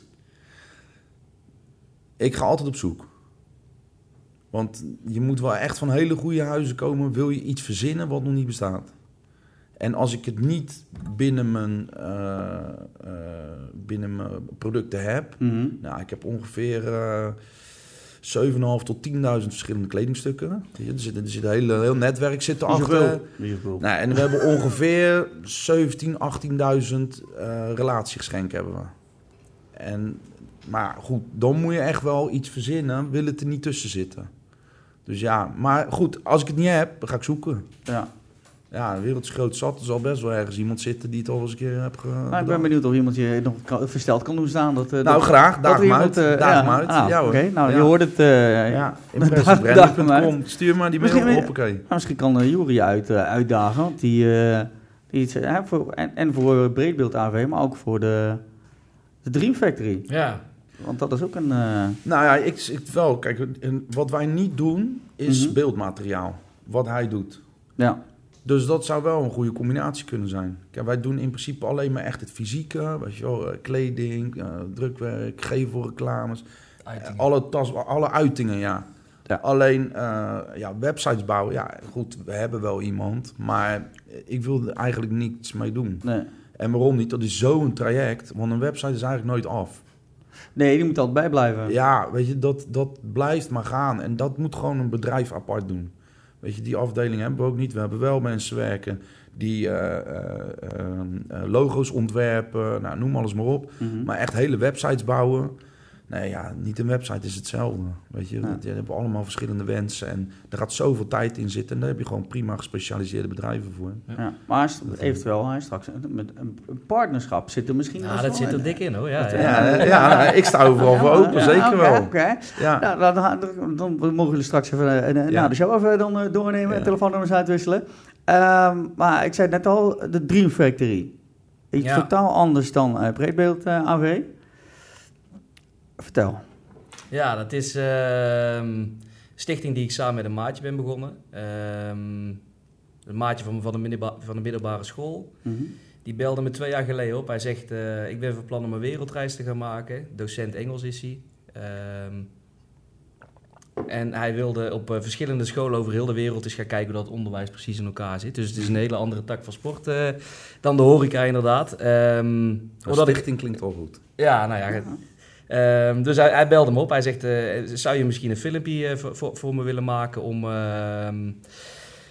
Speaker 2: Ik ga altijd op zoek. Want je moet wel echt van hele goede huizen komen. Wil je iets verzinnen wat nog niet bestaat? En als ik het niet binnen mijn, eh, eh, binnen mijn producten heb...
Speaker 1: Mhm.
Speaker 2: Nou, ik heb ongeveer eh 7.500 tot 10.000 verschillende kledingstukken. Er zit, er zit een hele, heel netwerk zit
Speaker 1: Niet
Speaker 2: erachter. Nou, en we hebben ongeveer 17.000, 18.000 eh relatiegeschenken hebben we. En, maar goed, dan moet je echt wel iets verzinnen. Wil het er niet tussen zitten. Dus ja, maar goed, als ik het niet heb, dan ga ik zoeken.
Speaker 1: Ja.
Speaker 2: Ja, de wereld is groot zat. Er zal best wel ergens iemand zitten die het al eens een keer heb ge-
Speaker 1: Nou, ik ben benieuwd of iemand je nog kan- versteld kan doen staan. Dat, eh,
Speaker 2: Nou,
Speaker 1: dat,
Speaker 2: graag. Daag hem
Speaker 1: iemand,
Speaker 2: uit.
Speaker 1: eh,
Speaker 2: Daag
Speaker 1: ja.
Speaker 2: hem uit.
Speaker 1: Ah,
Speaker 2: Ja, hoor.
Speaker 1: Oké, nou,
Speaker 2: Ja.
Speaker 1: je hoort het. eh,
Speaker 2: Ja, impressiebranding.com. Stuur maar die mail op, hoppakee.
Speaker 1: Nou, misschien kan uh, Jury uit, eh, uitdagen. Want die, eh, die iets, voor, en, en voor Breedbeeld AV, maar ook voor de, de Dream Factory.
Speaker 3: Ja.
Speaker 1: Want dat is ook een... eh,
Speaker 2: Nou ja, ik, ik wel. Kijk, wat wij niet doen is
Speaker 1: Mhm.
Speaker 2: beeldmateriaal. Wat hij doet.
Speaker 1: ja.
Speaker 2: Dus dat zou wel een goede combinatie kunnen zijn. Kijk, wij doen in principe alleen maar echt het fysieke. Weet je wel, eh, kleding, eh, drukwerk, gevelreclames.
Speaker 3: Uitingen.
Speaker 2: Alle, tas, alle uitingen, ja.
Speaker 1: Ja.
Speaker 2: Alleen, eh, ja, websites bouwen, ja, goed, we hebben wel iemand, maar ik wil er eigenlijk niets mee doen.
Speaker 1: Nee.
Speaker 2: En waarom niet? Dat is zo'n traject, want een website is eigenlijk nooit af.
Speaker 1: nee, die moet altijd bijblijven.
Speaker 2: Ja, weet je, dat, dat blijft maar gaan. En dat moet gewoon een bedrijf apart doen. Weet je, die afdeling hebben we ook niet. We hebben wel mensen werken die eh, eh, eh, logo's ontwerpen, nou, noem alles maar op.
Speaker 1: Mhm.
Speaker 2: Maar echt hele websites bouwen. Nee, ja, niet een website is hetzelfde. Weet je,
Speaker 1: Ja.
Speaker 2: die hebben allemaal verschillende wensen. En er gaat zoveel tijd in zitten. En daar heb je gewoon prima gespecialiseerde bedrijven voor.
Speaker 1: Ja, maar st- eventueel hij straks met een partnerschap zit er misschien
Speaker 3: Ja,
Speaker 1: wel
Speaker 3: dat zit
Speaker 1: in.
Speaker 3: er dik in hoor. Ja,
Speaker 1: Dat-
Speaker 3: ja.
Speaker 2: Ja, ja, nou, ik sta overal voor open,
Speaker 1: ja,
Speaker 2: zeker wel.
Speaker 1: Oké,
Speaker 2: Ja.
Speaker 1: Nou, dan, dan, dan mogen jullie straks even eh, eh,
Speaker 2: Ja.
Speaker 1: nou, de show even dan eh, doornemen en telefoonnummers uitwisselen. Ehm, maar ik zei net al, de Dream Factory. Iets
Speaker 3: Ja.
Speaker 1: totaal anders dan eh, Breedbeeld eh, AV. Vertel.
Speaker 3: Ja, dat is ehm, een stichting die ik samen met een maatje ben begonnen. Ehm, een maatje van, van, de middelba- van de middelbare school.
Speaker 1: Mhm.
Speaker 3: Die belde me twee jaar geleden op. Hij zegt, eh, ik ben van plan om een wereldreis te gaan maken. Docent Engels is hij. Ehm, en hij wilde op eh, verschillende scholen over heel de wereld eens gaan kijken hoe dat onderwijs precies in elkaar zit. Dus het is een hele andere tak van sport eh, dan de horeca inderdaad. Ehm ik
Speaker 2: stichting klinkt wel goed.
Speaker 3: ja, nou ja. Ehm, dus hij, hij belde me op. Hij zegt, eh, zou je misschien een filmpje eh, voor, voor, voor me willen maken om, ehm,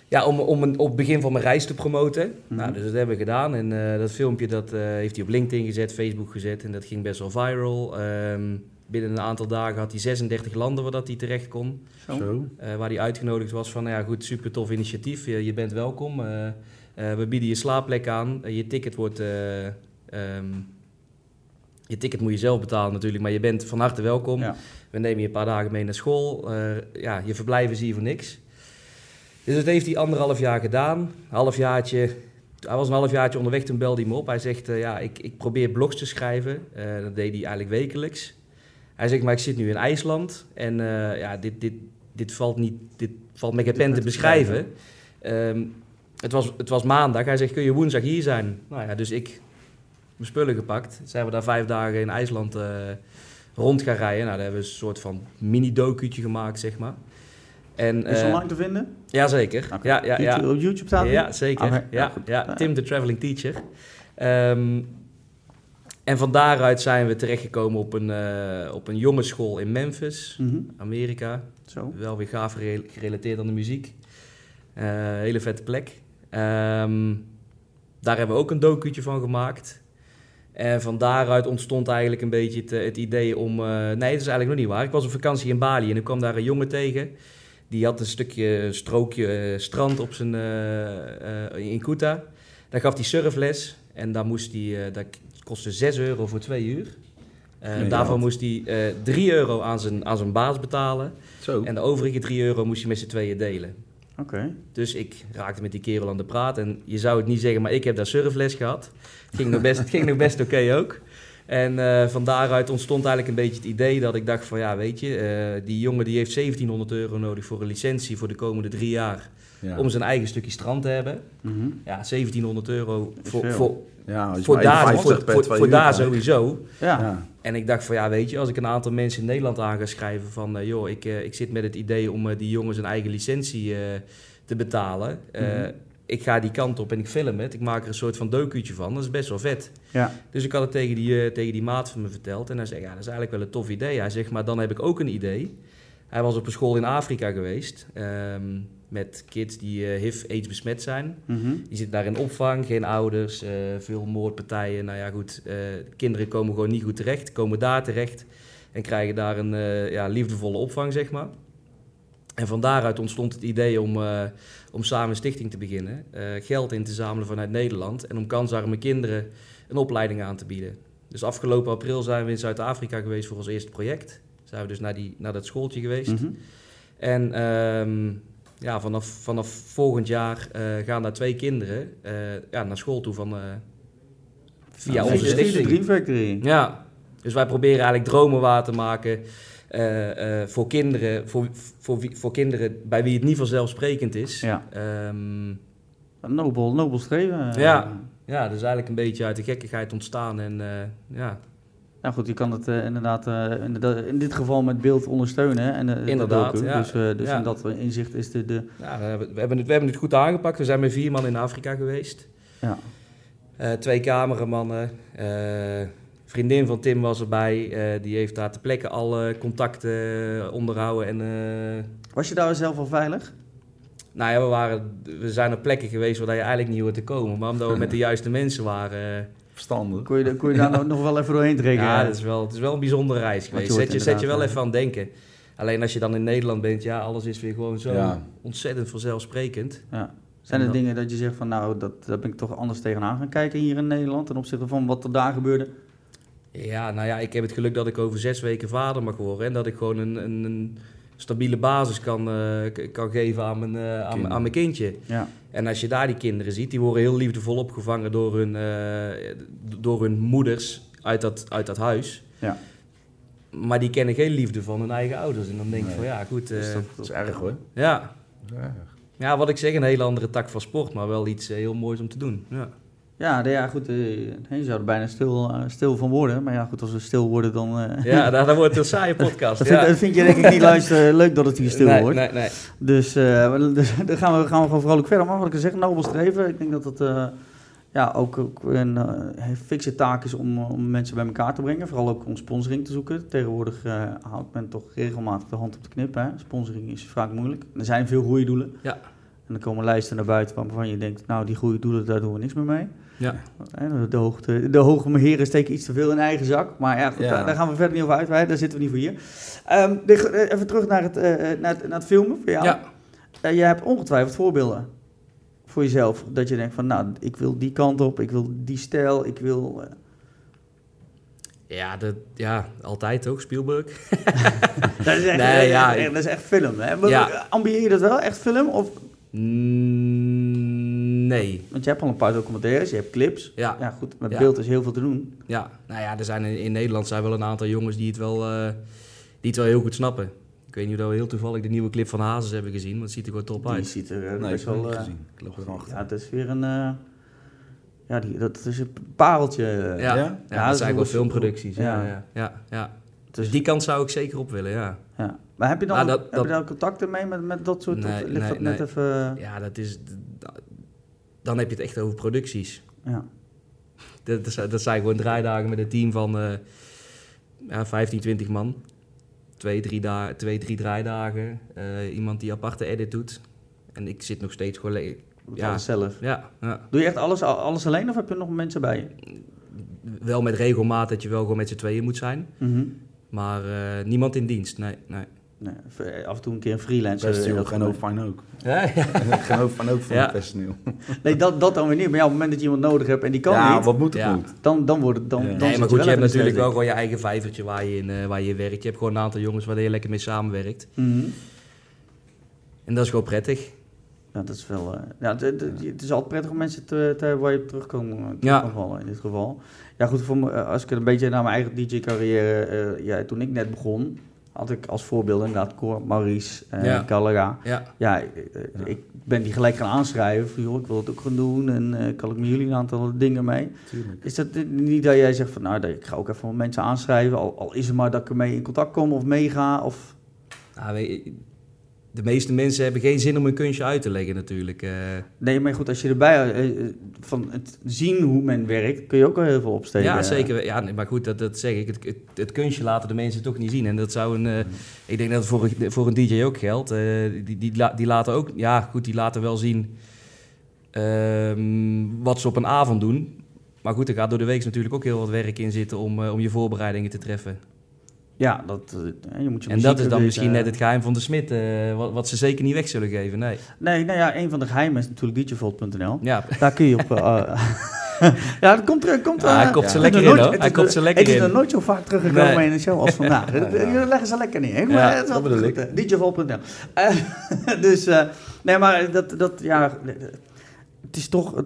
Speaker 3: ja, om, om een, op het begin van mijn reis te promoten?
Speaker 1: Mhm.
Speaker 3: Nou, dus dat hebben we gedaan. En eh, dat filmpje dat, eh, heeft hij op LinkedIn gezet, Facebook gezet. En dat ging best wel viral. Ehm, binnen een aantal dagen had hij 36 landen waar dat hij terecht kon.
Speaker 1: Zo.
Speaker 3: Eh, waar hij uitgenodigd was van, nou ja goed, super tof initiatief. Je, je bent welkom. Eh, eh, we bieden je slaapplek aan. Je ticket wordt... eh, ehm, je ticket moet je zelf betalen natuurlijk, maar je bent van harte welkom.
Speaker 1: Ja.
Speaker 3: We nemen je een paar dagen mee naar school. Eh, ja, je verblijven zie je voor niks. Dus dat heeft hij anderhalf jaar gedaan. Halfjaartje, hij was een halfjaartje onderweg, toen belde hij me op. Hij zegt, eh, ja, ik, ik probeer blogs te schrijven. Eh, dat deed hij eigenlijk wekelijks. Hij zegt, maar ik zit nu in IJsland. En ja, dit, dit, dit, valt niet, dit valt met geen pen te beschrijven. Ehm, het, was, het was maandag. Hij zegt, kun je woensdag hier zijn? Nou ja, dus ik mijn spullen gepakt. Zijn we daar vijf dagen in IJsland eh, rond gaan rijden. Nou, daar hebben we een soort van mini-docuutje gemaakt, zeg maar. En,
Speaker 1: Is
Speaker 3: eh,
Speaker 1: online te vinden?
Speaker 3: Jazeker.
Speaker 1: Oké.
Speaker 3: Ja, ja, ja.
Speaker 1: YouTube, op YouTube staat?
Speaker 3: Ja, zeker.
Speaker 1: Ja,
Speaker 3: ja, Tim, de traveling teacher. Ehm, en van daaruit zijn we terechtgekomen op een, eh, op een jongensschool in Memphis,
Speaker 1: Mhm.
Speaker 3: Amerika.
Speaker 1: Zo.
Speaker 3: Wel weer gaaf gere- gerelateerd aan de muziek. Eh, hele vette plek. Ehm, daar hebben we ook een docuutje van gemaakt. En van daaruit ontstond eigenlijk een beetje het, eh, het idee om... eh, nee, dat is eigenlijk nog niet waar. Ik was op vakantie in Bali en ik kwam daar een jongen tegen. Die had een stukje strookje eh, strand op zijn, in Kuta. Daar gaf hij surfles en daar moest hij, eh, dat kostte 6 euro voor twee uur. Eh,
Speaker 2: Nee,
Speaker 3: daarvan moest hij eh 3 euro aan zijn, aan zijn baas betalen.
Speaker 2: Zo.
Speaker 3: En de overige 3 euro moest je met z'n tweeën delen. Dus ik raakte met die kerel aan de praat. En je zou het niet zeggen, maar ik heb daar surfles gehad. Het ging nog best, ging nog best oké ook. En eh, van daaruit ontstond eigenlijk een beetje het idee dat ik dacht van... Ja, weet je, eh, die jongen die heeft 1700 euro nodig voor een licentie voor de komende drie jaar...
Speaker 2: Ja.
Speaker 3: om zijn eigen stukje strand te hebben.
Speaker 1: Mhm.
Speaker 3: Ja, 1700 euro voor,
Speaker 1: veel.
Speaker 3: voor,
Speaker 2: ja,
Speaker 3: voor daar,
Speaker 2: 51 per
Speaker 3: voor, voor
Speaker 2: uur
Speaker 3: daar sowieso.
Speaker 1: Ja.
Speaker 2: Ja.
Speaker 3: En ik dacht van ja, weet je, als ik een aantal mensen in Nederland aan ga schrijven van eh, joh, ik, eh, ik zit met het idee om eh, die jongens een eigen licentie eh, te betalen. Eh,
Speaker 1: Mhm.
Speaker 3: Ik ga die kant op en ik film het. Ik maak er een soort van docuutje van. Dat is best wel vet.
Speaker 1: Ja.
Speaker 3: Dus ik had het tegen die, tegen die maat van me verteld. En hij zei, ja, dat is eigenlijk wel een tof idee. Hij zegt, maar dan heb ik ook een idee. Hij was op een school in Afrika geweest. ehm, met kids die eh HIV, AIDS besmet zijn.
Speaker 1: Mhm.
Speaker 3: Die zitten daar in opvang, geen ouders, eh, veel moordpartijen. Nou ja, goed, eh, kinderen komen gewoon niet goed terecht, komen daar terecht en krijgen daar een ja, liefdevolle opvang, zeg maar. En van daaruit ontstond het idee om, om samen een stichting te beginnen, geld in te zamelen vanuit Nederland en om kansarme kinderen een opleiding aan te bieden. Dus afgelopen april zijn we in Zuid-Afrika geweest voor ons eerste project. Zijn we dus naar, die, naar dat schooltje geweest.
Speaker 1: Mhm.
Speaker 3: En ehm, ja, vanaf, vanaf volgend jaar eh, gaan daar twee kinderen eh, ja, naar school toe van, eh, via
Speaker 1: Nou,
Speaker 3: onze stichting.
Speaker 1: Dream Factory.
Speaker 3: Ja, dus wij proberen eigenlijk dromen waar te maken voor, kinderen, voor, voor, voor kinderen bij wie het niet vanzelfsprekend is.
Speaker 1: Ja.
Speaker 3: Ehm,
Speaker 1: Een Nobel, nobel streven.
Speaker 3: Ja. ja, dus eigenlijk een beetje uit de gekkigheid ontstaan. En ja,
Speaker 1: Nou goed, je kan het eh, inderdaad, eh, inderdaad in dit geval met beeld ondersteunen. En, eh, de
Speaker 3: Inderdaad,
Speaker 1: docu.
Speaker 3: ja.
Speaker 1: Dus, dus
Speaker 3: Ja.
Speaker 1: in dat inzicht is de... de
Speaker 3: Ja, we, hebben, we, hebben het, we hebben het goed aangepakt. We zijn met vier man in Afrika geweest.
Speaker 1: ja.
Speaker 3: Twee cameramannen. vriendin van Tim was erbij. die heeft daar ter plekke alle contacten onderhouden. En,
Speaker 1: Was je daar zelf al veilig?
Speaker 3: nou ja, we, waren, we zijn op plekken geweest waar je eigenlijk niet hoort te komen. Maar omdat we met de juiste mensen waren...
Speaker 2: Verstandig.
Speaker 1: Kon je, kon je daar nog- nog wel even doorheen trekken?
Speaker 3: ja, het is, wel, het is wel een bijzondere reis
Speaker 1: je
Speaker 3: geweest.
Speaker 1: hoort
Speaker 3: Zet je, zet je wel even aan het denken. Alleen als je dan in Nederland bent, ja, alles is weer gewoon zo
Speaker 2: Ja.
Speaker 3: ontzettend vanzelfsprekend.
Speaker 1: Ja. Zijn er
Speaker 3: dan-
Speaker 1: dingen dat je zegt van nou, dat, daar ben ik toch anders tegenaan gaan kijken hier in Nederland ten opzichte van wat er daar gebeurde?
Speaker 3: Ja, nou ja, ik heb het geluk dat ik over zes weken vader mag worden. En dat ik gewoon een, een, een stabiele basis kan, eh, kan geven aan mijn, eh, aan, aan mijn kindje.
Speaker 1: Ja.
Speaker 3: En als je daar die kinderen ziet, die worden heel liefdevol opgevangen door hun, eh, door hun moeders uit dat, uit dat huis.
Speaker 1: Ja.
Speaker 3: Maar die kennen geen liefde van hun eigen ouders. En dan denk ik
Speaker 2: Nee.
Speaker 3: van ja, goed.
Speaker 2: Dus dat, dat is erg hoor.
Speaker 3: ja.
Speaker 2: Ja.
Speaker 3: ja, wat ik zeg, een hele andere tak van sport, maar wel iets heel moois om te doen. Ja.
Speaker 1: Ja, ja, goed. eh, je zou er bijna stil, eh, stil van worden. Maar ja, goed, als we stil worden, dan... eh,
Speaker 3: Ja, dat wordt een saaie podcast.
Speaker 1: dat, vind,
Speaker 3: ja.
Speaker 1: dat vind je denk ik niet luister, leuk dat het hier stil
Speaker 3: nee,
Speaker 1: wordt.
Speaker 3: Nee, nee.
Speaker 1: Dus, eh, dus dan gaan we, gaan we gewoon vrolijk verder. Maar wat ik al zeg, nobel streven. Ik denk dat het ja, ook, ook een fikse taak is om, om mensen bij elkaar te brengen. Vooral ook om sponsoring te zoeken. Tegenwoordig houdt men toch regelmatig de hand op de knip. Hè? Sponsoring is vaak moeilijk. Er zijn veel goede doelen.
Speaker 3: Ja.
Speaker 1: En dan komen lijsten naar buiten waarvan je denkt, nou die goede doelen, daar doen we niks meer mee.
Speaker 3: Ja.
Speaker 1: De, hoogte, de hoge heren steken iets te veel in eigen zak. Maar ja, goed,
Speaker 2: Ja.
Speaker 1: Daar, daar gaan we verder niet over uitweiden. Daar zitten we niet voor hier. De- eh, even terug naar het, eh, naar het, naar het filmen voor jou.
Speaker 3: Ja.
Speaker 1: Eh, jij hebt ongetwijfeld voorbeelden voor jezelf. Dat je denkt van, nou, ik wil die kant op, ik wil die stijl, ik wil...
Speaker 3: Ja, dat, ja, altijd ook, Spielberg.
Speaker 1: dat, is echt,
Speaker 3: Nee, ja,
Speaker 1: dat is echt film, hè?
Speaker 3: Ja.
Speaker 1: Ambieer je dat wel, echt film? Of,
Speaker 3: Mm, nee.
Speaker 1: want je hebt al een paar documentaires, je hebt clips.
Speaker 3: Ja.
Speaker 1: Ja, goed, met
Speaker 3: Ja.
Speaker 1: beeld is heel veel te doen.
Speaker 3: Ja, nou ja, er zijn in, in Nederland zijn wel een aantal jongens die het wel, eh, die het wel heel goed snappen. Ik weet niet of we heel toevallig de nieuwe clip van Hazes hebben gezien, want het ziet er gewoon top
Speaker 1: Die
Speaker 3: uit.
Speaker 1: ziet er eh,
Speaker 2: Nee, ik
Speaker 1: best wel... eh, ja, het is weer een... eh, ja, die, dat is een pareltje.
Speaker 3: Ja,
Speaker 2: Ja?
Speaker 3: ja,
Speaker 1: Ja,
Speaker 3: dat
Speaker 1: dat
Speaker 3: zijn wel filmproducties. Ja,
Speaker 1: ja.
Speaker 3: ja, ja, ja.
Speaker 1: Dus
Speaker 3: Dus die kant zou ik zeker op willen, ja.
Speaker 1: Ja. Maar heb je dan
Speaker 3: dat-
Speaker 1: heb
Speaker 3: dat-
Speaker 1: je daar contacten mee met, met dat soort?
Speaker 3: Nee,
Speaker 1: of ligt
Speaker 3: nee,
Speaker 1: dat net
Speaker 3: nee.
Speaker 1: even...
Speaker 3: Ja, dat is... Dan heb je het echt over producties.
Speaker 1: Ja.
Speaker 3: Dat, dat, zijn- dat zijn gewoon draaidagen met een team van eh, ja, 15, 20 man. Twee, drie, da twee, drie draaidagen. Eh, iemand die aparte edit doet. En ik zit nog steeds gewoon...
Speaker 1: Ja. Zelf.
Speaker 3: ja, ja.
Speaker 1: Doe je echt alles, alles alleen of heb je nog mensen bij je?
Speaker 3: Wel met regelmaat dat je wel gewoon met z'n tweeën moet zijn.
Speaker 1: Mhm.
Speaker 3: Maar eh, niemand in dienst, nee. nee.
Speaker 1: Nee, af en toe een keer een freelancer.
Speaker 2: Best heel
Speaker 1: dat
Speaker 2: geen hoofd fijn ook.
Speaker 3: Ja, ja.
Speaker 2: geen hoofd van ook van
Speaker 3: Ja.
Speaker 2: het personeel.
Speaker 1: Nee, dat, dat dan weer niet. Maar ja, op het moment dat je iemand nodig hebt en die kan
Speaker 2: ja,
Speaker 1: niet,
Speaker 2: wat moet het
Speaker 3: Ja.
Speaker 2: moet.
Speaker 1: dan, dan wordt het... Dan,
Speaker 2: Ja.
Speaker 1: dan
Speaker 2: Nee,
Speaker 3: maar goed, je hebt natuurlijk wel gewoon je eigen vijvertje waar je, in, eh, waar je werkt. Je hebt gewoon een aantal jongens waar je lekker mee samenwerkt.
Speaker 1: Mhm.
Speaker 3: En dat is gewoon prettig.
Speaker 1: Ja, dat is wel... eh, ja, het, is altijd prettig om mensen te, te hebben waar je op terug kan, terug
Speaker 3: Ja.
Speaker 1: kan vallen in dit geval. Ja goed, voor me, eh, als ik een beetje naar mijn eigen DJ-carrière... eh, ja, toen ik net begon, had ik als voorbeeld inderdaad Cor, Maurice, eh
Speaker 3: Ja. Ja,
Speaker 1: Ja, eh, eh, ik ben die gelijk gaan aanschrijven. Van, joh, ik wil het ook gaan doen en eh, kan ik met jullie een aantal dingen mee.
Speaker 2: Tuurlijk.
Speaker 1: Is dat niet dat jij zegt van, nou, dat- ik ga ook even mensen aanschrijven, al, al is het maar dat ik ermee in contact kom of meega of...
Speaker 3: nou, weet je, de meeste mensen hebben geen zin om een kunstje uit te leggen natuurlijk. eh.
Speaker 1: Nee, maar goed, als je erbij, eh, eh, van het zien hoe men werkt, kun je ook wel heel veel opsteken.
Speaker 3: ja, zeker. Ja, nee, maar goed, dat, dat zeg ik. Het, het, het kunstje laten de mensen toch niet zien. En dat zou een... ik denk dat het voor, een- voor een DJ ook geldt. Die, die, die laten ook... Ja, goed, die laten wel zien ehm, wat ze op een avond doen. Maar goed, er gaat door de week natuurlijk ook heel wat werk in zitten om, om je voorbereidingen te treffen.
Speaker 1: Ja, dat, eh, je moet je
Speaker 3: En dat is dan misschien net het geheim van de Smit, eh, wat, wat ze zeker niet weg zullen geven. Nee.
Speaker 1: Nee, nou ja, een van de geheimen is natuurlijk djvolt.nl.
Speaker 3: Ja,
Speaker 1: Daar kun je op... eh, ja, dat komt er... Komt,
Speaker 3: Ja, hij
Speaker 1: eh,
Speaker 3: kopt ze lekker in,
Speaker 1: nooit-
Speaker 3: hoor.
Speaker 1: het
Speaker 3: Hij kopt ze lekker
Speaker 1: Het is
Speaker 3: in.
Speaker 1: nog nooit zo vaak teruggekomen
Speaker 3: Nee.
Speaker 1: in een show als vandaag.
Speaker 2: Ja.
Speaker 1: Jullie leggen ze lekker neer. hè? Maar
Speaker 3: Ja,
Speaker 2: dat bedoel
Speaker 1: goed. djvolt.nl Eh, Dus, eh, nee, maar dat, dat, ja... Het is toch eh,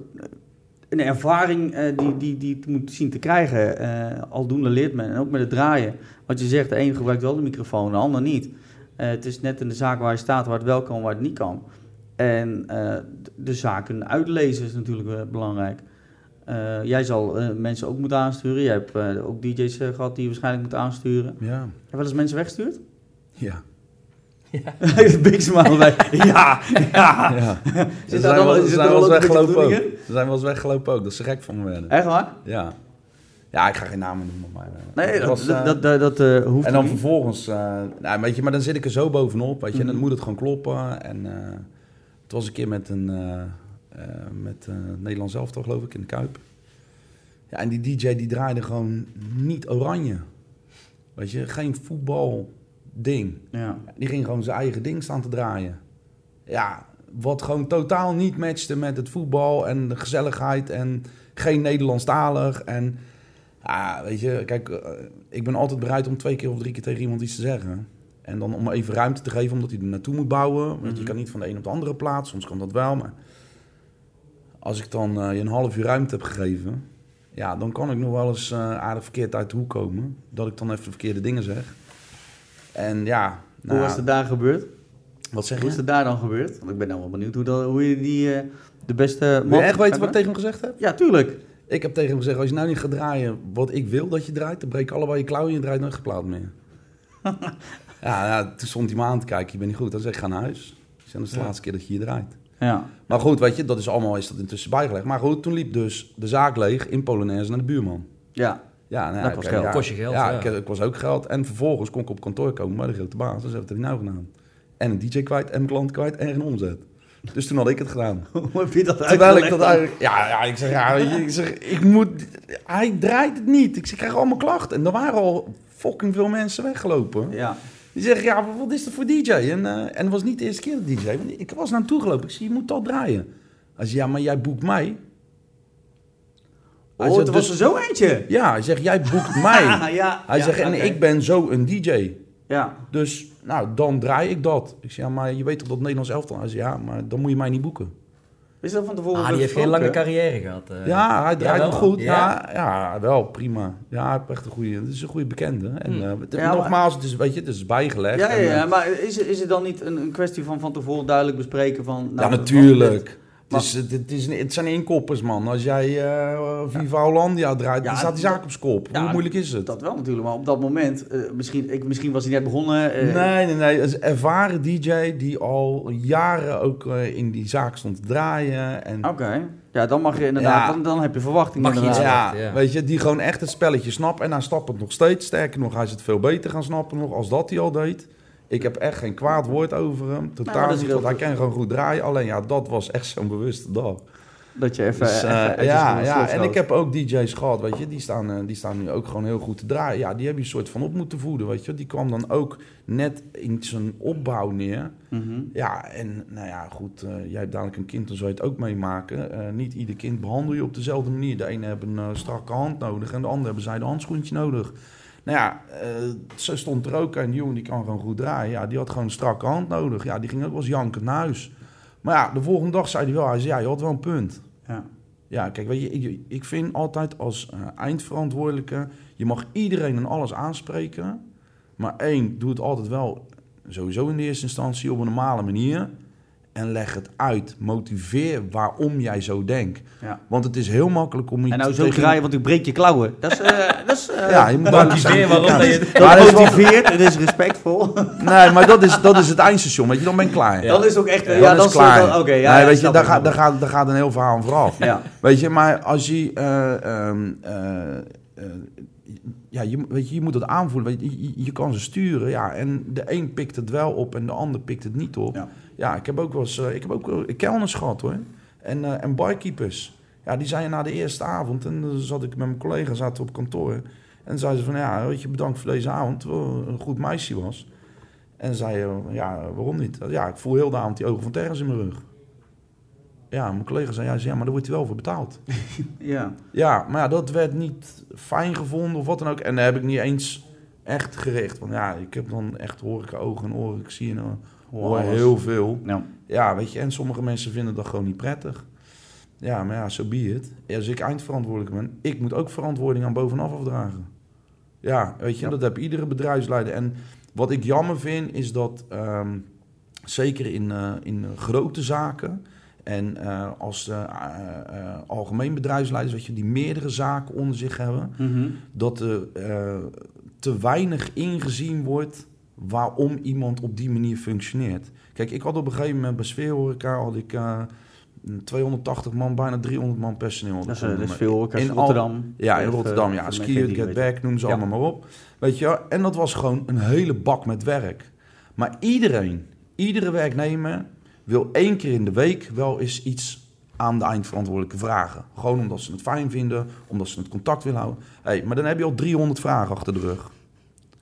Speaker 1: een ervaring eh, die, die, die het moet zien te krijgen. Eh, aldoende leert men. En ook met het draaien. Wat je zegt, de een gebruikt wel de microfoon, de ander niet. Eh, het is net in de zaak waar je staat, waar het wel kan, waar het niet kan. En de- zaken uitlezen is natuurlijk belangrijk. Jij zal mensen ook moeten aansturen. Jij hebt ook DJ's eh, gehad die je waarschijnlijk moet aansturen.
Speaker 2: Ja.
Speaker 1: Heb je wel eens mensen weggestuurd?
Speaker 2: Ja.
Speaker 1: Big smile bij. Ja, ja.
Speaker 2: ja. Ze zijn wel, eens weggelopen ook. Ze zijn wel eens weggelopen ook, dat ze gek van me werden.
Speaker 1: Echt waar?
Speaker 2: Ja. Ja, ik ga geen namen noemen, maar... eh,
Speaker 1: Nee,
Speaker 2: het
Speaker 1: dat,
Speaker 2: was,
Speaker 1: dat,
Speaker 2: eh,
Speaker 1: dat, dat, dat, eh, hoeft
Speaker 2: En dan
Speaker 1: niet.
Speaker 2: vervolgens, eh, nou, weet je, maar dan zit ik er zo bovenop, weet je, en dan
Speaker 1: Mhm.
Speaker 2: moet het gewoon kloppen. En eh, het was een keer met een, eh eh, met eh Nederlands elftal, geloof ik, in de Kuip. Ja, en die DJ die draaide gewoon niet oranje. Weet je, geen voetbalding.
Speaker 1: Ja.
Speaker 2: Die ging gewoon zijn eigen ding staan te draaien. Ja, wat gewoon totaal niet matchte met het voetbal en de gezelligheid en geen Nederlandstalig. En ja, weet je, kijk, eh, ik ben altijd bereid om twee keer of drie keer tegen iemand iets te zeggen. En dan om even ruimte te geven, omdat hij er naartoe moet bouwen. Want je
Speaker 1: Mhm.
Speaker 2: kan niet van de een op de andere plaats, soms kan dat wel. Maar als ik dan eh, je een half uur ruimte heb gegeven, ja, dan kan ik nog wel eens eh, aardig verkeerd uit de hoek komen. Dat ik dan even de verkeerde dingen zeg. En ja,
Speaker 1: Hoe
Speaker 2: nou,
Speaker 1: was het daar gebeurd?
Speaker 2: wat zeg
Speaker 1: Hoe is
Speaker 2: je?
Speaker 1: het daar dan gebeurd? Want ik ben nou wel benieuwd hoe, dat, hoe je die, eh, de beste
Speaker 2: Wil je echt weten wat ik tegen hem gezegd heb?
Speaker 1: Ja, tuurlijk.
Speaker 2: Ik heb tegen hem gezegd, als je nou niet gaat draaien wat ik wil dat je draait, dan breek ik allebei je klauwen en je draait nooit geplaat meer. ja, toen stond hij me aan te kijken, je bent niet goed. Dan zeg ik, ga naar huis. Ik zeg, dat is de
Speaker 3: Ja.
Speaker 2: laatste keer dat je hier draait.
Speaker 1: Ja.
Speaker 2: Maar goed, weet je, dat is allemaal is dat intussen bijgelegd. Maar goed, toen liep dus de zaak leeg in Polonaise naar de buurman.
Speaker 1: Ja.
Speaker 2: Ja, nou,
Speaker 1: Dat
Speaker 2: ja,
Speaker 1: kost
Speaker 2: oké,
Speaker 1: geld.
Speaker 2: Ja,
Speaker 3: Kost je geld,
Speaker 2: Ja,
Speaker 3: ja.
Speaker 2: Ik, ik was ook geld. En vervolgens kon ik op kantoor komen bij de grote baas. Dus wat heb je nou gedaan? En een DJ kwijt, en een klant kwijt, en geen omzet. Dus toen had ik het gedaan.
Speaker 1: Hoe heb je dat
Speaker 2: Terwijl ik dat eigenlijk... Ja, ja, ik zeg, ja, ik zeg, ik moet... Hij draait het niet. Ik zeg, ik krijg allemaal klachten. En er waren al fucking veel mensen weggelopen.
Speaker 1: Ja.
Speaker 2: Die zeggen, ja, wat is dat voor DJ? En, eh, en het was niet de eerste keer de DJ. Want ik was naar hem toe gelopen. Ik zeg, je moet dat draaien. Hij zegt, ja, maar jij boekt mij. Hij
Speaker 1: Oh,
Speaker 2: zegt,
Speaker 1: het was
Speaker 2: dus-
Speaker 1: er zo eentje.
Speaker 2: Ja, hij zegt, jij boekt mij.
Speaker 1: ja.
Speaker 2: Hij
Speaker 1: ja,
Speaker 2: zegt, en ik ben zo een DJ.
Speaker 1: Ja.
Speaker 2: Dus, nou, dan draai ik dat. Ik zeg, ja, maar je weet toch dat Nederlands elftal? Hij zegt, ja, maar dan moet je mij niet boeken.
Speaker 1: Is dat van tevoren
Speaker 3: Ah, die heeft geen lange carrière gehad. eh.
Speaker 2: Ja, hij draait nog goed.
Speaker 3: Ja.
Speaker 2: Ja. Ja, wel, prima. Ja, hij heeft echt een goede, het is een goede bekende. En
Speaker 3: Hmm.
Speaker 2: eh, het-
Speaker 1: Ja, maar-
Speaker 2: nogmaals, het is, weet je, het is bijgelegd.
Speaker 1: Ja, ja,
Speaker 2: En, eh,
Speaker 1: ja, maar is, is het dan niet een, een kwestie van van tevoren duidelijk bespreken van...
Speaker 2: ja,
Speaker 1: Nou, wat-
Speaker 2: natuurlijk.
Speaker 1: Maar-
Speaker 2: Het, is, het, het, is, het zijn inkoppers, man. Als jij eh Viva Hollandia draait,
Speaker 1: Ja,
Speaker 2: dan staat die zaak op zijn kop.
Speaker 1: Ja,
Speaker 2: Hoe moeilijk is het?
Speaker 1: Dat wel natuurlijk, maar op dat moment, eh, misschien, ik, misschien was hij net begonnen. eh,
Speaker 2: Nee, nee, nee. Een ervaren DJ die al jaren ook eh, in die zaak stond te draaien. En
Speaker 1: Oké, ja, dan mag je inderdaad,
Speaker 2: Ja.
Speaker 1: dan, dan heb je verwachting
Speaker 3: Mag je
Speaker 2: ja,
Speaker 3: ja.
Speaker 2: weet je, die gewoon echt het spelletje snapt. En hij snapt het nog steeds. Sterker nog, hij is het veel beter gaan snappen nog als dat hij al deed. Ik heb echt geen kwaad woord over hem.
Speaker 1: Nou,
Speaker 2: Totaal niet, want hij kan gewoon goed draaien. Alleen ja, dat was echt zo'n bewuste dag.
Speaker 1: Dat je even,
Speaker 2: Dus, eh,
Speaker 1: even
Speaker 2: ja, ja, en ik heb ook DJ's gehad, weet je, die staan, eh, die staan nu ook gewoon heel goed te draaien. Ja, die heb je een soort van op moeten voeden, weet je. Die kwam dan ook net in zijn opbouw neer.
Speaker 1: Mhm.
Speaker 2: Ja, en nou ja, goed, eh, jij hebt dadelijk een kind, dan zou je het ook meemaken. Niet ieder kind behandel je op dezelfde manier. De ene hebben een strakke hand nodig en de andere hebben zij de handschoentje nodig. Nou ja, eh, zo stond er ook die jongen die kan gewoon goed draaien. Ja, die had gewoon een strakke hand nodig. Ja, die ging ook wel eens jankend naar huis. Maar ja, de volgende dag zei hij wel, hij zei, ja, je had wel een punt.
Speaker 1: Ja.
Speaker 2: Ja, kijk, weet je, ik, ik vind altijd als eh, eindverantwoordelijke, je mag iedereen en alles aanspreken. Maar één, doe het altijd wel sowieso in de eerste instantie op een normale manier. En leg het uit. Motiveer waarom jij zo denkt.
Speaker 1: Ja.
Speaker 2: Want het is heel makkelijk om iets
Speaker 1: En nou zo
Speaker 2: tegen-
Speaker 1: draaien, want ik breek je klauwen. Dat is, eh, dat is eh,
Speaker 2: Ja, je moet
Speaker 3: Motiveer waarom
Speaker 2: Ja,
Speaker 3: dat je-
Speaker 1: dat
Speaker 2: dat is
Speaker 1: motiveert, het is respectvol.
Speaker 2: Nee, maar dat is, dat is het eindstation. Weet je, dan ben ik klaar.
Speaker 3: Ja.
Speaker 1: Dan is ook echt,
Speaker 2: Dan
Speaker 1: ja,
Speaker 2: is
Speaker 1: dat
Speaker 2: het klaar.
Speaker 1: dan- Oké, ja,
Speaker 2: nee, weet je, daar gaat, daar, gaat, daar gaat een heel verhaal aan vooraf.
Speaker 1: Ja,
Speaker 2: Weet je, maar als je. eh, ehm, eh, eh, ja, je, weet je, je moet het aanvoelen. Weet je, je, je kan ze sturen. Ja, en de een pikt het wel op en de ander pikt het niet op.
Speaker 1: Ja.
Speaker 2: Ik heb ook wel eens. eh, ik heb ook wel kelners gehad hoor. En, eh en barkeepers. Ja, die zeiden na de eerste avond. En dan zat ik met mijn collega zaten op kantoor. En zeiden ze van ja, weet je, bedankt voor deze avond. Terwijl een goed meisje was. En zei ja, waarom niet? Ja, ik voel heel de avond die ogen van Terrence in mijn rug. Ja, mijn collega zei, ja, maar daar wordt hij wel voor betaald.
Speaker 1: ja.
Speaker 2: Ja, maar ja, dat werd niet fijn gevonden of wat dan ook. En daar heb ik niet eens echt gericht. Want ja, ik heb dan echt horeca ogen en oren. Ik zie en uh, hoor heel veel.
Speaker 1: Ja.
Speaker 2: Ja, weet je, en sommige mensen vinden dat gewoon niet prettig. Ja, maar ja, zo so be it. Als ik eindverantwoordelijk ben, ik moet ook verantwoording aan bovenaf afdragen. Ja, weet je,
Speaker 1: Ja.
Speaker 2: dat heb iedere bedrijfsleider. En wat ik jammer vind, is dat ehm, zeker in, eh, in grote zaken En eh, als eh, algemeen bedrijfsleiders, dat je die meerdere zaken onder zich hebben,
Speaker 1: Mhm.
Speaker 2: dat er te weinig ingezien wordt waarom iemand op die manier functioneert. Kijk, ik had op een gegeven moment bij Sfeerhoreca had ik eh, 280 man, bijna 300 man personeel.
Speaker 1: Dat is, eh, dat is
Speaker 2: me.
Speaker 1: veel.
Speaker 2: In al-
Speaker 1: Rotterdam.
Speaker 2: Ja, in
Speaker 1: eh,
Speaker 2: Rotterdam. Ja,
Speaker 1: voor de
Speaker 2: Ski
Speaker 1: mensen
Speaker 2: Hut,
Speaker 1: die
Speaker 2: Get. Back, noem ze
Speaker 1: Ja.
Speaker 2: allemaal maar op. Weet je, en dat was gewoon een hele bak met werk. Maar iedereen, iedere werknemer wil één keer in de week wel eens iets aan de eindverantwoordelijke vragen. Gewoon omdat ze het fijn vinden, omdat ze het contact willen houden. Hey, maar dan heb je al 300 vragen achter de rug.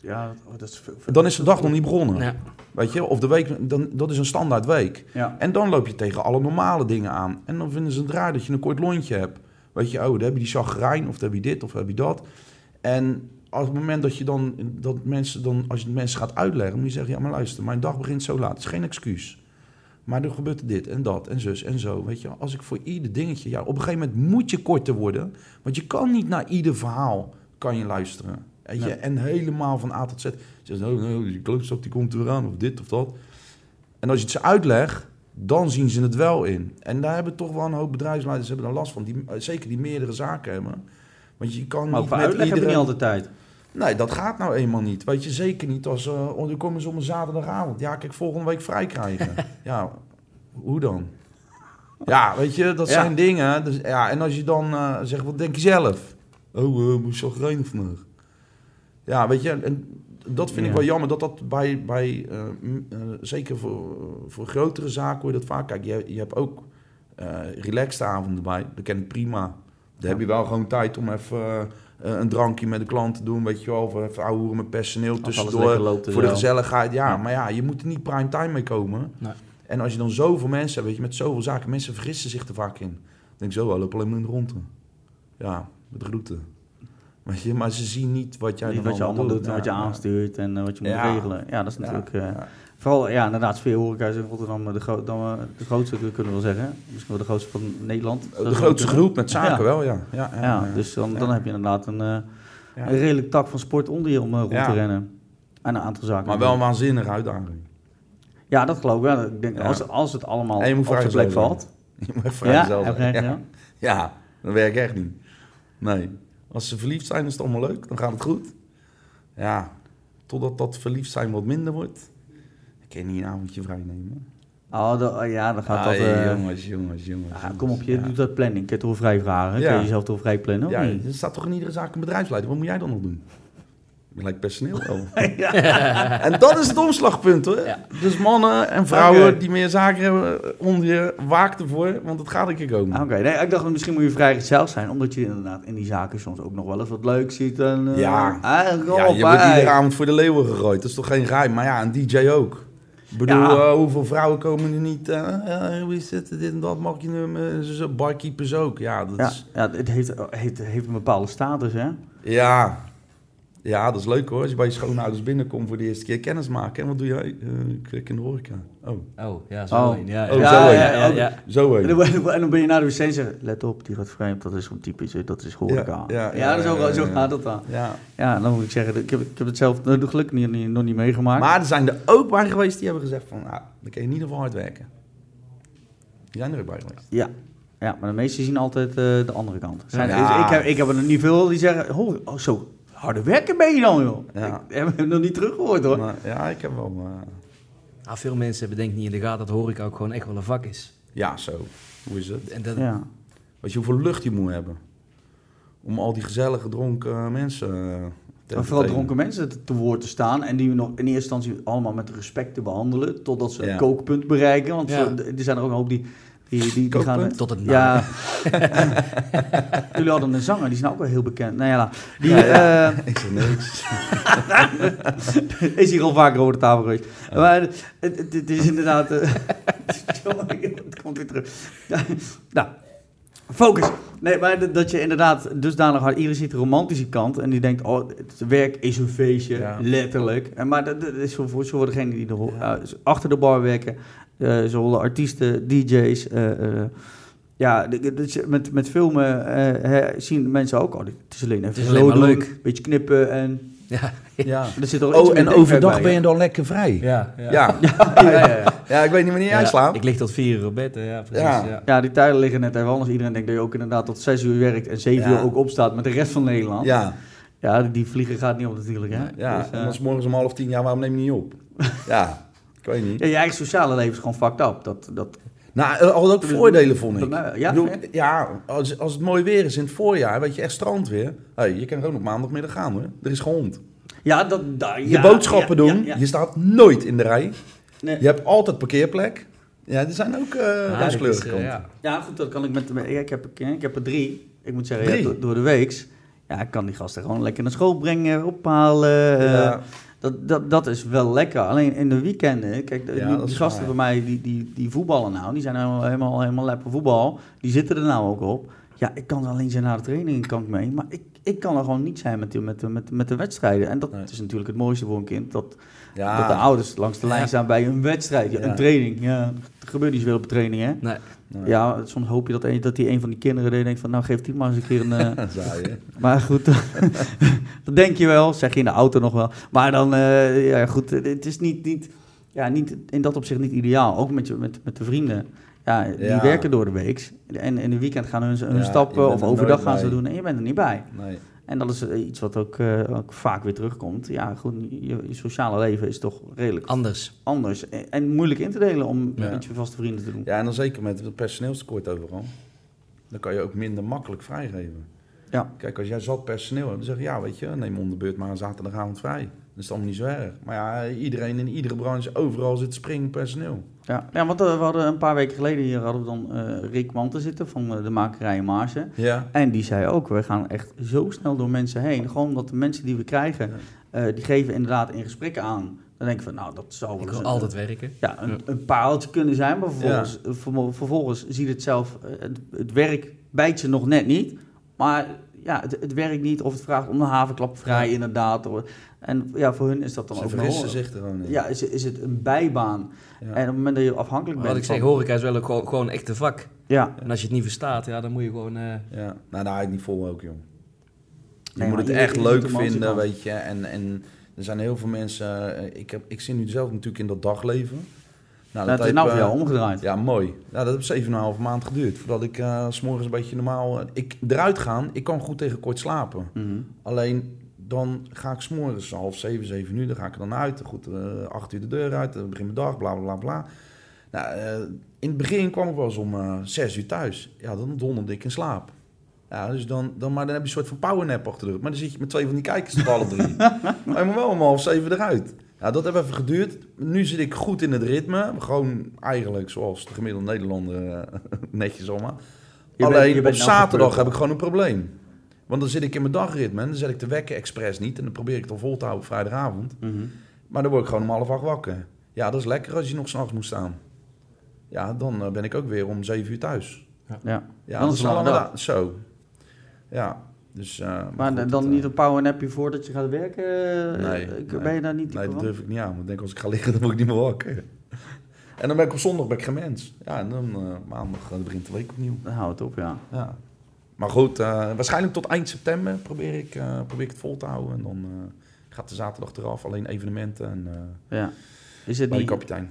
Speaker 1: Ja, dat- oh, is veel- veel-
Speaker 2: Dan is de dag nog niet begonnen.
Speaker 3: Ja.
Speaker 2: Weet je, of de week, dan, dat is een standaard week.
Speaker 1: Ja.
Speaker 2: En dan loop je tegen alle normale dingen aan. En dan vinden ze het raar dat je een kort lontje hebt. Weet je, oh, dan heb je die chagrijn, of dan heb je dit, of dan heb je dat. En op het moment dat je dan, dat mensen dan, als je het mensen gaat uitleggen, moet je zeggen, ja, maar luister, mijn dag begint zo laat. Het is geen excuus. Maar er gebeurt dit en dat en zus en zo. Weet je, als ik voor ieder dingetje, ja, op een gegeven moment moet je korter worden. Want je kan niet naar ieder verhaal kan je luisteren. Weet je, en helemaal van A tot Z. Zeg, oh, nou, die klootzak die komt er weer aan, of dit of dat. En als je het ze uitlegt, dan zien ze het wel in. En daar hebben toch wel een hoop bedrijfsleiders hebben daar last van. Die, eh, zeker die meerdere zaken hebben. Want je kan
Speaker 1: Maar
Speaker 2: niet met
Speaker 1: uitleg
Speaker 2: iedereen...
Speaker 1: niet altijd tijd.
Speaker 2: Nee, dat gaat nou eenmaal niet. Weet je, zeker niet als... eh oh, dan komen ze op een zaterdagavond. Ja, kijk, volgende week vrij krijgen. ja, hoe dan? Ja, weet je, dat
Speaker 1: Ja.
Speaker 2: zijn dingen. Dus, ja, en als je dan eh, zegt, wat denk je zelf? Oh, uh, moet je chagrijnig vandaag. Ja, weet je, en dat vind ik wel jammer dat dat bij, bij eh, eh, zeker voor, voor grotere zaken hoor je dat vaak. Kijk, je, je hebt ook eh relaxed avonden bij, dat ken ik prima.
Speaker 1: Ja.
Speaker 2: heb je wel gewoon tijd om even een drankje met de klant te doen, weet je wel, of even ouwe hoeren met personeel tussendoor.
Speaker 1: loopt
Speaker 2: Voor de
Speaker 1: zo.
Speaker 2: gezelligheid, ja,
Speaker 1: Ja.
Speaker 2: Maar ja, je moet er niet prime time mee komen.
Speaker 3: Nee.
Speaker 2: En als je dan zoveel mensen hebt, weet je, met zoveel zaken, mensen vergissen zich er vaak in. Dan denk ik zo, wel, loop alleen maar in de ronde. Ja, met route. Weet je, maar ze zien niet wat jij
Speaker 1: Niet
Speaker 2: dan
Speaker 1: wat je allemaal doet en wat je aanstuurt en eh, wat je moet
Speaker 2: Ja.
Speaker 1: regelen. Ja, dat is natuurlijk... eh. Vooral, ja, inderdaad, sfeerhoreca is in Rotterdam eh, de, gro dan, de grootste, kunnen we wel zeggen. Misschien wel de grootste van Nederland.
Speaker 2: De grootste groep met zaken wel, ja. Ja,
Speaker 1: dus dan, dan heb je inderdaad een, een redelijk tak van sport onder je om rond te rennen. En een aantal zaken.
Speaker 2: Maar wel een waanzinnige uitdaging.
Speaker 1: Ja, dat geloof ik wel. Ik denk, als, als het allemaal op zijn plek
Speaker 2: zijn.
Speaker 1: valt.
Speaker 2: Je moet vrij
Speaker 1: Ja,
Speaker 2: zelf ja.
Speaker 1: ja.
Speaker 2: ja, dat werkt echt niet. Nee. Als ze verliefd zijn, is het allemaal leuk. Dan gaat het goed. Ja, totdat dat verliefd zijn wat minder wordt. Ik kan niet een avondje vrij nemen.
Speaker 1: Oh, dat- oh, ja, dan gaat
Speaker 2: Ah,
Speaker 1: dat... eh,
Speaker 2: jongens, jongens, jongens. jongens.
Speaker 1: kom op, je
Speaker 2: Ja.
Speaker 1: doet dat planning. Kun je toch vrij vragen? Kun je jezelf toch vrij plannen?
Speaker 2: Ja, er staat toch in iedere zaak een bedrijfsleider. Wat moet jij dan nog doen? Gelijk personeel
Speaker 1: ja.
Speaker 2: en dat is het omslagpunt hoor.
Speaker 3: Ja.
Speaker 2: Dus mannen en vrouwen die meer zaken hebben onder je, waak ervoor, want het gaat een keer komen.
Speaker 1: Oké, nee, ik dacht misschien moet je vrijgezel zijn, omdat je inderdaad in die zaken soms ook nog wel eens wat leuk ziet. En, eh,
Speaker 2: Ja. ja, je wordt
Speaker 1: hey.
Speaker 2: iedere avond voor de leeuwen gegooid. Dat is toch geen geheim? Maar ja, een DJ ook. Ik bedoel,
Speaker 1: Ja.
Speaker 2: eh, hoeveel vrouwen komen er niet? eh, eh, hoe is het? Dit en dat mag je nu. eh, barkeepers ook. Ja, dat
Speaker 1: Ja,
Speaker 2: is...
Speaker 1: ja, het heeft, heeft, heeft een bepaalde status, hè?
Speaker 2: Ja. Ja, dat is leuk hoor. Als je bij je schoonouders binnenkomt voor de eerste keer kennis maken. En wat doe jij? Eh, ik werk in de horeca. Oh,
Speaker 3: Oh, ja, zo.
Speaker 1: Oh.
Speaker 3: heen. Ja,
Speaker 2: Oh,
Speaker 3: ja,
Speaker 2: zo
Speaker 3: ja,
Speaker 2: heen.
Speaker 3: ja, ja, ja.
Speaker 2: zo
Speaker 1: En
Speaker 2: heen.
Speaker 1: dan, en dan ben je naar de wc en zeg let op, die gaat vreemd, dat is gewoon typisch, dat is horeca.
Speaker 2: Ja,
Speaker 1: Ja,
Speaker 2: ja, ja,
Speaker 1: dat is ook, zo
Speaker 2: ja.
Speaker 1: gaat dat dan.
Speaker 2: Ja.
Speaker 1: Ja, dan moet ik zeggen, ik heb, ik heb het zelf gelukkig niet, niet, nog niet meegemaakt.
Speaker 2: Maar er zijn er ook bij geweest die hebben gezegd van... Nou, dan kun je in ieder geval hard werken. Die zijn er ook bij geweest.
Speaker 1: Ja. ja, maar de meesten zien altijd eh, de andere kant. Zijn,
Speaker 2: Ja.
Speaker 1: is- ik, heb, ik heb er niet veel die zeggen, oh, oh, zo harde werken ben je dan, joh.
Speaker 2: Ja.
Speaker 1: Ik heb het nog niet teruggehoord, hoor.
Speaker 2: Maar, ja, ik heb wel... eh,
Speaker 3: Ah, veel mensen hebben denk ik niet in de gaten dat horeca ook gewoon echt wel een vak is.
Speaker 2: ja, zo. Hoe is het?
Speaker 3: En dat,
Speaker 1: Ja.
Speaker 2: Weet je hoeveel lucht je moet hebben? Om al die gezellige dronken mensen eh, te
Speaker 1: Maar vooral dronken mensen te, te woord te staan en die we nog in eerste instantie allemaal met respect te behandelen, totdat ze
Speaker 2: Ja.
Speaker 1: een kookpunt bereiken. Want
Speaker 3: Ja.
Speaker 1: er zijn er ook een hoop die, die, die, die gaan...
Speaker 3: Tot het
Speaker 1: Ja. Jullie hadden een zanger, die is nou ook wel heel bekend. Nou ja, die
Speaker 2: Ja, ja.
Speaker 1: eh,
Speaker 2: Ik zeg niks.
Speaker 1: is hier al vaker over de tafel geweest. Maar het, het, het is inderdaad... eh, het komt weer terug. nou, focus. Nee, maar dat- je inderdaad dusdanig hard... Iedereen ziet de romantische kant en die denkt... Oh, het werk is een feestje, letterlijk. En, maar dat, dat is voor, voor degenen die er,
Speaker 2: Ja.
Speaker 1: eh, achter de bar werken... eh zowel de artiesten, DJ's... eh, eh, ja, met, met filmen eh, zien mensen ook... Oh, het is alleen even
Speaker 3: is
Speaker 1: zo
Speaker 3: alleen maar
Speaker 1: doen,
Speaker 3: leuk.
Speaker 1: beetje knippen en...
Speaker 3: Ja.
Speaker 2: Ja.
Speaker 1: Er zit er iets
Speaker 2: Oh, en overdag
Speaker 1: bij,
Speaker 2: ben je dan lekker vrij.
Speaker 3: Ja,
Speaker 2: Ja.
Speaker 3: ja.
Speaker 2: Ja.
Speaker 3: ja, ja.
Speaker 2: Ja, ik weet niet wanneer jij
Speaker 3: Ja,
Speaker 2: slaapt.
Speaker 3: Ik lig tot vier uur op bed, hè, ja, precies.
Speaker 2: Ja.
Speaker 3: Ja.
Speaker 1: Ja, die tijden liggen net even anders. Iedereen denkt dat je ook inderdaad tot 6 uur werkt en 7
Speaker 2: Ja.
Speaker 1: uur ook opstaat met de rest van Nederland. Ja,
Speaker 2: Ja,
Speaker 1: die vliegen gaat niet op natuurlijk, hè?
Speaker 2: ja.
Speaker 1: Dus, eh,
Speaker 2: en dan is morgens om half tien, ja, waarom neem je niet op? ja, ik weet niet.
Speaker 1: ja, je eigen sociale leven is gewoon fucked up. Dat, dat,
Speaker 2: Nou, er hadden ook voordelen, vond ik.
Speaker 1: Mij- ja,
Speaker 2: ik bedoel,
Speaker 1: vind
Speaker 2: ja als, als het mooi weer is in het voorjaar, weet je, echt strandweer. Hey, je kan gewoon op maandagmiddag gaan, hoor. Er is gehond.
Speaker 1: ja, dat, da-
Speaker 2: Je
Speaker 1: ja,
Speaker 2: boodschappen
Speaker 1: ja,
Speaker 2: doen,
Speaker 1: ja, ja.
Speaker 2: je staat nooit in de rij.
Speaker 1: Nee.
Speaker 2: Je hebt altijd parkeerplek. Ja, er zijn ook uh,
Speaker 3: Ja, is, eh, ja.
Speaker 1: Ja, goed, dat kan ik met... Ik heb, ik heb er drie. Ik moet zeggen,
Speaker 2: Drie?
Speaker 1: ja, door, door de weeks. Ja, ik kan die gasten gewoon lekker naar school brengen, ophalen. eh,
Speaker 2: Ja.
Speaker 1: Dat, dat, dat is wel lekker. Alleen in de weekenden, kijk, de-
Speaker 2: Ja,
Speaker 1: die, gasten bij mij, die, die, die voetballen nou, die zijn helemaal, helemaal, helemaal lekker voetbal. Die zitten er nou ook op. Ja, ik kan alleen zijn na de training, kan ik mee. Maar ik, ik kan er gewoon niet zijn met de, met met, de- met de wedstrijden. En dat
Speaker 2: Nee.
Speaker 1: is natuurlijk het mooiste voor een kind. Dat,
Speaker 2: Ja.
Speaker 1: dat de ouders langs de lijn staan bij een wedstrijd. Een training. Ja, er gebeurt niet zoveel op een training, hè?
Speaker 3: Nee.
Speaker 2: Nee.
Speaker 1: Ja, soms hoop je dat, een, dat die een van die kinderen denkt van... nou, geef die maar eens een keer een...
Speaker 2: hè?
Speaker 1: maar goed, dat denk je wel, zeg je in de auto nog wel. Maar dan, eh, ja goed, het is niet, niet, ja, niet in dat opzicht niet ideaal. Ook met, je, met, met de vrienden. Ja, die
Speaker 2: Ja.
Speaker 1: werken door de week. En in de weekend gaan hun, hun
Speaker 2: Ja,
Speaker 1: stappen of
Speaker 2: er
Speaker 1: overdag gaan ze doen en je bent er niet bij.
Speaker 2: Nee.
Speaker 1: En dat is eh, iets wat ook, eh, ook vaak weer terugkomt. Ja, goed, je, je sociale leven is toch redelijk
Speaker 3: Anders.
Speaker 1: anders. En, en moeilijk in te delen om
Speaker 2: Ja.
Speaker 1: met je vaste vrienden te doen.
Speaker 2: Ja, en dan zeker met het personeelstekort overal. Dan kan je ook minder makkelijk vrijgeven.
Speaker 1: Ja.
Speaker 2: Kijk, als jij zat personeel hebt, dan zeg je ja, weet je, neem om de beurt maar een zaterdagavond vrij. Dat is allemaal niet zo erg. Maar ja, iedereen in iedere branche, overal zit springend personeel.
Speaker 1: Ja, ja want eh, we hadden een paar weken geleden hier hadden we dan eh Rick Manten zitten van eh, de makerij Marge.
Speaker 2: Ja.
Speaker 1: En die zei ook, we gaan echt zo snel door mensen heen. Gewoon omdat de mensen die we krijgen, eh, die geven inderdaad in gesprekken aan. Dan denk ik van, nou, dat zou wel
Speaker 3: Ik
Speaker 1: eens
Speaker 3: altijd werken.
Speaker 1: ja, een,
Speaker 3: Ja.
Speaker 1: een paaltje kunnen zijn. Maar vervolgens, vervolgens ziet het zelf, het, het werk bijt ze nog net niet. Maar ja, het, het werkt niet of het vraagt om de havenklap vrij
Speaker 2: Ja.
Speaker 1: inderdaad. Of- En ja, voor hun is dat dan
Speaker 2: Ze
Speaker 1: ook nog-
Speaker 2: zich er gewoon in.
Speaker 1: Ja, is, is het een bijbaan.
Speaker 2: Ja.
Speaker 1: En op het moment dat je afhankelijk
Speaker 3: Wat
Speaker 1: bent
Speaker 3: ik zeg,
Speaker 1: van-
Speaker 3: horeca is wel ook gewoon, gewoon echt een vak.
Speaker 1: Ja,
Speaker 3: En als je het niet verstaat, ja, dan moet je gewoon... eh,
Speaker 2: Ja. Nou, daar ik niet vol ook, joh. Je
Speaker 1: Nee,
Speaker 2: moet het echt leuk
Speaker 1: een
Speaker 2: vinden, weet je. En, en er zijn heel veel mensen... eh, Ik, heb, ik zit nu zelf natuurlijk in dat dagleven. Nou,
Speaker 1: dat is nou voor
Speaker 2: eh,
Speaker 1: jou omgedraaid.
Speaker 2: Ja, mooi. Nou, dat heeft 7,5 maand geduurd. Voordat ik eh, s s'morgens een beetje normaal... eh, ik eruit gaan, ik kan goed tegen kort slapen.
Speaker 1: Mhm.
Speaker 2: Alleen dan ga ik s'morgens half zeven, zeven uur, dan ga ik er dan uit. Goed, eh acht uur de deur uit, dan begin mijn dag, bla bla bla bla. Nou, eh, in het begin kwam ik wel eens om eh, zes uur thuis. Ja, dan donderde ik in slaap. Ja, dus dan, dan, maar dan heb je een soort van powernap achter de rug. Maar dan zit je met twee van die kijkers op alle drie. maar je moet wel om half zeven eruit. Ja, dat heeft even geduurd. Nu zit ik goed in het ritme. Gewoon eigenlijk zoals de gemiddelde Nederlander eh, netjes allemaal.
Speaker 1: Bent-
Speaker 2: Alleen op
Speaker 1: nou
Speaker 2: zaterdag heb ik gewoon een probleem. Want dan zit ik in mijn dagritme en dan zet ik de wekker expres niet. En dan probeer ik het al vol te houden op vrijdagavond.
Speaker 1: Mhm.
Speaker 2: Maar dan word ik gewoon om half acht wakker. Ja, dat is lekker als je nog s'nachts moet staan. Ja, dan eh, ben ik ook weer om zeven uur thuis.
Speaker 1: Ja.
Speaker 2: Ja,
Speaker 1: Dan
Speaker 2: dat
Speaker 1: is dag.
Speaker 2: Zo. Ja, dus... eh,
Speaker 1: Maar
Speaker 2: goed,
Speaker 1: dan
Speaker 2: dat,
Speaker 1: niet
Speaker 2: eh,
Speaker 1: een powernapje voordat je gaat werken? eh,
Speaker 2: Nee,
Speaker 1: eh,
Speaker 2: nee.
Speaker 1: Ben je daar niet
Speaker 2: Nee, dat durf ik niet aan. Want ik denk als ik ga liggen, dan word ik niet meer wakker. En dan ben ik op zondag ben ik geen mens. Ja, en dan eh, maandag eh, begint de week opnieuw.
Speaker 1: Dan houdt het op, ja.
Speaker 2: Ja. Maar goed, eh, waarschijnlijk tot eind september probeer ik, eh, probeer ik het vol te houden. En dan eh, gaat de zaterdag eraf, alleen evenementen en eh
Speaker 1: ja. Is het
Speaker 2: bij de
Speaker 1: niet,
Speaker 2: kapitein.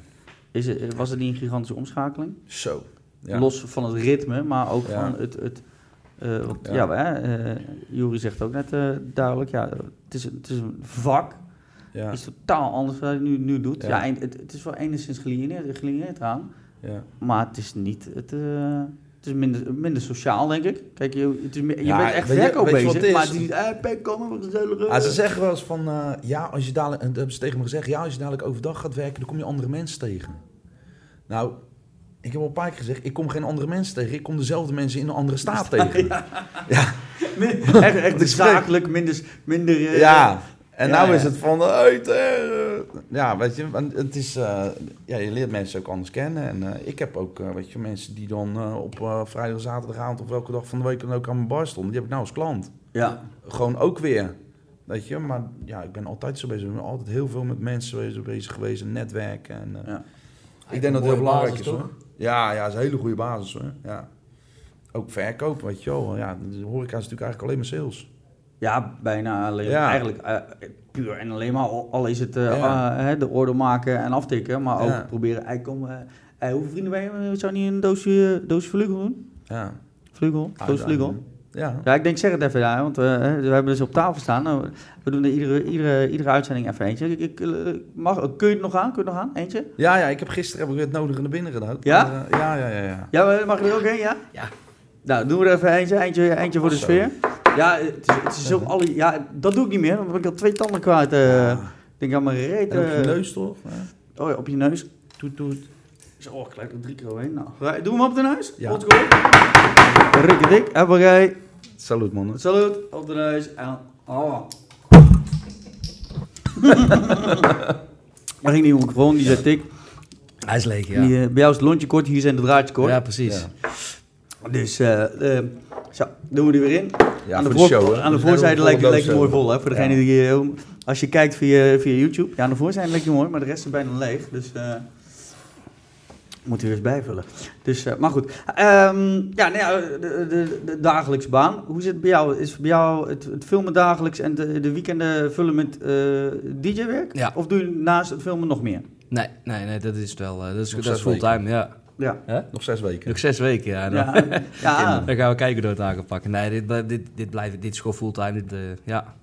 Speaker 1: is het, was het niet een gigantische omschakeling?
Speaker 2: Zo. Ja.
Speaker 1: Los van het ritme, maar ook
Speaker 2: Ja.
Speaker 1: van het... het eh, wat, ja,
Speaker 2: Ja.
Speaker 1: eh, Jury zegt ook net eh, duidelijk, ja, het is, het is een vak,
Speaker 2: Ja.
Speaker 1: het is totaal anders wat hij nu, nu doet. Ja.
Speaker 2: Ja.
Speaker 1: en het, het is wel enigszins gelineerd, gelineerd aan,
Speaker 2: ja.
Speaker 1: maar het is niet, het, het is minder, minder sociaal, denk ik. Kijk, je, het is, je
Speaker 2: Ja,
Speaker 1: bent echt
Speaker 2: je-
Speaker 1: verkoop
Speaker 2: je
Speaker 1: bezig,
Speaker 2: het
Speaker 1: maar het is niet, eh, Pek, kom maar, gezellig.
Speaker 2: Ah, ze zeggen wel eens van, ja, als je dadelijk, en dat hebben ze tegen me gezegd, ja, als je dadelijk overdag gaat werken, dan kom je andere mensen tegen. Nou, ik heb al een paar keer gezegd, ik kom geen andere mensen tegen, ik kom dezelfde mensen in een andere staat tegen. Ja,
Speaker 1: echt, echt zakelijk, minder... minder eh,
Speaker 2: ja. En
Speaker 1: Ja,
Speaker 2: nou
Speaker 1: ja.
Speaker 2: is het van, uit, eh, ja, weet je, want het is, eh, ja, je leert mensen ook anders kennen. En eh, ik heb ook, weet je, mensen die dan eh, op eh, vrijdag, zaterdagavond of welke dag van de week dan ook aan mijn bar stonden, die heb ik nou als klant.
Speaker 1: ja.
Speaker 2: gewoon ook weer. Weet je, maar ja, ik ben altijd zo bezig. Ik ben altijd heel veel met mensen bezig, bezig geweest, en netwerken. En, eh,
Speaker 1: Ja.
Speaker 2: Ik denk dat het heel belangrijk is hoor. Ja, ja, dat is een hele goede basis hoor. Ja. Ook verkoop, weet je wel. Ja, de horeca is natuurlijk eigenlijk alleen maar sales.
Speaker 1: Ja, bijna alleen.
Speaker 2: Ja.
Speaker 1: Eigenlijk eh, puur en alleen maar. Al is het eh,
Speaker 2: Ja.
Speaker 1: hè, de orde maken en aftikken. Maar ook
Speaker 2: Ja.
Speaker 1: proberen eigenlijk om... eh, hoeveel vrienden ben je? Zou niet een doosje, doosje vlugel doen?
Speaker 2: Ja.
Speaker 1: Vlugel? Doos vlugel?
Speaker 2: Ja.
Speaker 1: Ja, ik denk zeg het even daar, want eh, hè, we hebben dus op tafel staan. Nou, we doen er iedere, iedere, iedere uitzending even eentje. Ik, ik, eh, mag, kun je het nog aan? Kun je het nog aan? Eentje?
Speaker 2: Ja, ja, ik heb gisteren heb ik het nodige naar binnen gedaan.
Speaker 1: Ja?
Speaker 2: Maar, eh, ja, ja, ja, ja.
Speaker 1: Mag je er ook een? Ja?
Speaker 3: Ja.
Speaker 1: Nou, doen we er even eentje. Eentje, eentje voor de
Speaker 2: Zo.
Speaker 1: sfeer. Ja, het is, het is ook alle, ja, dat doe ik niet meer. Dan heb ik al twee tanden kwijt. eh. Ik denk aan mijn reet.
Speaker 2: En op je
Speaker 1: eh,
Speaker 2: neus toch?
Speaker 1: Oh ja, op je neus.
Speaker 2: Toet, toet.
Speaker 1: Zo, oh, gelijk er drie keer overheen. Nou, Ra- doe hem op de neus.
Speaker 2: Ja.
Speaker 1: Oldschool. Rikke dik.
Speaker 2: Salut, man.
Speaker 1: Salut. Op de neus. En... Oh. Daar ging die microfoon, die zei tik.
Speaker 3: Hij is leeg, ja.
Speaker 1: Die, eh, bij jou is het lontje kort, hier zijn de draadjes kort.
Speaker 3: Ja, precies.
Speaker 2: Ja.
Speaker 1: Dus eh, eh, zo, doen we die weer in.
Speaker 2: Ja,
Speaker 1: aan de,
Speaker 2: voor de show, hè.
Speaker 1: aan de
Speaker 2: Dus
Speaker 1: voorzijde lijkt het mooi
Speaker 2: doos,
Speaker 1: vol, hè? Voor degene
Speaker 2: Ja.
Speaker 1: die, als je kijkt via, via YouTube. Ja, aan de voorzijde lijkt het mooi, maar de rest is bijna leeg. Dus eh moet u eens bijvullen. Dus, eh, maar goed. Ehm, ja, ja, de, de, de dagelijks baan. Hoe zit het bij jou? Is bij jou het, het filmen dagelijks en de, de weekenden vullen met eh, DJ-werk?
Speaker 3: Ja.
Speaker 1: Of doe je naast het filmen nog meer?
Speaker 3: Nee, nee, nee, dat is het wel. eh, dat is, dat is fulltime, ja.
Speaker 1: Ja.
Speaker 3: Hè?
Speaker 2: Nog zes weken.
Speaker 3: Nog zes weken, ja. Dan,
Speaker 1: Ja, ja,
Speaker 3: dan gaan we kijken door het aangepakken. Nee, dit, blijft- dit, dit, blijft, dit is gewoon fulltime. Dit, ja.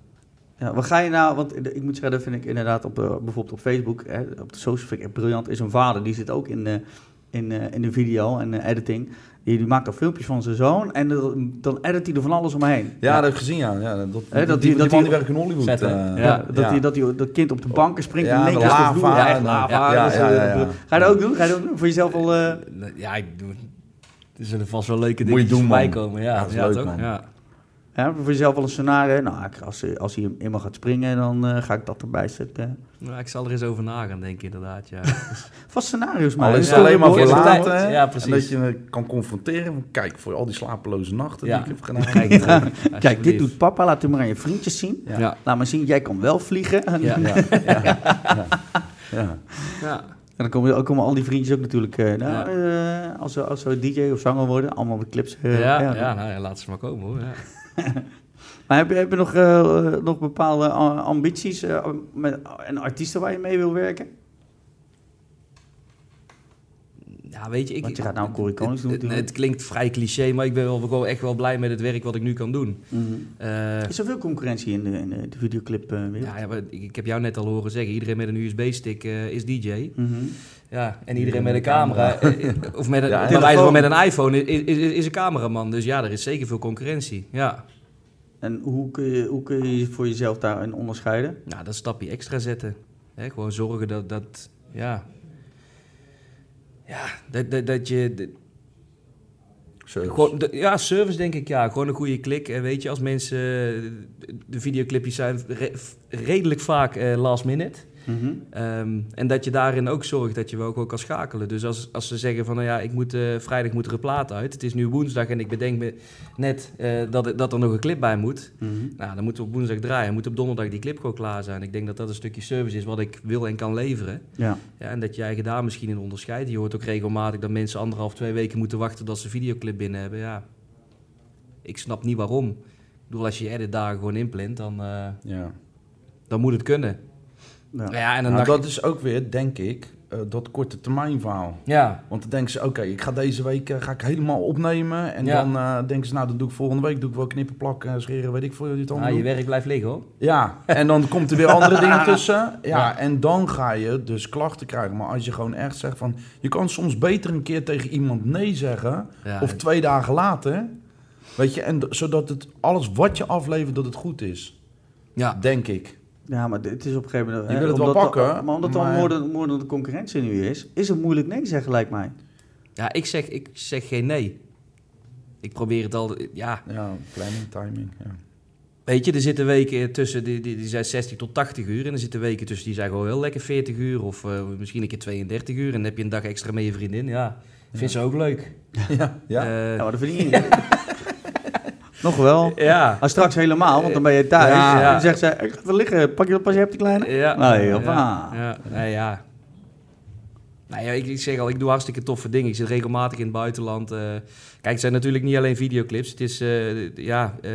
Speaker 1: Ja, wat ga je nou, want ik moet zeggen, dat vind ik inderdaad op, bijvoorbeeld op Facebook, hè, op de social vind ik echt briljant, is een vader, die zit ook in de, in, eh, in de video en eh, editing. Die, die maakt dan filmpjes van zijn zoon en dan, dan edit hij er van alles omheen.
Speaker 2: Ja, dat heb ik gezien, ja. ja dat, dat,
Speaker 1: Hè, dat
Speaker 2: die,
Speaker 1: die-
Speaker 2: die,
Speaker 1: dat
Speaker 2: man
Speaker 1: die-
Speaker 2: die werkt in Hollywood. Eh,
Speaker 1: Ja,
Speaker 3: Ja,
Speaker 1: dat,
Speaker 2: ja.
Speaker 1: Die, dat, die, dat kind op de banken springt en
Speaker 2: de
Speaker 1: de
Speaker 2: lava
Speaker 1: vloer. Ja, echt lava. Ga je dat ook doen? Ga je dat doen? Voor jezelf al... eh,
Speaker 3: ja, ik doe... Er zullen vast wel leuke
Speaker 2: Moet je
Speaker 3: dingen
Speaker 2: doen,
Speaker 3: voorbij
Speaker 2: man.
Speaker 3: komen. Ja,
Speaker 2: Ja, dat is
Speaker 3: ja,
Speaker 2: leuk, man.
Speaker 3: Ja.
Speaker 1: voor jezelf al een scenario. Nou, ik- als, hij- als hij eenmaal gaat springen, dan eh, ga ik dat erbij zetten.
Speaker 3: Nou, ik zal er eens over na gaan denken, inderdaad. Ja.
Speaker 1: Vast scenario's maar.
Speaker 2: Al is alleen maar voor later.
Speaker 3: tijd.
Speaker 2: hè?
Speaker 3: Ja, precies.
Speaker 2: En dat je me kan confronteren. Kijk, voor al die slapeloze nachten
Speaker 3: Ja.
Speaker 2: die ik heb gedaan.
Speaker 3: Kijk, terug,
Speaker 1: Kijk, dit doet papa. Laat hem maar aan je vriendjes zien.
Speaker 2: Ja.
Speaker 3: Ja.
Speaker 1: Laat maar zien, jij kan wel vliegen. En,
Speaker 3: Ja.
Speaker 2: Ja, ja, ja, ja.
Speaker 3: Ja.
Speaker 1: dan komen, ook komen al die vriendjes ook natuurlijk... eh, nou, eh, als, ze, als ze DJ of zanger worden, allemaal met clips. eh,
Speaker 3: Ja,
Speaker 1: ja.
Speaker 3: ja, nou ja, laat ze maar komen hoor.
Speaker 1: Maar heb je, heb je nog, eh, nog bepaalde a- ambities eh, met, en artiesten waar je mee wil werken?
Speaker 3: ja, weet je, ik...
Speaker 1: Want je gaat nou Corrie Konings doen
Speaker 3: het, het,
Speaker 1: natuurlijk.
Speaker 3: het klinkt vrij cliché, maar ik ben wel gewoon echt wel blij met het werk wat ik nu kan doen.
Speaker 1: Mhm.
Speaker 3: Eh,
Speaker 1: Is er veel concurrentie in de, in de, de videoclip eh, wereld?
Speaker 3: ja, ja, maar ik, ik heb jou net al horen zeggen, iedereen met een USB-stick eh, is DJ.
Speaker 1: Mhm.
Speaker 3: Ja, en iedereen met een camera, eh, of met een,
Speaker 2: Ja,
Speaker 3: met een iPhone, is, is, is een cameraman. Dus ja, er is zeker veel concurrentie. Ja,
Speaker 1: En hoe kun, je, hoe kun je voor jezelf daarin onderscheiden?
Speaker 3: nou, dat stapje extra zetten. Hè, gewoon zorgen dat, dat ja... Ja, dat, dat, dat je... dat-
Speaker 2: Service.
Speaker 3: Gewoon, ja, service denk ik, ja. Gewoon een goede klik. En weet je, als mensen... eh, De videoclipjes zijn re- redelijk vaak eh, last minute.
Speaker 1: Mhm.
Speaker 3: Ehm, en dat je daarin ook zorgt dat je wel ook kan schakelen. Dus als, als ze zeggen van, nou ja, ik moet, eh, vrijdag moet er een plaat uit. Het is nu woensdag en ik bedenk me net eh, dat, dat er nog een clip bij moet.
Speaker 1: Mhm.
Speaker 3: Nou, dan moeten we op woensdag draaien. Moet op donderdag die clip gewoon klaar zijn. Ik denk dat dat een stukje service is wat ik wil en kan leveren.
Speaker 1: Ja.
Speaker 3: Ja, en dat je eigen daar misschien in onderscheidt. Je hoort ook regelmatig dat mensen anderhalf, twee weken moeten wachten tot ze een videoclip binnen hebben. Ja, ik snap niet waarom. Ik bedoel, als je je edit dagen gewoon inplant, dan, eh,
Speaker 2: Ja.
Speaker 3: dan moet het kunnen.
Speaker 1: Ja.
Speaker 3: Ja, en dan
Speaker 2: Nou, dat is ook weer, denk ik, eh, dat korte termijn verhaal.
Speaker 3: Ja,
Speaker 2: Want dan denken ze, oké, ik ga deze week eh, ga ik helemaal opnemen. En
Speaker 3: Ja.
Speaker 2: dan eh, denken ze, nou, dan doe ik volgende week doe ik wel knippen, plakken, scheren, weet ik veel. Dit allemaal
Speaker 3: ah, je
Speaker 2: doen.
Speaker 3: werk blijft liggen hoor.
Speaker 2: Ja, en dan komt er weer andere dingen tussen. Ja,
Speaker 3: Ja.
Speaker 2: en dan ga je dus klachten krijgen. Maar als je gewoon echt zegt van... Je kan soms beter een keer tegen iemand nee zeggen.
Speaker 3: Ja,
Speaker 2: Of twee dagen later. Weet je, en zodat het alles wat je aflevert, dat het goed is.
Speaker 3: ja.
Speaker 2: Denk ik.
Speaker 1: Ja, maar het is op een gegeven moment...
Speaker 2: Je wil het wel
Speaker 1: omdat
Speaker 2: pakken,
Speaker 1: maar omdat er
Speaker 2: maar-
Speaker 1: moordende, moordende concurrentie nu is, is het moeilijk nee zeggen, lijkt mij.
Speaker 3: ja ik, zeg, ik zeg geen nee. Ik probeer het al, ja,
Speaker 2: Ja, planning, timing. Ja.
Speaker 3: Weet je, er zitten weken tussen, die, die, die zijn 60 tot 80 uur. En er zitten weken tussen die zijn gewoon heel lekker 40 uur. Of eh, misschien een keer 32 uur. En dan heb je een dag extra met je vriendin. Ja, vindt ze ook leuk.
Speaker 2: ja, ja.
Speaker 3: Eh,
Speaker 1: Ja, maar dat vind ik niet. Nog wel.
Speaker 3: ja.
Speaker 1: Maar straks helemaal, want dan ben je thuis.
Speaker 3: Ja,
Speaker 1: en
Speaker 3: ja.
Speaker 1: dan zegt ze, ik ga even liggen, pak je dat pas je hebt, die kleine?
Speaker 3: Ja.
Speaker 1: Nee, hoppa.
Speaker 3: ja. Ja. Nee, ja. Nou ja, ik, ik zeg al, ik doe hartstikke toffe dingen. Ik zit regelmatig in het buitenland. eh. kijk, het zijn natuurlijk niet alleen videoclips. Het is, eh, ja... eh,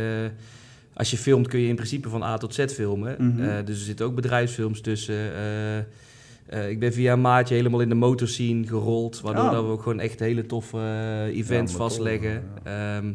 Speaker 3: als je filmt kun je in principe van A tot Z filmen.
Speaker 1: Mhm.
Speaker 3: Dus er zitten ook bedrijfsfilms tussen. Ik ben via een maatje helemaal in de motorscene gerold. Waardoor
Speaker 1: Oh.
Speaker 3: dat we ook gewoon echt hele toffe events
Speaker 2: Ja,
Speaker 3: vastleggen.
Speaker 2: motoren,
Speaker 3: Ehm,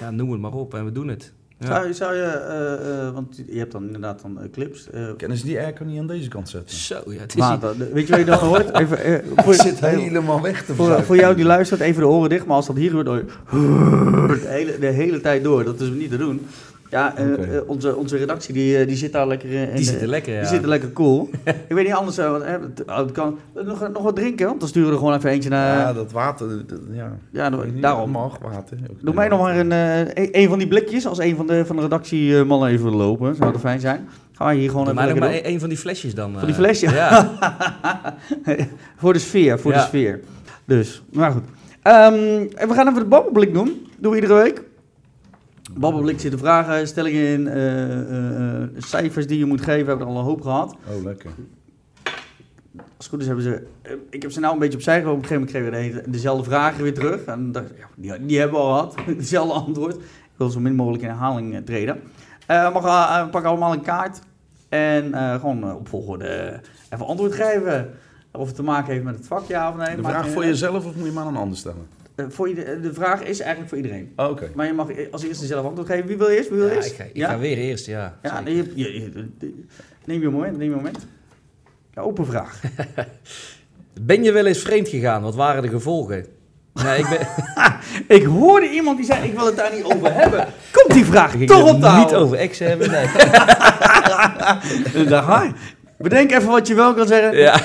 Speaker 3: ja, noem het maar op en we doen het. Ja.
Speaker 1: Zou, je- zou je, eh, eh, want je hebt dan inderdaad dan eh, clips. eh
Speaker 2: Kennen ze die airco niet aan deze kant zetten?
Speaker 3: Zo, ja, het is.
Speaker 1: De- Weet je wat je dan hoort? Even, voor,
Speaker 2: Het zit helemaal weg te
Speaker 1: voor, voor jou die luistert, even de oren dicht. Maar als dat hier gebeurt, dan de hele, de hele tijd door. Dat is niet te doen. Ja, eh, eh, onze, onze redactie die, eh, die zit daar lekker in.
Speaker 3: die
Speaker 1: de-
Speaker 3: zitten lekker, ja.
Speaker 1: Die zitten lekker cool. ik weet niet anders. wat, het- oh, het kan, nog, nog wat drinken? Want dan sturen we er gewoon even eentje naar.
Speaker 2: ja,
Speaker 1: Ja,
Speaker 2: dat water, dat- ja. niet,
Speaker 1: daarom.
Speaker 2: Mag water.
Speaker 1: Doe mij nog maar een, een, een van die blikjes als een van de, van de redactiemannen even lopen. Zou dat fijn zijn? Gaan wij hier gewoon
Speaker 3: Doe
Speaker 1: even lekker
Speaker 3: maar één van die flesjes dan.
Speaker 1: Van die flesjes?
Speaker 3: Ja.
Speaker 1: voor de sfeer, voor de
Speaker 3: Ja.
Speaker 1: sfeer. Dus, maar goed. Ehm, en we gaan even de babbelblik doen. Doen we iedere week. Babbelblik zitten vragen, stellingen in, eh, eh, eh, cijfers die je moet geven. We hebben er al een hoop gehad.
Speaker 2: Oh, lekker.
Speaker 1: Als het goed is hebben ze... Ik heb ze nou een beetje opzij gehouden. Op een gegeven moment kregen we de- dezelfde vragen weer terug. En ja, die, die hebben we al gehad. Dezelfde antwoord. Ik wil zo min mogelijk in herhaling treden. Maar we pakken allemaal een kaart. En gewoon op volgorde even antwoord geven. Of het te maken heeft met het vak, ja of nee.
Speaker 2: De vraag voor jezelf of moet je hem aan een ander stellen?
Speaker 1: Eh, voor je, de, de vraag is eigenlijk voor iedereen.
Speaker 2: Oh, Oké.
Speaker 1: Maar je mag als eerste zelf antwoord geven. Wie wil eerst? Wie wil
Speaker 3: Ja,
Speaker 1: eerst?
Speaker 3: ik, ga, ik
Speaker 1: ja?
Speaker 3: ga weer eerst, ja.
Speaker 1: Ja, nee, je, je- je- neem je een moment, neem je moment. Ja, open vraag.
Speaker 3: Ben je wel eens vreemd gegaan? Wat waren de gevolgen? Nee, ik ben...
Speaker 1: Ik hoorde iemand die zei, ik wil het daar niet over hebben. Komt die vraag
Speaker 3: Ik
Speaker 1: toch op tafel?
Speaker 3: niet over exen hebben, nee.
Speaker 1: Ik dacht, "Hai, Bedenk even wat je wel kan zeggen.
Speaker 3: ja,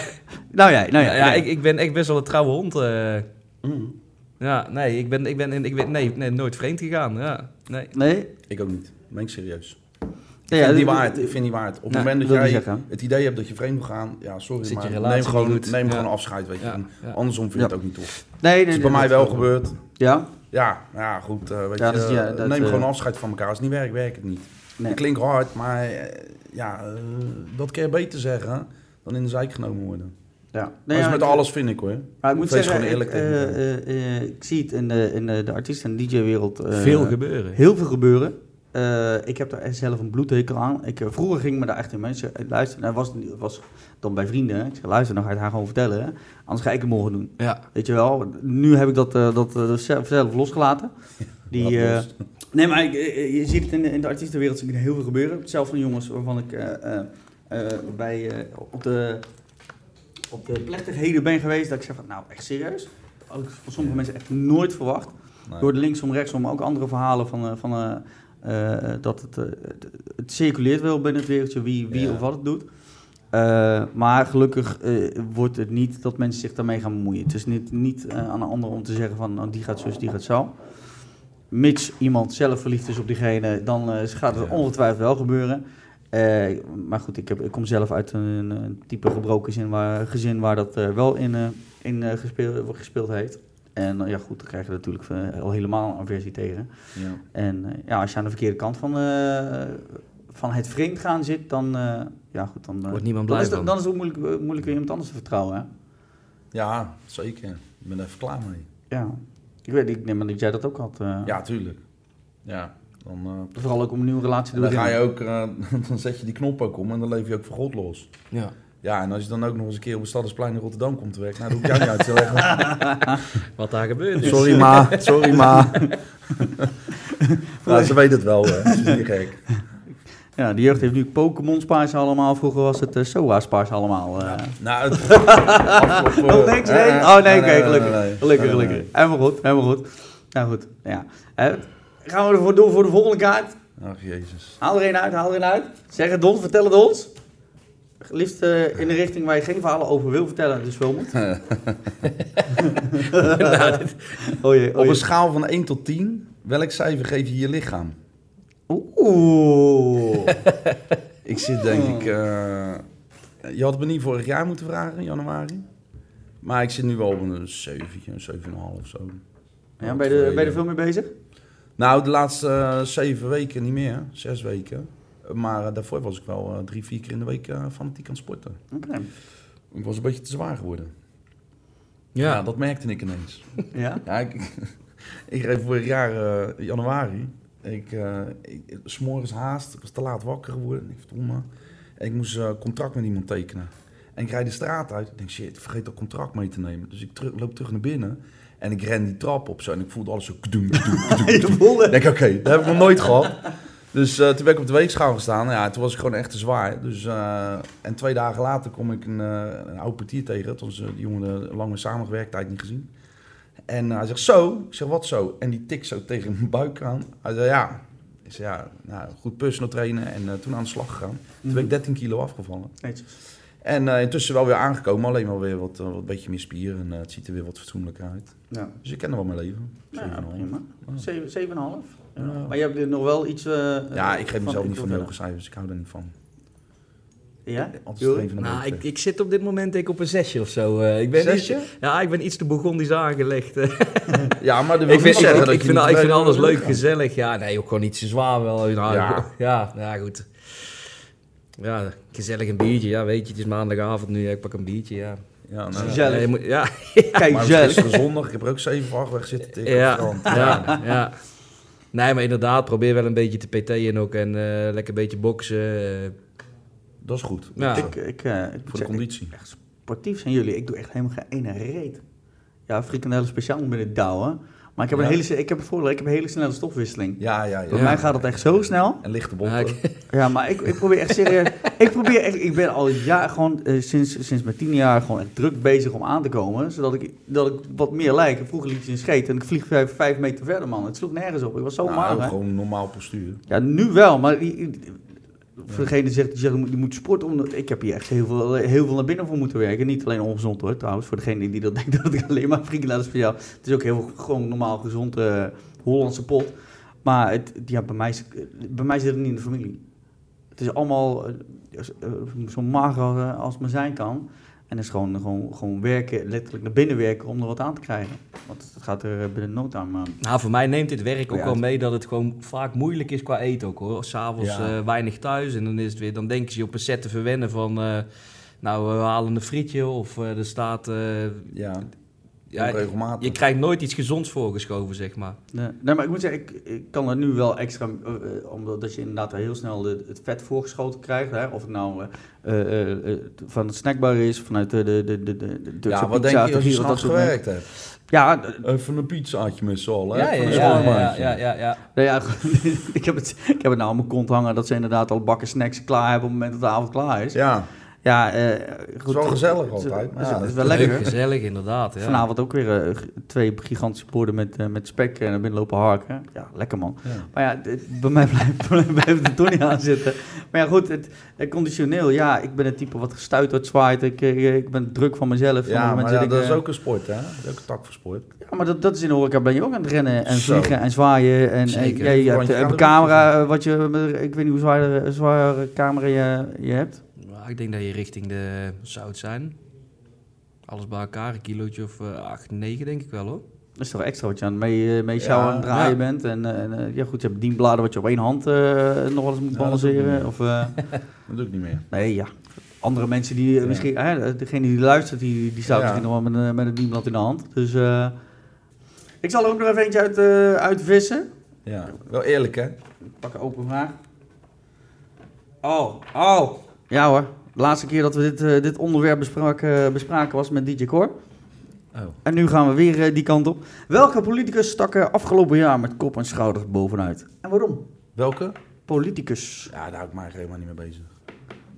Speaker 1: Nou ja, nou ja.
Speaker 3: ja, ja
Speaker 1: nee.
Speaker 3: ik, ik ben echt best wel een trouwe hond. eh.
Speaker 2: Mm.
Speaker 3: Ja, nee, ik ben, ik ben, ik ben nee, nee, nooit vreemd gegaan. Ja, nee.
Speaker 1: Nee?
Speaker 2: Ik ook niet. Ben ik serieus.
Speaker 1: Ja,
Speaker 2: ik vind die waard. Ik vind die waard. Op het moment
Speaker 1: dat
Speaker 2: jij
Speaker 1: zeggen.
Speaker 2: het idee hebt dat je vreemd wil gaan, ja, sorry,
Speaker 3: Zit
Speaker 2: maar neem gewoon, neem
Speaker 3: Ja.
Speaker 2: gewoon afscheid, weet je.
Speaker 3: Ja,
Speaker 2: En
Speaker 3: ja.
Speaker 2: Andersom vind je
Speaker 1: Ja.
Speaker 2: het ook niet tof.
Speaker 1: Nee, nee,
Speaker 2: Het is
Speaker 1: nee,
Speaker 2: bij mij wel gebeurd.
Speaker 1: Ja?
Speaker 2: Ja, ja goed. eh, weet
Speaker 1: Ja,
Speaker 2: je,
Speaker 1: dat is- ja,
Speaker 2: eh,
Speaker 1: dat,
Speaker 2: neem
Speaker 1: eh,
Speaker 2: gewoon afscheid van elkaar. Als het niet werkt, werkt het niet.
Speaker 1: Nee.
Speaker 2: Het klinkt hard, maar eh, ja, eh, dat kun je beter zeggen dan in de zijk genomen worden.
Speaker 1: Ja.
Speaker 2: dat is met
Speaker 1: ik-
Speaker 2: alles, vind ik hoor.
Speaker 1: Maar ik moet
Speaker 2: Wees
Speaker 1: zeggen,
Speaker 2: gewoon eerlijk
Speaker 1: ik, eh,
Speaker 2: elkaar.
Speaker 1: eh, eh, ik zie het in de, in de, de artiesten- en DJ-wereld. eh,
Speaker 3: Veel gebeuren.
Speaker 1: Heel veel gebeuren. Eh, ik heb daar zelf een bloedhekel aan. Ik, vroeger ging me daar echt in mensen luisteren. Nou, was, was dan bij vrienden. hè. Ik zeg, luister, dan ga je het haar gewoon vertellen. Hè. Anders ga ik het morgen doen.
Speaker 3: Ja.
Speaker 1: Weet je wel. Nu heb ik dat, eh, dat zelf, zelf losgelaten. Die, eh, nee, maar ik, je ziet het in de, in de artiestenwereld ik heel veel gebeuren. Zelf van jongens waarvan ik eh, eh, eh, bij, eh, op, de, op de plechtigheden ben geweest. Dat ik zeg van, nou echt serieus. Dat had ik van sommige mensen echt nooit verwacht.
Speaker 2: Nee.
Speaker 1: Door de linksom, rechtsom, ook andere verhalen van, eh, van eh, eh, dat het, eh, het, circuleert wel binnen het wereldje wie, wie
Speaker 2: Ja.
Speaker 1: of wat het doet. Maar gelukkig wordt het niet dat mensen zich daarmee gaan bemoeien. Het is niet, niet aan een ander om te zeggen van nou, die gaat zus, die gaat zo. Mits iemand zelf verliefd is op diegene, dan gaat het ongetwijfeld wel gebeuren. Eh, maar goed, ik, heb, ik kom zelf uit een, een type gebroken zin waar, gezin waar dat eh, wel in, eh, in gespeeld, gespeeld heeft. En ja, goed, dan krijg je natuurlijk al helemaal een aversie tegen.
Speaker 2: Ja.
Speaker 1: En ja, als je aan de verkeerde kant van, van het vreemd gaan zit, dan, ja, goed, dan,
Speaker 3: Wordt niemand
Speaker 1: dan,
Speaker 3: blij
Speaker 1: is het, dan is het ook moeilijk, moeilijk weer iemand anders te vertrouwen. Hè?
Speaker 2: ja, zeker. Ik ben er even klaar mee.
Speaker 1: Ja. Ik weet ik neem aan dat jij dat ook had.
Speaker 2: Ja, tuurlijk. Ja, dan, eh,
Speaker 1: Vooral ook om een nieuwe relatie te
Speaker 2: dan ga je
Speaker 1: beginnen.
Speaker 2: ook, eh, dan zet je die knop ook om en dan leef je ook voor God los.
Speaker 3: Ja.
Speaker 2: Ja, en als je dan ook nog eens een keer op het Stadhuisplein in Rotterdam komt te werken, nou, dat hoef ik jou niet uit te leggen.
Speaker 3: Wat daar gebeurt is.
Speaker 2: Sorry ma, sorry ma. ja, ze weet het wel, hè. Ze is niet gek.
Speaker 1: Ja, de jeugd heeft nu Pokémon spaars allemaal. Vroeger was het uh, SOA spaars allemaal. eh.
Speaker 2: Nou, het afgelopen-
Speaker 1: Oh, niks, nee? Oh, nee, oké, gelukkig.
Speaker 2: nee, nee.
Speaker 1: Gelukkig,
Speaker 2: Nee, nee,
Speaker 1: gelukkig. Helemaal goed, helemaal goed. Nou goed, ja. Gaan we ervoor door voor de volgende kaart?
Speaker 2: Ach, jezus.
Speaker 1: Haal er een uit, haal er een uit. Zeg het ons, vertel het ons. Liefst eh, in de richting waar je geen verhalen over wil vertellen, dus filmt.
Speaker 3: Nou, dit-
Speaker 1: Oh jee, oh
Speaker 2: Op een schaal van 1 tot 10, welk cijfer geef je je lichaam?
Speaker 1: Oeh.
Speaker 2: Ik zit denk ik... eh, je had me niet vorig jaar moeten vragen, in januari. Maar ik zit nu wel op een 7, een 7,5 of zo.
Speaker 1: Ja, ben, je ben je er veel mee bezig?
Speaker 2: Nou, de laatste eh, zeven weken niet meer. Zes weken. Maar eh, daarvoor was ik wel eh, drie, vier keer in de week eh, fanatiek aan het sporten.
Speaker 1: Oké.
Speaker 2: Ik was een beetje te zwaar geworden. Ja,
Speaker 3: ja.
Speaker 2: dat merkte ik ineens.
Speaker 1: Ja?
Speaker 2: Ja, ik, ik reed vorig jaar eh, januari. Ik, eh ik, 's morgens haast, ik was te laat wakker geworden. Ik verdomme. En ik moest contract met iemand tekenen. En ik rijd de straat uit. Ik denk, shit, ik vergeet dat contract mee te nemen. Dus ik terug, loop terug naar binnen. En ik ren die trap op zo. En ik voelde alles zo kdoem, kdoem, kdoem, Ik denk, oké, dat heb ik nog nooit gehad. Dus eh, toen ben ik op de weegschaal gestaan. Ja, toen was ik gewoon echt te zwaar. Dus, eh, en twee dagen later kom ik een, eh een oud portier tegen. Toen die jongen lang mee samengewerkt, tijd niet gezien. En hij zegt, zo? Ik zeg, wat zo? En die tikt zo tegen mijn buik aan. Hij zei, ja. Ik zei, ja, nou, goed personal trainen. En toen aan de slag gegaan. Toen ben ik 13 kilo afgevallen.
Speaker 1: Netjes.
Speaker 2: En eh, intussen wel weer aangekomen. Alleen wel weer wat, eh, wat beetje meer spier. En eh, het ziet er weer wat fatsoenlijker uit.
Speaker 1: Ja.
Speaker 2: Dus ik ken er wel mijn leven.
Speaker 1: Ja,
Speaker 2: 7,5.
Speaker 1: prima. Zeven- 7,5. Ja.
Speaker 2: Ja.
Speaker 1: Maar je hebt er nog wel iets... eh,
Speaker 2: Ja, ik geef mezelf niet van hoge cijfers. Ik hou daar niet van.
Speaker 1: Ja?
Speaker 2: Altijd
Speaker 3: Nou, ik, ik zit op dit moment denk ik op een zesje of zo. eh. ik ben
Speaker 2: Zesje?
Speaker 3: Iets, ja, ik ben iets te begondisch aangelegd.
Speaker 2: Ja, maar wil
Speaker 3: ik vind, ik,
Speaker 2: zeggen
Speaker 3: ik,
Speaker 2: dat
Speaker 3: ik
Speaker 2: je
Speaker 3: vind,
Speaker 2: niet
Speaker 3: ik vind alles leuk, gezellig. Ja, nee, ook gewoon niet zo zwaar wel. Nou,
Speaker 2: Ja.
Speaker 3: ja. Ja, goed. Ja, gezellig een biertje. Ja, weet je, het is maandagavond nu. Ik pak een biertje, ja.
Speaker 2: Ja, nou,
Speaker 1: Gezellig.
Speaker 3: Ja, je moet- ja,
Speaker 1: Kijk,
Speaker 2: maar
Speaker 1: zelf.
Speaker 2: zondag, ik heb er ook 7 van weg zitten tegen
Speaker 3: ja,
Speaker 2: strand.
Speaker 3: ja, ja. Nee, maar inderdaad, probeer wel een beetje te PT'en ook. En eh, lekker een beetje boksen. eh.
Speaker 2: Dat is goed.
Speaker 3: Ja.
Speaker 1: Ik, ik, eh, ik
Speaker 2: Voor de conditie.
Speaker 1: echt sportief zijn jullie. Ik doe echt helemaal geen ene reet. Ja, frikandellen speciaal met het douwen. Maar ik heb, een hele, ik heb het voordeel, ik heb een hele snelle stofwisseling.
Speaker 2: Ja, ja, ja.
Speaker 1: Bij mij gaat het echt zo snel.
Speaker 2: En lichte
Speaker 3: Ja, ik-
Speaker 1: Ja, maar ik, ik probeer echt serieus. ik probeer echt, ik ben al ja, gewoon eh, sinds, sinds mijn tien jaar gewoon echt druk bezig om aan te komen. Zodat ik, dat ik wat meer lijk. Vroeger liet je een scheet en ik vlieg vijf, vijf meter verder, man. Het sloeg nergens op. Ik was zo
Speaker 2: Nou,
Speaker 1: mager.
Speaker 2: gewoon een normaal postuur.
Speaker 1: Ja, nu wel, maar voor degene die zegt, die zegt, je moet sporten. Omdat, ik heb hier echt heel veel, heel veel naar binnen voor moeten werken. Niet alleen ongezond hoor, trouwens. Voor degene die dat denkt dat ik alleen maar frikandel is voor jou. Het is ook heel gewoon normaal gezond eh, Hollandse pot. Maar het, ja, bij, mij, bij mij zit het niet in de familie. Het is allemaal eh, eh, zo mager als het maar zijn kan. En is gewoon, gewoon, gewoon werken, letterlijk naar binnen werken om er wat aan te krijgen. Want het gaat er binnen no time aan.
Speaker 3: Nou, voor mij neemt dit werk ook
Speaker 1: Ja,
Speaker 3: wel mee dat het gewoon vaak moeilijk is qua eten ook hoor. S'avonds
Speaker 2: Ja.
Speaker 3: eh weinig thuis en dan is het weer, dan denken ze je op een set te verwennen van, eh, nou we halen een frietje of eh, er staat, eh,
Speaker 2: Ja,
Speaker 3: ja,
Speaker 2: regelmatig.
Speaker 3: je krijgt nooit iets gezonds voorgeschoven zeg maar.
Speaker 1: Nee, nee, maar ik moet zeggen, ik, ik kan er nu wel extra, eh, eh, omdat dat je inderdaad heel snel de- het vet voorgeschoten krijgt. Hè? Of het nou eh, eh, eh, eh, van het snackbar is, vanuit de, de, de, de, de,
Speaker 2: ja, wat
Speaker 1: pizza,
Speaker 2: denk je als je
Speaker 1: dat
Speaker 2: s'nachts gewerkt hebt?
Speaker 1: Ja, eh,
Speaker 2: Even een pizzaatje met z'n allen, hè?
Speaker 3: Ja, ja,
Speaker 2: Van
Speaker 3: ja,
Speaker 2: een
Speaker 3: ja, ja,
Speaker 2: schoonmaatje.
Speaker 3: ja, ja, ja.
Speaker 1: nou ja, ik, heb het, ik heb het nou aan mijn kont hangen dat ze inderdaad al bakken snacks klaar hebben op het moment dat de avond klaar is.
Speaker 2: Ja,
Speaker 1: Ja, eh, goed.
Speaker 2: Het is wel gezellig
Speaker 1: Het
Speaker 2: altijd, maar
Speaker 1: Het is,
Speaker 2: ja,
Speaker 1: het is wel
Speaker 3: Leuk,
Speaker 1: lekker.
Speaker 3: gezellig inderdaad. Ja.
Speaker 1: Vanavond ook weer eh, twee gigantische borden met, eh, met spek en naar binnen lopen harken. Ja, lekker man.
Speaker 2: ja.
Speaker 1: Maar ja, dit- bij mij blijft, blijft het toch niet aan zitten. Maar ja, goed, het, het conditioneel, ja, ik ben het type wat gestuiterd zwaait. Ik, ik ben druk van mezelf.
Speaker 2: Ja, maar ja, dat is ook een sport, hè? Dat is ook een tak voor sport.
Speaker 1: Ja, maar dat, dat is in de horeca ben je ook aan het rennen en
Speaker 2: Zo.
Speaker 1: vliegen en zwaaien. En, en
Speaker 3: Zeker.
Speaker 1: jij hebt een
Speaker 2: er
Speaker 1: camera, wat je, ik weet niet hoe zwaar, zware camera je, je hebt.
Speaker 3: Ik denk dat je richting de zout zijn. Alles bij elkaar, een kilootje of eh 8, 9 denk ik wel hoor.
Speaker 1: Dat is toch extra wat je aan het mee, eh, mee
Speaker 2: Ja.
Speaker 1: aan het draaien
Speaker 3: Ja.
Speaker 1: bent. En, eh, en eh, ja, goed, je hebt dienbladen wat je op één hand eh, nog wel eens moet
Speaker 2: Ja, dat doe
Speaker 1: balanceren. Of, eh,
Speaker 2: Dat doe ik niet meer.
Speaker 1: Nee, ja. Andere mensen die
Speaker 2: Ja.
Speaker 1: misschien, hè, degene die luistert, die, die staat
Speaker 2: Ja.
Speaker 1: misschien nog wel met, een- met een dienblad in de hand. Dus eh, ik zal er ook nog even eentje uit, eh, uitvissen.
Speaker 2: Ja, wel eerlijk, hè?
Speaker 1: Ik pak een open vraag. Oh, oh. Ja hoor. De laatste keer dat we dit, eh, dit onderwerp bespraken, bespraken was met DJ Cor.
Speaker 2: Oh.
Speaker 1: En nu gaan we weer eh, die kant op. Welke politicus stak er afgelopen jaar met kop en schouders bovenuit? En waarom?
Speaker 2: Welke?
Speaker 1: Politicus.
Speaker 2: Ja, daar hou ik mij helemaal niet mee bezig.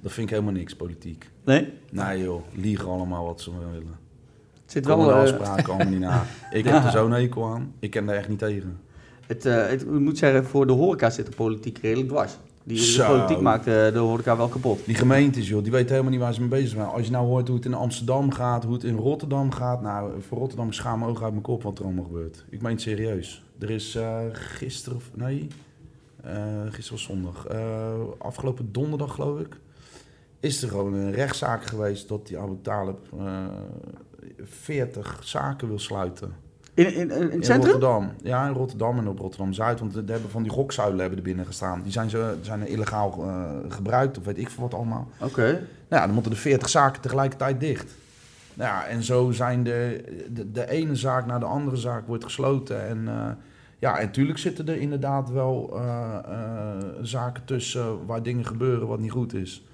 Speaker 2: Dat vind ik helemaal niks, politiek.
Speaker 1: Nee?
Speaker 2: Nee joh, liegen allemaal wat ze willen.
Speaker 1: Het zit wel... eh,
Speaker 2: afspraken allemaal niet na. Ik heb er zo'n hekel aan. Ik ken daar echt niet tegen.
Speaker 1: Het, eh, het, ik moet zeggen, voor de horeca zit de politiek redelijk dwars. Die de politiek maakt eh, de horeca wel kapot.
Speaker 2: Die gemeentes, joh, die weten helemaal niet waar ze mee bezig zijn. Als je nou hoort hoe het in Amsterdam gaat, hoe het in Rotterdam gaat. Nou, voor Rotterdam schaam mijn ogen uit mijn kop wat er allemaal gebeurt. Ik meen het serieus. Er is eh gisteren, of nee, eh gisteren was zondag, afgelopen donderdag geloof ik, is er gewoon een rechtszaak geweest dat die Abu Talib eh 40 zaken wil sluiten.
Speaker 1: In, in, in?
Speaker 2: Rotterdam. Ja, in Rotterdam en op Rotterdam-Zuid. Want er hebben van die gokzuilen hebben er binnen gestaan. Die zijn, ze, zijn er illegaal eh, gebruikt of weet ik veel wat allemaal.
Speaker 1: Oké.
Speaker 2: Nou ja, dan moeten de 40 zaken tegelijkertijd dicht. Nou ja, en zo zijn de, de, de ene zaak naar de andere zaak wordt gesloten. En eh, Ja, en tuurlijk zitten er inderdaad wel eh, zaken tussen waar dingen gebeuren wat niet goed is.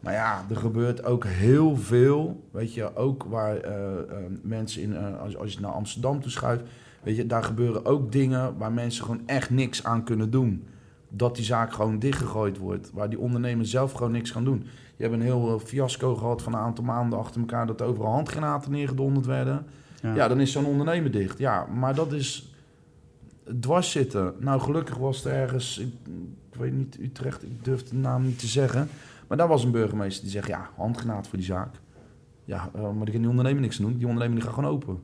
Speaker 2: Maar ja, er gebeurt ook heel veel. Weet je, ook waar eh, eh, mensen in, eh, als, als je naar Amsterdam toe schuift, weet je, daar gebeuren ook dingen waar mensen gewoon echt niks aan kunnen doen. Dat die zaak gewoon dichtgegooid wordt, waar die ondernemers zelf gewoon niks gaan doen. Je hebt een heel fiasco gehad van een aantal maanden achter elkaar dat er overal handgranaten neergedonderd werden. Ja, dan is zo'n ondernemer dicht. Ja, maar dat is dwars zitten. Nou, gelukkig was er ergens, ik, ik weet niet, Utrecht, ik durf de naam niet te zeggen. Maar daar was een burgemeester die zegt, ja, handgranaat voor die zaak. Ja, eh, maar die kan die ondernemer niks doen. Die ondernemer die gaat gewoon open.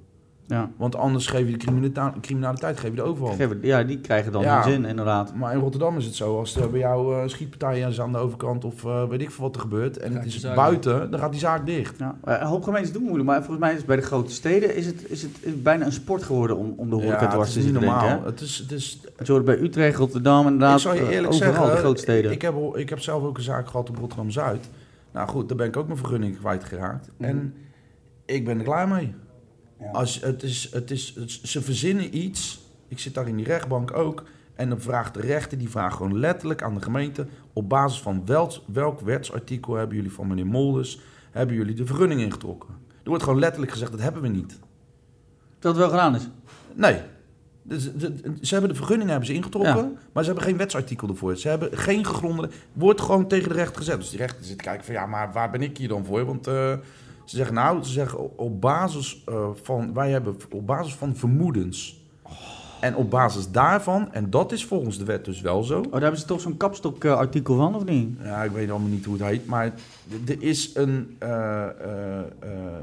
Speaker 1: Ja.
Speaker 2: Want anders geef je de criminalita- criminaliteit geef je.
Speaker 1: Geef het- ja, die krijgen dan
Speaker 2: Ja.
Speaker 1: hun zin, inderdaad.
Speaker 2: Maar in Rotterdam is het zo, als er bij jou eh schietpartijen is aan de overkant of eh, weet ik veel wat er gebeurt en het is
Speaker 3: zaak
Speaker 2: buiten, dan gaat die zaak dicht.
Speaker 1: Ja, eh, een hoop gemeentes doen moeilijk, maar volgens mij is het bij de grote steden is het, is het is het bijna een sport geworden om, om de horeca
Speaker 2: ja,
Speaker 1: dwars
Speaker 2: het
Speaker 1: te
Speaker 2: is niet
Speaker 1: zitten
Speaker 2: normaal.
Speaker 1: denken. hè?
Speaker 2: Het is, het is,
Speaker 1: je hoort bij Utrecht, Rotterdam, inderdaad,
Speaker 2: ik zal je eerlijk
Speaker 1: overal,
Speaker 2: zeggen,
Speaker 1: de grote steden.
Speaker 2: Ik, heb, ik heb zelf ook een zaak gehad op Rotterdam-Zuid. Nou goed, daar ben ik ook mijn vergunning kwijtgeraakt.
Speaker 1: Mhm.
Speaker 2: En ik ben er klaar mee.
Speaker 1: Ja.
Speaker 2: Als, het is, het is, het- ze verzinnen iets. Ik zit daar in die rechtbank ook. En dan vraagt de rechter, die vraagt gewoon letterlijk aan de gemeente... op basis van welk, welk wetsartikel hebben jullie van meneer Molders... hebben jullie de vergunning ingetrokken. Er wordt gewoon letterlijk gezegd, dat hebben we niet.
Speaker 1: Dat het wel gedaan is.
Speaker 2: Nee. Dus, de- ze hebben de vergunning hebben ze ingetrokken,
Speaker 1: Ja.
Speaker 2: maar ze hebben geen wetsartikel ervoor. Ze hebben geen gegronde. Wordt gewoon tegen de rechter gezet. Dus die rechter zit te kijken van ja, maar waar ben ik hier dan voor? Want eh, ze zeggen nou, ze zeggen op- basis eh, van wij hebben op basis van vermoedens. En op basis daarvan, en dat is volgens de wet dus wel zo.
Speaker 1: Oh, daar hebben ze toch zo'n kapstok-artikel van, of niet?
Speaker 2: Ja, ik weet allemaal niet hoe het heet, maar er is een, eh, eh, eh,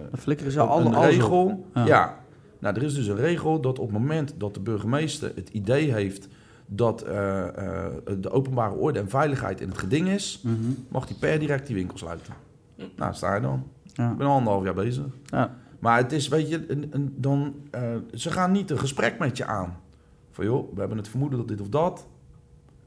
Speaker 1: Dan flikkeren ze
Speaker 2: een,
Speaker 1: alle
Speaker 2: een regel.
Speaker 1: Ja.
Speaker 2: Ja. Nou, er is dus een regel dat op het moment dat de burgemeester het idee heeft dat eh, eh, de openbare orde en veiligheid in het geding is,
Speaker 1: Mhm.
Speaker 2: mag hij per direct die winkel sluiten. Nou, sta je dan.
Speaker 1: Ja.
Speaker 2: Ik ben al anderhalf jaar bezig.
Speaker 1: Ja.
Speaker 2: Maar het is, weet je, een, een- dan, eh, ze gaan niet een gesprek met je aan. Van joh, we hebben het vermoeden dat dit of dat.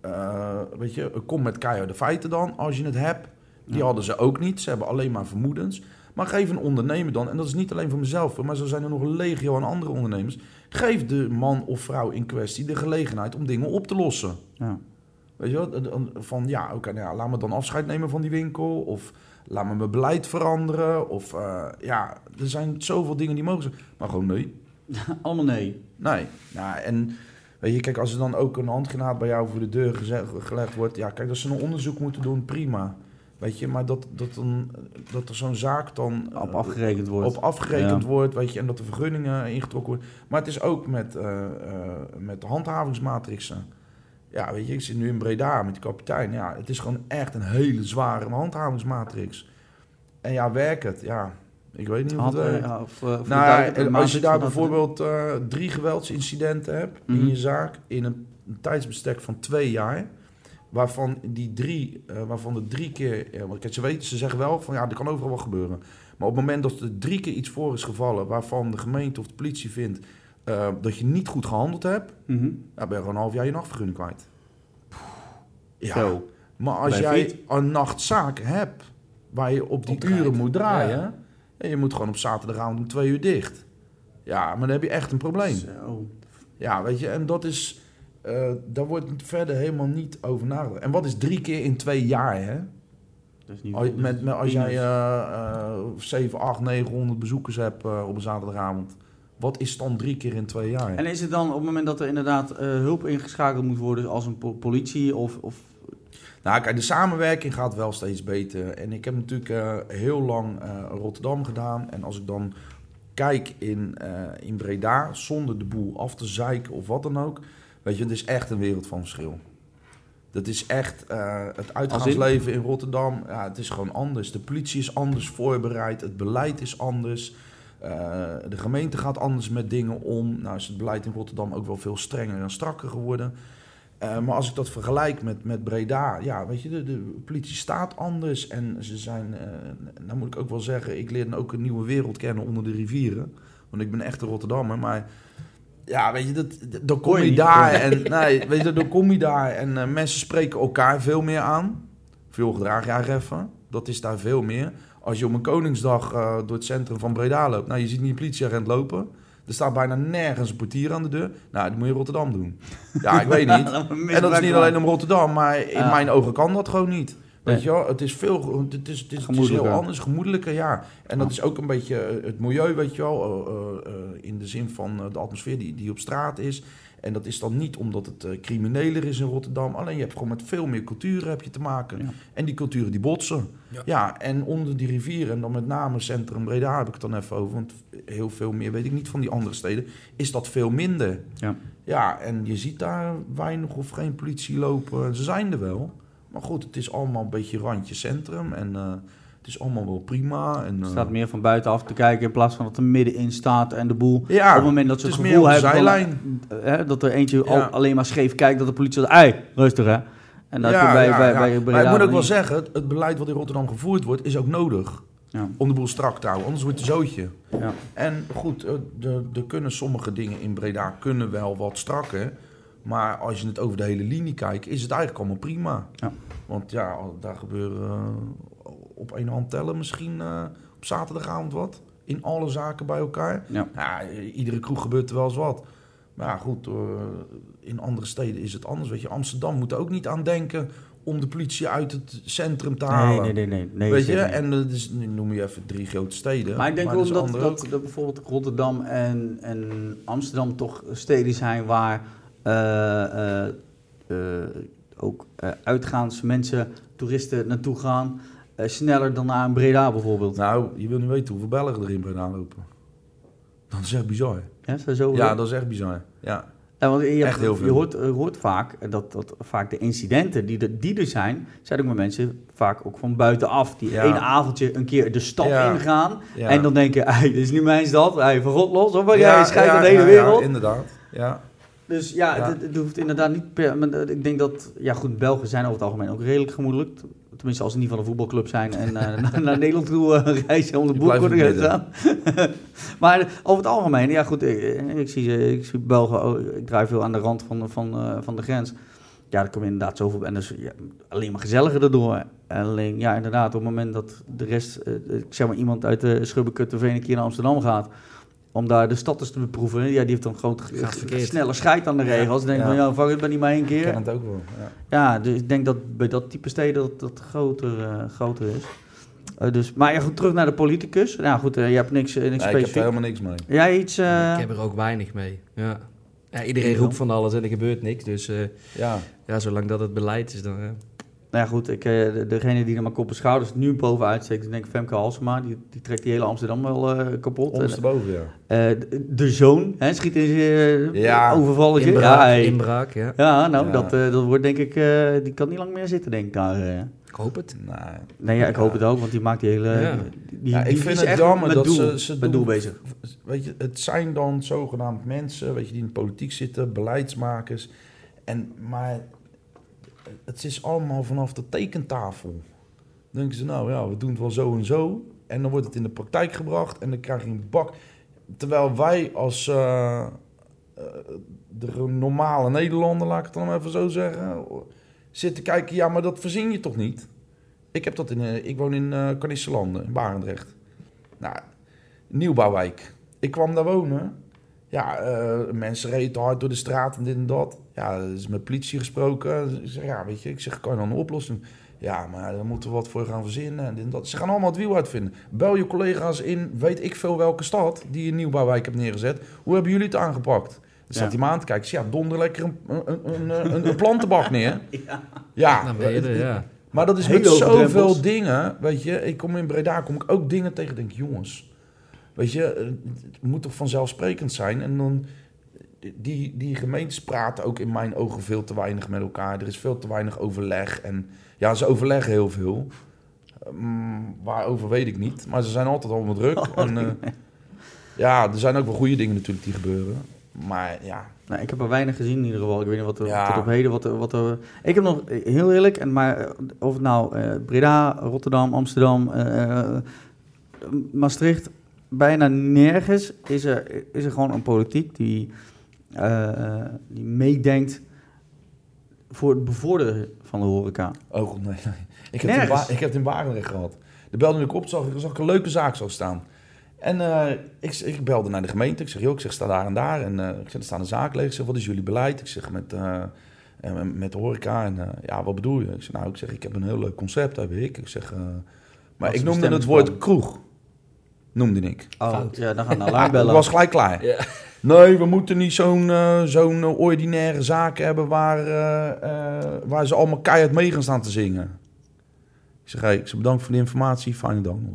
Speaker 2: Eh, weet je, kom met keiharde feiten dan, als je het hebt. Die
Speaker 1: Ja.
Speaker 2: hadden ze ook niet. Ze hebben alleen maar vermoedens. Maar geef een ondernemer dan, en dat is niet alleen voor mezelf, maar zo zijn er nog een legio aan andere ondernemers. Geef de man of vrouw in kwestie de gelegenheid om dingen op te lossen.
Speaker 1: Ja.
Speaker 2: Weet je wel, van ja, oké, nou ja, laat me dan afscheid nemen van die winkel. Of laat me mijn beleid veranderen. Of eh, ja, er zijn zoveel dingen die mogen zijn. Maar gewoon nee.
Speaker 1: Allemaal nee.
Speaker 2: Nee. Nou, en weet je, kijk, als er dan ook een handgranaat bij jou voor de deur gelegd wordt. Ja, kijk, als ze een onderzoek moeten doen, prima. Weet je, maar dat, dat, dan, dat er zo'n zaak dan
Speaker 1: Op
Speaker 2: eh,
Speaker 1: afgerekend wordt.
Speaker 2: op afgerekend
Speaker 1: Ja.
Speaker 2: wordt, weet je, en dat de vergunningen ingetrokken worden. Maar het is ook met, eh, met de handhavingsmatrixen. Ja, weet je, ik zit nu in Breda met die kapitein. Ja, het is gewoon echt een hele zware handhavingsmatrix. En ja, werkt het? Ja, ik weet niet of het
Speaker 1: Had,
Speaker 2: werkt.
Speaker 1: ja, of, eh, of
Speaker 2: Nou,
Speaker 1: een
Speaker 2: als je daar bijvoorbeeld eh, drie geweldsincidenten hebt
Speaker 1: Mhm.
Speaker 2: in je zaak in een, een tijdsbestek van twee jaar, waarvan die drie, eh, waarvan de drie keer, ja, want kijk, ze weten, ze zeggen wel van ja, er kan overal wat gebeuren, maar op het moment dat er drie keer iets voor is gevallen, waarvan de gemeente of de politie vindt eh, dat je niet goed gehandeld hebt,
Speaker 1: Mhm.
Speaker 2: dan ben je gewoon een half jaar je nachtvergunning kwijt. Ja,
Speaker 1: Zo.
Speaker 2: maar als
Speaker 1: Bij
Speaker 2: jij
Speaker 1: Fiet.
Speaker 2: een nachtzaak hebt waar je op die uren moet draaien,
Speaker 3: Ja.
Speaker 2: en je moet gewoon op zaterdagavond om twee uur dicht. Ja, maar dan heb je echt een probleem.
Speaker 1: Zo.
Speaker 2: Ja, weet je, en dat is, eh, daar wordt verder helemaal niet over nagedacht. En wat is drie keer in twee jaar, hè?
Speaker 1: Dat is niet
Speaker 2: Als, met, met, als jij eh, eh, 7, 8, 900 bezoekers hebt eh, op een zaterdagavond. Wat is dan drie keer in twee jaar?
Speaker 1: En is het dan op het moment dat er inderdaad eh, hulp ingeschakeld moet worden als een po- politie of... of
Speaker 2: Nou, kijk, de samenwerking gaat wel steeds beter. En ik heb natuurlijk eh, heel lang eh, Rotterdam gedaan. En als ik dan kijk in, in Breda, zonder de boel af te zeiken of wat dan ook. Weet je, het is echt een wereld van verschil. Dat is echt het uitgaansleven in Rotterdam. Ja, het is gewoon anders. De politie is anders voorbereid. Het beleid is anders. Eh, de gemeente gaat anders met dingen om. Nou is het beleid in Rotterdam ook wel veel strenger en strakker geworden. Eh, maar als ik dat vergelijk met, met Breda, ja, weet je, de, de politie staat anders. En ze zijn, eh nou moet ik ook wel zeggen, ik leer dan ook een nieuwe wereld kennen onder de rivieren. Want ik ben echt een Rotterdammer, maar ja, weet je, dat, dat- dan kom
Speaker 1: je
Speaker 2: daar en, nee, weet je, dan kom je daar en mensen spreken elkaar veel meer aan. Veel gedraagjaarreffen, dat is daar veel meer. Als je op een Koningsdag eh, door het centrum van Breda loopt, nou, je ziet niet een politieagent lopen. Er staat bijna nergens een portier aan de deur. Nou, dat moet je in Rotterdam doen. Ja, ik weet niet. En dat is niet alleen om Rotterdam, maar in
Speaker 1: Ja.
Speaker 2: mijn ogen kan dat gewoon niet. Weet je wel, het is veel, het is, het is, het is heel anders, gemoedelijker, ja. En dat is ook een beetje eh, het milieu, weet je wel, eh, in de zin van de atmosfeer die, die op straat is. En dat is dan niet omdat het eh, crimineler is in Rotterdam, alleen je hebt gewoon met veel meer culturen heb je te maken.
Speaker 1: Ja.
Speaker 2: En die culturen die botsen.
Speaker 3: Ja.
Speaker 2: Ja. en onder die rivieren, en dan met name Centrum Breda heb ik het dan even over, want heel veel meer weet ik niet van die andere steden, is dat veel minder.
Speaker 1: Ja.
Speaker 2: Ja, en je ziet daar weinig of geen politie lopen. Ze zijn er wel. Maar goed, het is allemaal een beetje randje centrum. En eh, het is allemaal wel prima. En,
Speaker 1: Er
Speaker 2: eh,
Speaker 1: staat meer van buitenaf te kijken in plaats van dat er middenin staat en de boel.
Speaker 2: ja,
Speaker 1: op het moment dat ze
Speaker 2: het
Speaker 1: gevoel hebben
Speaker 2: zijlijn.
Speaker 1: eh, hè, dat er eentje al,
Speaker 2: Ja.
Speaker 1: alleen maar scheef kijkt, dat de politie zegt, ei, rustig hè. En dat
Speaker 2: ja,
Speaker 1: bij,
Speaker 2: ja,
Speaker 1: bij,
Speaker 2: ja.
Speaker 1: bij
Speaker 2: maar ik moet ook wel zeggen, het, het beleid wat in Rotterdam gevoerd wordt, is ook nodig.
Speaker 1: Ja.
Speaker 2: Om de boel strak te houden, anders wordt het een zootje.
Speaker 1: Ja.
Speaker 2: En goed, eh, er er kunnen sommige dingen in Breda kunnen wel wat strakker. Maar als je het over de hele linie kijkt, is het eigenlijk allemaal prima.
Speaker 1: Ja.
Speaker 2: Want ja, daar gebeuren eh, op één hand tellen misschien eh, op zaterdagavond wat. In alle zaken bij elkaar.
Speaker 1: Ja.
Speaker 2: Ja, iedere kroeg gebeurt er wel eens wat. Maar ja, goed, eh, in andere steden is het anders. Weet je, Amsterdam moet er ook niet aan denken om de politie uit het centrum te halen.
Speaker 1: Nee, nee, nee, nee.
Speaker 2: Weet je, en dat is, nu noem je even drie grote steden.
Speaker 1: Maar ik denk wel dat, dat,
Speaker 2: ook.
Speaker 1: dat bijvoorbeeld Rotterdam en, en Amsterdam toch steden zijn waar eh, ook uitgaans mensen, toeristen naartoe gaan. Eh, sneller dan naar een Breda bijvoorbeeld.
Speaker 2: Nou, je wil niet weten hoeveel Belgen er in Breda lopen. Dat is echt bizar.
Speaker 1: Ja, zo
Speaker 2: Ja, dat is echt bizar. Ja.
Speaker 1: Ja, want je,
Speaker 2: Echt heel
Speaker 1: je
Speaker 2: veel.
Speaker 1: hoort, je hoort vaak dat, dat vaak de incidenten die er, die er zijn, zijn ook met mensen vaak ook van buitenaf. Die
Speaker 2: Ja.
Speaker 1: één avondje een keer de stad ingaan en dan denken, hey, dit is nu mijn stad, hey, van God los, of jij scheidt aan de hele wereld.
Speaker 2: Ja, inderdaad. Ja.
Speaker 1: Dus ja. Het, hoeft inderdaad niet per... Maar ik denk dat... Ja goed, Belgen zijn over het algemeen ook redelijk gemoedelijk. Tenminste, als ze niet van een voetbalclub zijn en eh, naar, naar Nederland toe eh, reizen om de boek te staan. maar over het algemeen, ja goed, ik, ik zie, ik zie Belgen, ik draai veel aan de rand van, van, eh, van de grens. Ja, er komen inderdaad zoveel... En dus ja, alleen maar gezelliger erdoor. Alleen, ja, inderdaad, op het moment dat de rest... ik zeg maar, iemand uit de Schubbekutteveen een keer naar Amsterdam gaat... om daar de stad eens te beproeven... ja, die heeft dan gewoon sneller scheid aan de regels. Dan denk ik
Speaker 2: Ja.
Speaker 1: van, ja, fuck het, ben niet maar één
Speaker 2: Ik
Speaker 1: keer.
Speaker 2: ken het ook wel. Ja.
Speaker 1: Ja, dus ik denk dat bij dat type steden dat dat groter, eh, groter is. Eh, dus, maar ja, goed, terug naar de politicus. Nou goed, eh, je hebt niks, niks
Speaker 2: Nee, ik heb er
Speaker 1: specifiek.
Speaker 2: helemaal niks mee.
Speaker 1: Jij iets... eh,
Speaker 3: ik heb er ook weinig mee. Ja. Ja, iedereen
Speaker 1: Ja.
Speaker 3: roept van alles en er gebeurt niks. Dus eh,
Speaker 2: Ja.
Speaker 3: ja, zolang dat het beleid is, dan...
Speaker 1: Nou ja, goed, ik, eh, de- degene die er maar kop en schouders nu bovenuit steekt, is denk ik Femke Halsema. Die, die trekt die hele Amsterdam wel eh, kapot. En,
Speaker 2: Ondersteboven, ja.
Speaker 1: eh, de, de zoon, hè, schiet in zijn uh,
Speaker 2: Ja,
Speaker 1: overvalletje.
Speaker 3: inbraak,
Speaker 1: Ja, hey.
Speaker 3: inbraak, ja.
Speaker 1: ja, nou,
Speaker 2: Ja.
Speaker 1: Dat, eh, dat wordt denk ik... eh, die kan niet lang meer zitten, denk ik, daar. eh.
Speaker 3: Ik hoop het.
Speaker 2: Nee.
Speaker 1: Nee, ja, ik
Speaker 2: Ja.
Speaker 1: hoop het ook, want die maakt die hele...
Speaker 3: Ja.
Speaker 1: Die, die,
Speaker 2: Ja, ik
Speaker 1: die
Speaker 2: vind het jammer dat
Speaker 1: doel,
Speaker 2: ze- ze
Speaker 1: met
Speaker 2: doen-
Speaker 1: doel bezig.
Speaker 2: Weet je, het zijn dan zogenaamd mensen, weet je, die in de politiek zitten, beleidsmakers. En, maar het is allemaal vanaf de tekentafel. Dan denken ze, nou ja, we doen het wel zo en zo. En dan wordt het in de praktijk gebracht en dan krijg je een bak. Terwijl wij als eh, eh, de normale Nederlander, laat ik het dan even zo zeggen, zitten kijken, ja, maar dat verzin je toch niet? Ik heb dat in, eh, ik woon in uh, in Barendrecht. Nou, nieuwbouwwijk. Ik kwam daar wonen. Ja, eh, mensen reden te hard door de straat en dit en dat. Ja, er is met politie gesproken. Ik zeg, ja, weet je, ik zeg, kan je dan een oplossing? Ja, maar daar moeten we wat voor gaan verzinnen en dit en dat. Ze gaan allemaal het wiel uitvinden. Bel je collega's in, weet ik veel welke stad, die een nieuwbouwwijk hebt neergezet. Hoe hebben jullie het aangepakt? Dan staat
Speaker 1: Ja.
Speaker 2: die man aan te kijken. Ja, donder lekker een, een, een, een, een plantenbak neer.
Speaker 1: Ja.
Speaker 2: Ja,
Speaker 3: Dan ben je er, ja.
Speaker 2: maar dat is
Speaker 1: Hele
Speaker 2: met
Speaker 1: hoge drempels.
Speaker 2: zoveel dingen, weet je. Ik kom in Breda, kom ik ook dingen tegen, denk jongens, weet je, eh, het moet toch vanzelfsprekend zijn. En dan, die, die gemeentes praten ook in mijn ogen veel te weinig met elkaar. Er is veel te weinig overleg. En ja, ze overleggen heel veel. Mm, waarover weet ik niet. Maar ze zijn altijd allemaal druk. en, eh, ja, er zijn ook wel goede dingen natuurlijk die gebeuren. Maar ja,
Speaker 1: Nou, ik heb er weinig gezien in ieder geval. Ik weet niet wat er
Speaker 2: Ja.
Speaker 1: tot op heden... Wat er, wat er, ik heb nog, heel eerlijk, en maar eh, of het nou Breda, Rotterdam, Amsterdam, eh, Maastricht... Bijna nergens is er, is er gewoon een politiek die, eh, die meedenkt voor het bevorderen van de horeca.
Speaker 2: Oh, god, nee, nee. Ik heb, het in
Speaker 1: Nergens.
Speaker 2: Ik heb het in Barendrecht gehad. De belde ik op, zag, ik- zag ik een leuke zaak zo staan. En eh, ik, ik belde naar de gemeente. Ik zeg, joh, ik zeg, sta daar en daar. En eh, ik zeg, er staan een zaak leeg. Ik zeg, wat is jullie beleid? Ik zeg, met, met de horeca. En ja, wat bedoel je? Ik zeg, nou, ik zeg, ik heb een heel leuk concept, heb ik. Ik zeg, maar ik noemde het woord kroeg. Noemde ik.
Speaker 1: Oh,
Speaker 3: Fout.
Speaker 1: ja, dan gaan we
Speaker 2: Ja,
Speaker 1: alarm
Speaker 2: ik
Speaker 1: bellen.
Speaker 2: was gelijk klaar.
Speaker 3: Ja.
Speaker 2: Nee, we moeten niet zo'n eh, zo'n eh, ordinaire zaak hebben waar, eh, eh, waar ze allemaal keihard mee gaan staan te zingen. Ik zeg, hey, ik zeg bedankt voor de informatie, fijne dag nog.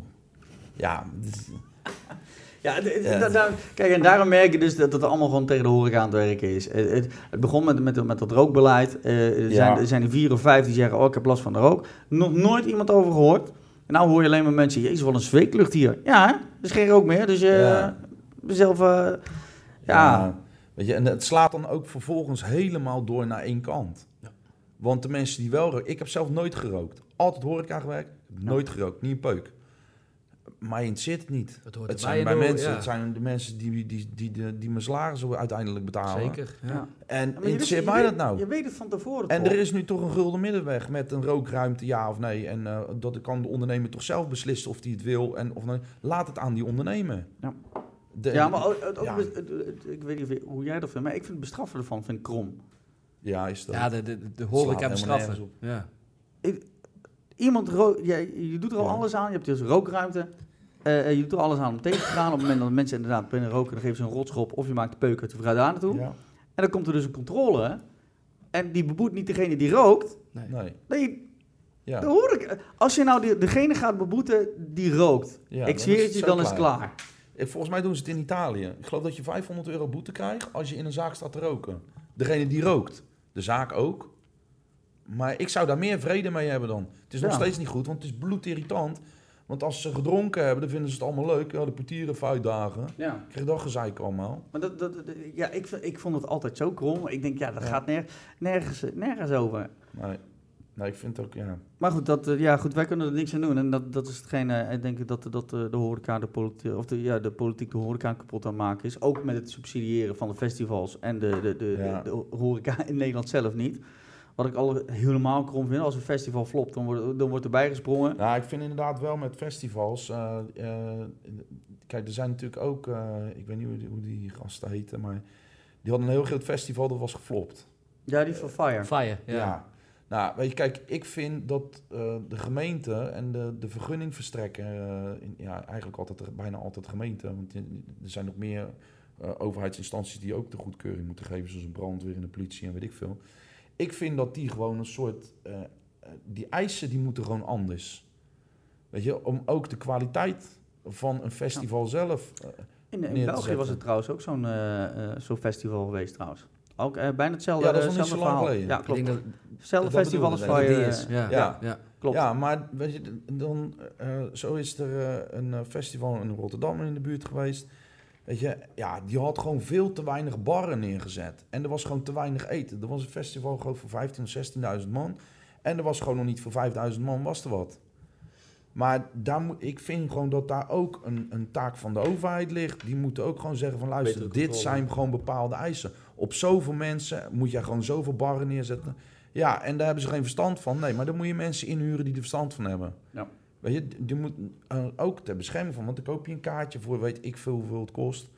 Speaker 2: Ja, dit-
Speaker 1: Ja, kijk, en daarom merk je dus dat het allemaal gewoon tegen de horeca aan het werken is. Het, het, het begon met, met, met dat rookbeleid. Eh, er,
Speaker 2: Ja.
Speaker 1: zijn, er zijn er vier of vijf die zeggen, oh, ik heb last van de rook. Nog nooit iemand over gehoord. En nou hoor je alleen maar mensen, jezus, wat een zweetlucht hier. Ja, hè? er is geen rook meer, dus eh
Speaker 2: Ja.
Speaker 1: zelf... eh, ja,
Speaker 2: Weet je, en het slaat dan ook vervolgens helemaal door naar één kant. Want de mensen die wel roken... Ik heb zelf nooit gerookt. Altijd horeca gewerkt, nooit gerookt. Niet een peuk. Maar je zit het niet.
Speaker 3: Het hoort
Speaker 2: Het
Speaker 3: erbij
Speaker 2: zijn bij mensen,
Speaker 3: ja.
Speaker 2: het zijn de mensen die, die, die, die, die, die mijn salaris uiteindelijk betalen.
Speaker 3: Zeker. Ja.
Speaker 2: En
Speaker 1: Ja,
Speaker 2: interesseert
Speaker 1: weet-
Speaker 2: mij dat nou?
Speaker 1: Je weet het van tevoren
Speaker 2: En
Speaker 1: toch?
Speaker 2: er is nu toch een gulden middenweg met een rookruimte, ja of nee. En eh, dat kan de ondernemer toch zelf beslissen of hij het wil. En of nee. Laat het aan die ondernemer.
Speaker 1: Ja.
Speaker 2: De-
Speaker 1: Ja, maar ook, ook- ik weet niet hoe jij dat vindt, maar ik vind het bestraffen ervan vind ik krom.
Speaker 2: Ja, is dat.
Speaker 3: Ja, de, de, de horeca bestraffen. Ja.
Speaker 1: Iemand ro- je, je doet er al
Speaker 2: Ja.
Speaker 1: alles aan. Je hebt dus rookruimte. Eh, eh, je doet er alles aan om tegen te gaan. Op het moment dat mensen inderdaad binnen roken, dan geven ze een rotschop. Of je maakt de peuk uit de fruit daar naartoe.
Speaker 2: Ja,
Speaker 1: En dan komt er dus een controle. En die beboet niet degene die rookt.
Speaker 3: Nee.
Speaker 2: nee.
Speaker 1: Nee,
Speaker 2: Ja.
Speaker 1: dat hoor ik. Als je nou die, degene gaat beboeten die rookt.
Speaker 2: Ja,
Speaker 1: ik
Speaker 2: dan
Speaker 1: zweer het je, dan is het klaar.
Speaker 2: Eh, Volgens mij doen ze het in Italië. Ik geloof dat je 500 euro boete krijgt als je in een zaak staat te roken. Degene die rookt. De zaak ook. Maar ik zou daar meer vrede mee hebben dan. Het is nog steeds niet goed, want het is bloedirritant. Want als ze gedronken hebben, dan vinden ze het allemaal leuk. Ja, de portieren even uitdagen.
Speaker 1: Ja.
Speaker 2: Krijg dat gezeik allemaal.
Speaker 1: Maar dat, dat, ja, ik, ik vond het altijd zo krom. Ik denk, ja, dat
Speaker 2: Ja.
Speaker 1: gaat ner- nergens, nergens over.
Speaker 2: Nee, nee ik vind het ook, ja.
Speaker 1: Maar goed, dat, eh, ja, goed, wij kunnen er niks aan doen. En dat, dat is hetgene, eh, ik denk dat, dat eh, de horeca de politiek, of de, ja, de politiek de horeca kapot aan maken is. Ook met het subsidiëren van de festivals en de, de, de,
Speaker 2: Ja.
Speaker 1: de, de horeca in Nederland zelf niet. Wat ik al helemaal krom vind, als een festival flopt, dan wordt, dan wordt erbij gesprongen.
Speaker 2: Nou, ik vind inderdaad wel met festivals. eh, eh, kijk, er zijn natuurlijk ook. eh, ik weet niet hoe die, hoe die gasten heten, maar. Die hadden een heel groot festival dat was geflopt.
Speaker 1: Ja, die van Fire.
Speaker 3: Fire, ja.
Speaker 2: Ja. Nou, weet je, kijk, ik vind dat eh, de gemeente en de, de vergunningverstrekker, in- ja, eigenlijk altijd, bijna altijd gemeente, want er zijn nog meer eh, overheidsinstanties die ook de goedkeuring moeten geven, zoals een brandweer en de politie en weet ik veel. Ik vind dat die gewoon een soort, eh, eh, die eisen die moeten gewoon anders. Weet je, om ook de kwaliteit van een festival zelf. eh,
Speaker 1: In,
Speaker 2: neer
Speaker 1: in
Speaker 2: te
Speaker 1: België was het trouwens ook zo'n eh, eh, zo'n festival geweest trouwens. Ook eh, bijna hetzelfde,
Speaker 2: Ja, dat is nog niet
Speaker 1: hetzelfde
Speaker 2: zo lang
Speaker 1: verhaal.
Speaker 2: geleden.
Speaker 1: Ja,
Speaker 3: Ik
Speaker 1: klopt.
Speaker 3: denk dat
Speaker 1: Hetzelfde
Speaker 2: dat
Speaker 1: festival als
Speaker 3: die is. Ja.
Speaker 2: Ja.
Speaker 3: Ja.
Speaker 1: klopt.
Speaker 2: Ja, maar weet je, dan, eh, zo is er een festival in Rotterdam in de buurt geweest. Weet je, ja, die had gewoon veel te weinig barren neergezet. En er was gewoon te weinig eten. Er was een festival gewoon voor 15.000 of 16.000 man. En er was gewoon nog niet voor 5.000 man, was er wat. Maar daar moet, ik vind gewoon dat daar ook een, een taak van de overheid ligt. Die moeten ook gewoon zeggen van luister, dit zijn gewoon bepaalde eisen. Op zoveel mensen moet je gewoon zoveel barren neerzetten. Ja, en daar hebben ze geen verstand van. Nee, maar dan moet je mensen inhuren die er verstand van hebben.
Speaker 1: Ja.
Speaker 2: Weet je, die moet eh, ook ter bescherming van, want dan koop je een kaartje voor weet ik veel hoeveel het kost.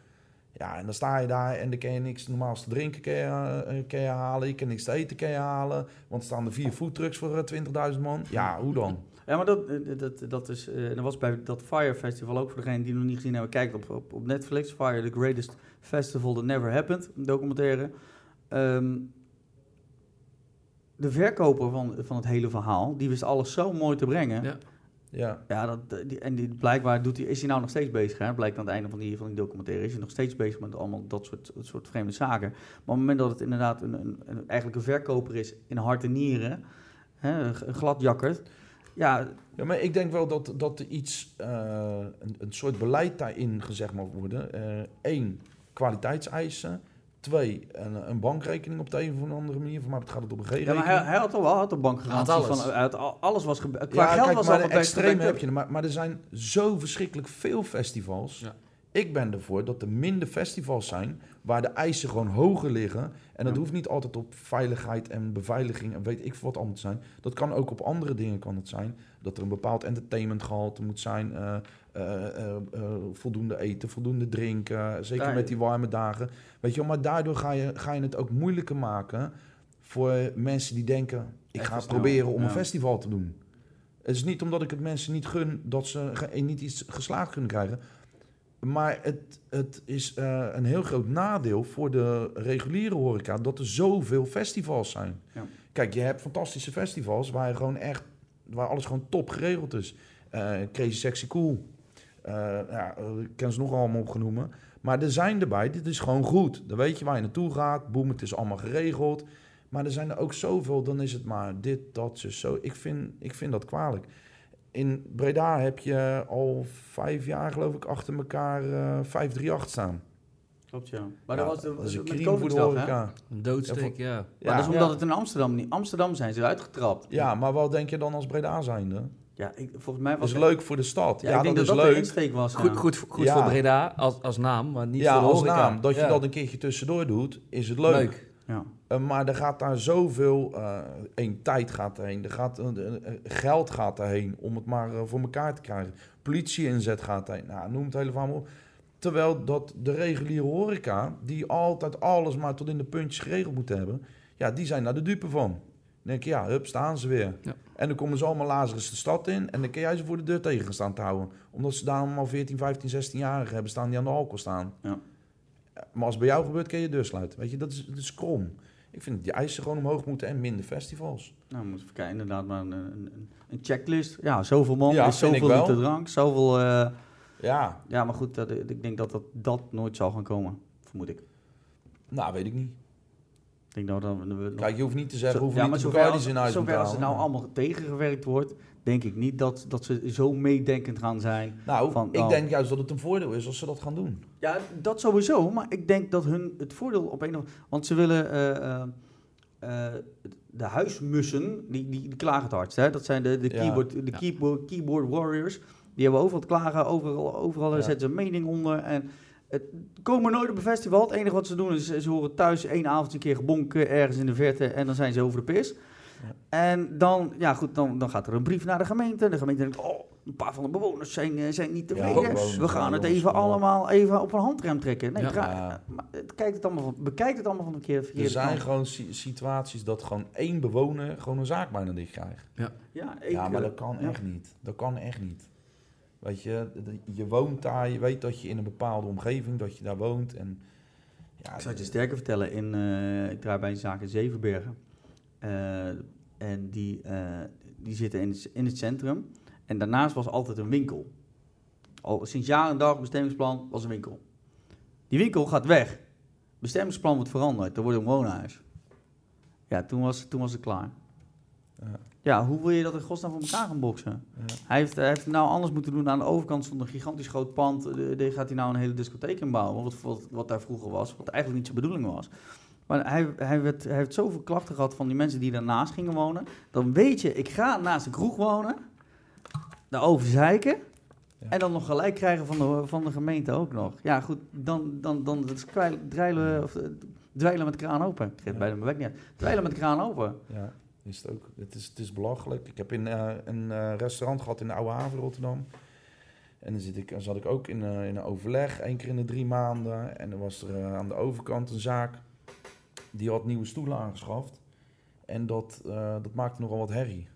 Speaker 2: Ja, en dan sta je daar en dan kan je niks normaals te drinken kan je, eh, kan je halen. Je kan niks te eten kan je halen. Want er staan er vier foodtrucks voor eh, 20.000 man. Ja, hoe dan?
Speaker 1: Ja, maar dat, eh, dat, dat is, eh, dat was bij dat Fire Festival ook voor degenen die nog niet gezien hebben. Kijk op, op, op Netflix, Fire, the greatest festival that never happened, een documentaire. Ehm, de verkoper van, van het hele verhaal, die wist alles zo mooi te brengen.
Speaker 3: Ja.
Speaker 2: Ja,
Speaker 1: Ja, dat, die, en die, blijkbaar doet hij, is hij nou nog steeds bezig. Hè? Blijkt aan het einde van die, van die documentaire. Is hij nog steeds bezig met allemaal dat soort, dat soort vreemde zaken. Maar op het moment dat het inderdaad een, een, een- eigenlijk een verkoper is in hart en nieren, hè, een gladjakkerd. Ja,
Speaker 2: Ja, maar ik denk wel dat, dat er iets, eh, een, een soort beleid daarin gezegd mag worden. Eén, kwaliteitseisen. Twee, een, een bankrekening op de een of andere manier. Voor mij gaat het op een
Speaker 1: ja maar
Speaker 2: G-rekening.
Speaker 1: hij, hij had al wel, had een bankgarantie
Speaker 3: had alles.
Speaker 1: van, uit, al- alles was gebe- qua
Speaker 2: Ja,
Speaker 1: geld
Speaker 2: kijk,
Speaker 1: was
Speaker 2: maar
Speaker 1: al
Speaker 2: de extreme heb je. Maar, maar er zijn zo verschrikkelijk veel festivals.
Speaker 3: Ja.
Speaker 2: Ik ben ervoor dat er minder festivals zijn waar de eisen gewoon hoger liggen. En dat
Speaker 1: Ja.
Speaker 2: hoeft niet altijd op veiligheid en beveiliging en weet ik veel wat allemaal te zijn. Dat kan ook op andere dingen kan het zijn. Dat er een bepaald entertainmentgehalte moet zijn. eh, voldoende eten, voldoende drinken. Zeker met die warme dagen. Weet je wel, maar daardoor ga je, ga je het ook moeilijker maken voor mensen die denken... ik
Speaker 1: Even
Speaker 2: ga
Speaker 1: snel,
Speaker 2: proberen om
Speaker 1: ja.
Speaker 2: een festival te doen. Het is niet omdat ik het mensen niet gun dat ze niet iets geslaagd kunnen krijgen. Maar het, het is eh, een heel groot nadeel voor de reguliere horeca dat er zoveel festivals zijn.
Speaker 1: Ja.
Speaker 2: Kijk, je hebt fantastische festivals waar je gewoon echt, waar alles gewoon top geregeld is. Eh Crazy Sexy Cool. Eh, ja, eh, ik ken ze nog allemaal opgenoemen. Maar er zijn erbij, dit is gewoon goed. Dan weet je waar je naartoe gaat. Boem, het is allemaal geregeld. Maar er zijn er ook zoveel, dan is het maar dit, dat, zo, zo. Ik vind, ik vind dat kwalijk. In Breda heb je al vijf jaar, geloof ik, achter elkaar eh 538 staan.
Speaker 1: Klopt, ja. Maar
Speaker 2: Ja,
Speaker 1: dat was de,
Speaker 2: dat is een
Speaker 1: met
Speaker 2: crime voor de
Speaker 1: hè?
Speaker 3: Een doodsteek, ja.
Speaker 1: Maar
Speaker 2: Ja,
Speaker 1: dat is omdat
Speaker 3: Ja.
Speaker 1: het in Amsterdam niet... Amsterdam zijn ze uitgetrapt.
Speaker 2: ja, maar wat denk je dan als Breda zijnde?
Speaker 1: Ja, ik, volgens mij
Speaker 2: Dat
Speaker 1: was
Speaker 2: is
Speaker 1: het-
Speaker 2: leuk voor de stad.
Speaker 1: Ja,
Speaker 2: Ja,
Speaker 1: ik denk
Speaker 2: dat,
Speaker 1: dat,
Speaker 2: is
Speaker 1: dat de
Speaker 2: leuk.
Speaker 1: insteek was.
Speaker 3: Goed, goed, goed
Speaker 2: Ja.
Speaker 3: voor Breda als, als naam, maar niet
Speaker 2: ja,
Speaker 3: voor de
Speaker 2: als
Speaker 3: horeca.
Speaker 2: naam. Dat je dat een keertje tussendoor doet, is het leuk.
Speaker 3: Leuk.
Speaker 1: Ja.
Speaker 2: Eh, maar er gaat daar zoveel, eh één tijd gaat erheen, er gaat, geld gaat erheen om het maar eh, voor elkaar te krijgen. Politie inzet gaat erheen, nou, noem het helemaal maar op. Terwijl dat de reguliere horeca, die altijd alles maar tot in de puntjes geregeld moeten hebben, ja, die zijn daar de dupe van. Denk je, ja, hup, staan ze weer.
Speaker 3: Ja.
Speaker 2: En dan komen ze allemaal Lazarus de stad in en dan kun jij ze voor de deur tegen gaan staan te houden. Omdat ze daar allemaal 14, 15, 16-jarigen hebben staan die aan de alcohol staan.
Speaker 1: Ja.
Speaker 2: Maar als het bij jou gebeurt, kun je de deur sluiten. Weet je, dat is, dat is krom. Ik vind dat die eisen gewoon omhoog moeten en minder festivals.
Speaker 1: Nou, we moeten even kijken, inderdaad, maar een, een, een checklist. Ja, zoveel man,
Speaker 2: Ja,
Speaker 1: is zoveel liter drank, zoveel... eh,
Speaker 2: Ja,
Speaker 1: ja, maar goed, dat, ik denk dat, dat dat nooit zal gaan komen, vermoed ik.
Speaker 2: nou weet ik niet.
Speaker 1: Ik denk dat we dan... we nog-
Speaker 2: Kijk, je hoeft niet te zeggen
Speaker 1: Zo-
Speaker 2: hoeveel
Speaker 1: ja, maar zover als,
Speaker 2: in huis
Speaker 1: zover als het nou allemaal tegengewerkt wordt, denk ik niet dat, dat ze zo meedenkend gaan zijn.
Speaker 2: Nou,
Speaker 1: van,
Speaker 2: ik
Speaker 1: oh.
Speaker 2: denk juist dat het een voordeel is als ze dat gaan doen.
Speaker 1: Ja, dat sowieso, maar ik denk dat hun het voordeel op een of Want ze willen... eh, eh, eh, de huismussen, die, die, die klagen het hardst. Hè? Dat zijn de, de,
Speaker 2: Ja.
Speaker 1: keyboard, de
Speaker 3: Ja.
Speaker 1: keyboard, keyboard warriors. Die hebben overal te klagen, overal, overal
Speaker 2: Ja.
Speaker 1: zetten ze een mening onder. En het komen nooit op een festival. Het enige wat ze doen is, ze horen thuis één avond een keer gebonken ergens in de verte en dan zijn ze over de pis.
Speaker 2: Ja.
Speaker 1: En dan, ja goed, dan, dan gaat er een brief naar de gemeente. De gemeente denkt, oh, een paar van de bewoners zijn, eh, zijn niet
Speaker 2: Ja,
Speaker 1: tevreden. We gaan het even
Speaker 2: ja.
Speaker 1: allemaal even op een handrem trekken. Nee,
Speaker 3: Ja.
Speaker 2: Ja.
Speaker 1: maar het- kijkt het allemaal van, bekijk het allemaal van de keer
Speaker 2: Er zijn
Speaker 1: kant.
Speaker 2: gewoon si- situaties dat gewoon één bewoner gewoon een zaak bijna dicht krijgt.
Speaker 1: Ja, ik,
Speaker 2: ja, maar
Speaker 1: eh,
Speaker 2: dat kan
Speaker 1: ja.
Speaker 2: echt niet. Dat kan echt niet. Weet je, je woont daar, je weet dat je in een bepaalde omgeving, dat je daar woont. En, ja,
Speaker 1: Ik zal het je sterker vertellen. In, eh, ik draai bij een zaak in Zevenbergen. Eh, en die, eh, die zitten in het, in het centrum. En daarnaast was altijd een winkel. Al sinds jaar en dag bestemmingsplan was een winkel. Die winkel gaat weg. Bestemmingsplan wordt veranderd. Er wordt een woonhuis. Ja, toen was, toen was het klaar.
Speaker 2: Ja.
Speaker 1: Hoe wil je dat in godsnaam voor elkaar gaan boksen?
Speaker 2: Ja.
Speaker 1: Hij heeft, hij heeft nou anders moeten doen. Aan de overkant stond een gigantisch groot pand. Daar gaat hij nou een hele discotheek in bouwen. Wat, wat, wat daar vroeger was. Wat eigenlijk niet zijn bedoeling was. Maar hij, hij, werd, hij heeft zoveel klachten gehad van die mensen die daarnaast gingen wonen. Dan weet je, ik ga naast de kroeg wonen. Daarover zeiken.
Speaker 2: Ja.
Speaker 1: En dan nog gelijk krijgen van de, van de gemeente ook nog. Ja, goed, dan, dan, dan het is kwijl- dreilen, of, eh, dweilen met de kraan open. Ik geef
Speaker 2: Ja.
Speaker 1: weg niet uit. Dweilen met de kraan open.
Speaker 2: Ja, is het ook. Het is, het is belachelijk. Ik heb in eh, een eh, restaurant gehad in de Oude Haven Rotterdam. En dan zit ik, dan zat ik ook in, eh, in een overleg, één keer in de drie maanden. En dan was er aan de overkant een zaak. Die had nieuwe stoelen aangeschaft. En dat, dat maakte nogal wat herrie.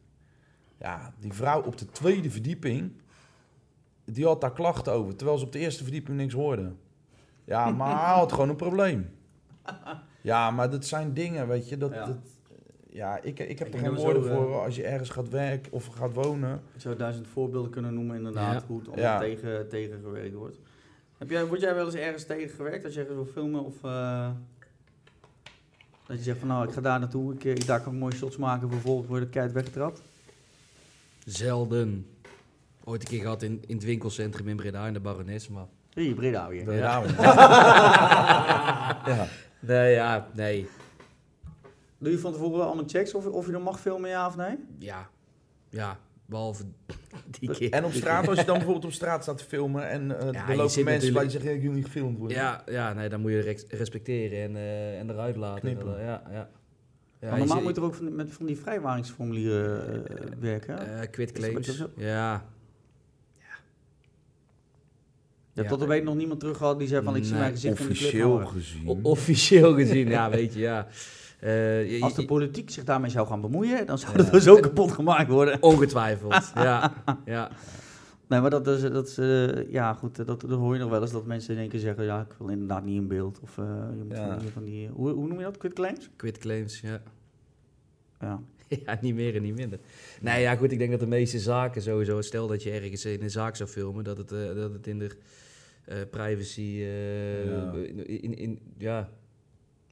Speaker 2: Ja, die vrouw op de tweede verdieping, die had daar klachten over. Terwijl ze op de eerste verdieping niks hoorde. Ja, maar hij had gewoon een probleem. Ja, maar dat zijn dingen, weet je. Dat,
Speaker 1: Ja.
Speaker 2: dat, ja, ik, ik heb
Speaker 1: Ik
Speaker 2: er geen woorden
Speaker 1: zo, eh,
Speaker 2: voor als je ergens gaat werken of gaat wonen.
Speaker 1: Ik zou duizend voorbeelden kunnen noemen, inderdaad,
Speaker 3: Ja.
Speaker 1: hoe het
Speaker 2: Ja.
Speaker 1: allemaal tegen, tegengewerkt wordt. Heb jij, word jij wel eens ergens tegengewerkt als je ergens wil filmen? Of eh, dat je zegt van nou, ik ga daar naartoe, ik, ik, daar kan ik mooie shots maken, vervolgens word ik keihard weggetrapt?
Speaker 3: Zelden. Ooit een keer gehad in, in het winkelcentrum in Breda, in de Barones, maar...
Speaker 1: Hier, Breda weer.
Speaker 2: We. ja.
Speaker 3: Nee, ja, nee.
Speaker 1: Doe je van tevoren allemaal checks of, of je er mag filmen, ja of nee?
Speaker 3: Ja, ja, behalve die keer.
Speaker 2: En op straat, als je dan bijvoorbeeld op straat staat te filmen en eh
Speaker 3: Ja,
Speaker 2: er
Speaker 3: je
Speaker 2: lopen mensen bij
Speaker 3: natuurlijk-
Speaker 2: die zeggen, ik wil niet gefilmd worden.
Speaker 3: Ja, ja, nee, dan moet je respecteren en, eh, en eruit laten. Ja, ja. Ja,
Speaker 1: Maar
Speaker 3: je
Speaker 1: normaal moet je er ook van, met van die vrijwaringsformulieren eh, werken.
Speaker 3: eh, quit claims. Ja.
Speaker 1: Je hebt
Speaker 3: Ja.
Speaker 1: tot de week nog niemand terug gehad die zei van ik zie
Speaker 3: Nee,
Speaker 1: mijn gezicht in de clip
Speaker 2: Officieel gezien.
Speaker 3: O- officieel gezien, ja, weet je, ja. Eh,
Speaker 1: Als de politiek zich daarmee zou gaan bemoeien, dan zou
Speaker 2: Ja.
Speaker 1: dat zo kapot gemaakt worden.
Speaker 3: ongetwijfeld, ja. ja.
Speaker 1: Nee, maar dat is, dat is eh, ja goed, dat, dat hoor je nog wel eens dat mensen in één keer zeggen, ja, ik wil inderdaad niet in beeld. Of eh, je moet
Speaker 2: Ja.
Speaker 1: van die, van die hoe, hoe noem je dat, quit claims?
Speaker 3: Quit claims, ja.
Speaker 1: Ja.
Speaker 3: Ja, niet meer en niet minder. Nee, ja, goed, ik denk dat de meeste zaken sowieso... Stel dat je ergens in een zaak zou filmen, dat het, eh, dat het in de eh, privacy... eh,
Speaker 2: Ja.
Speaker 3: In, in, in- ja,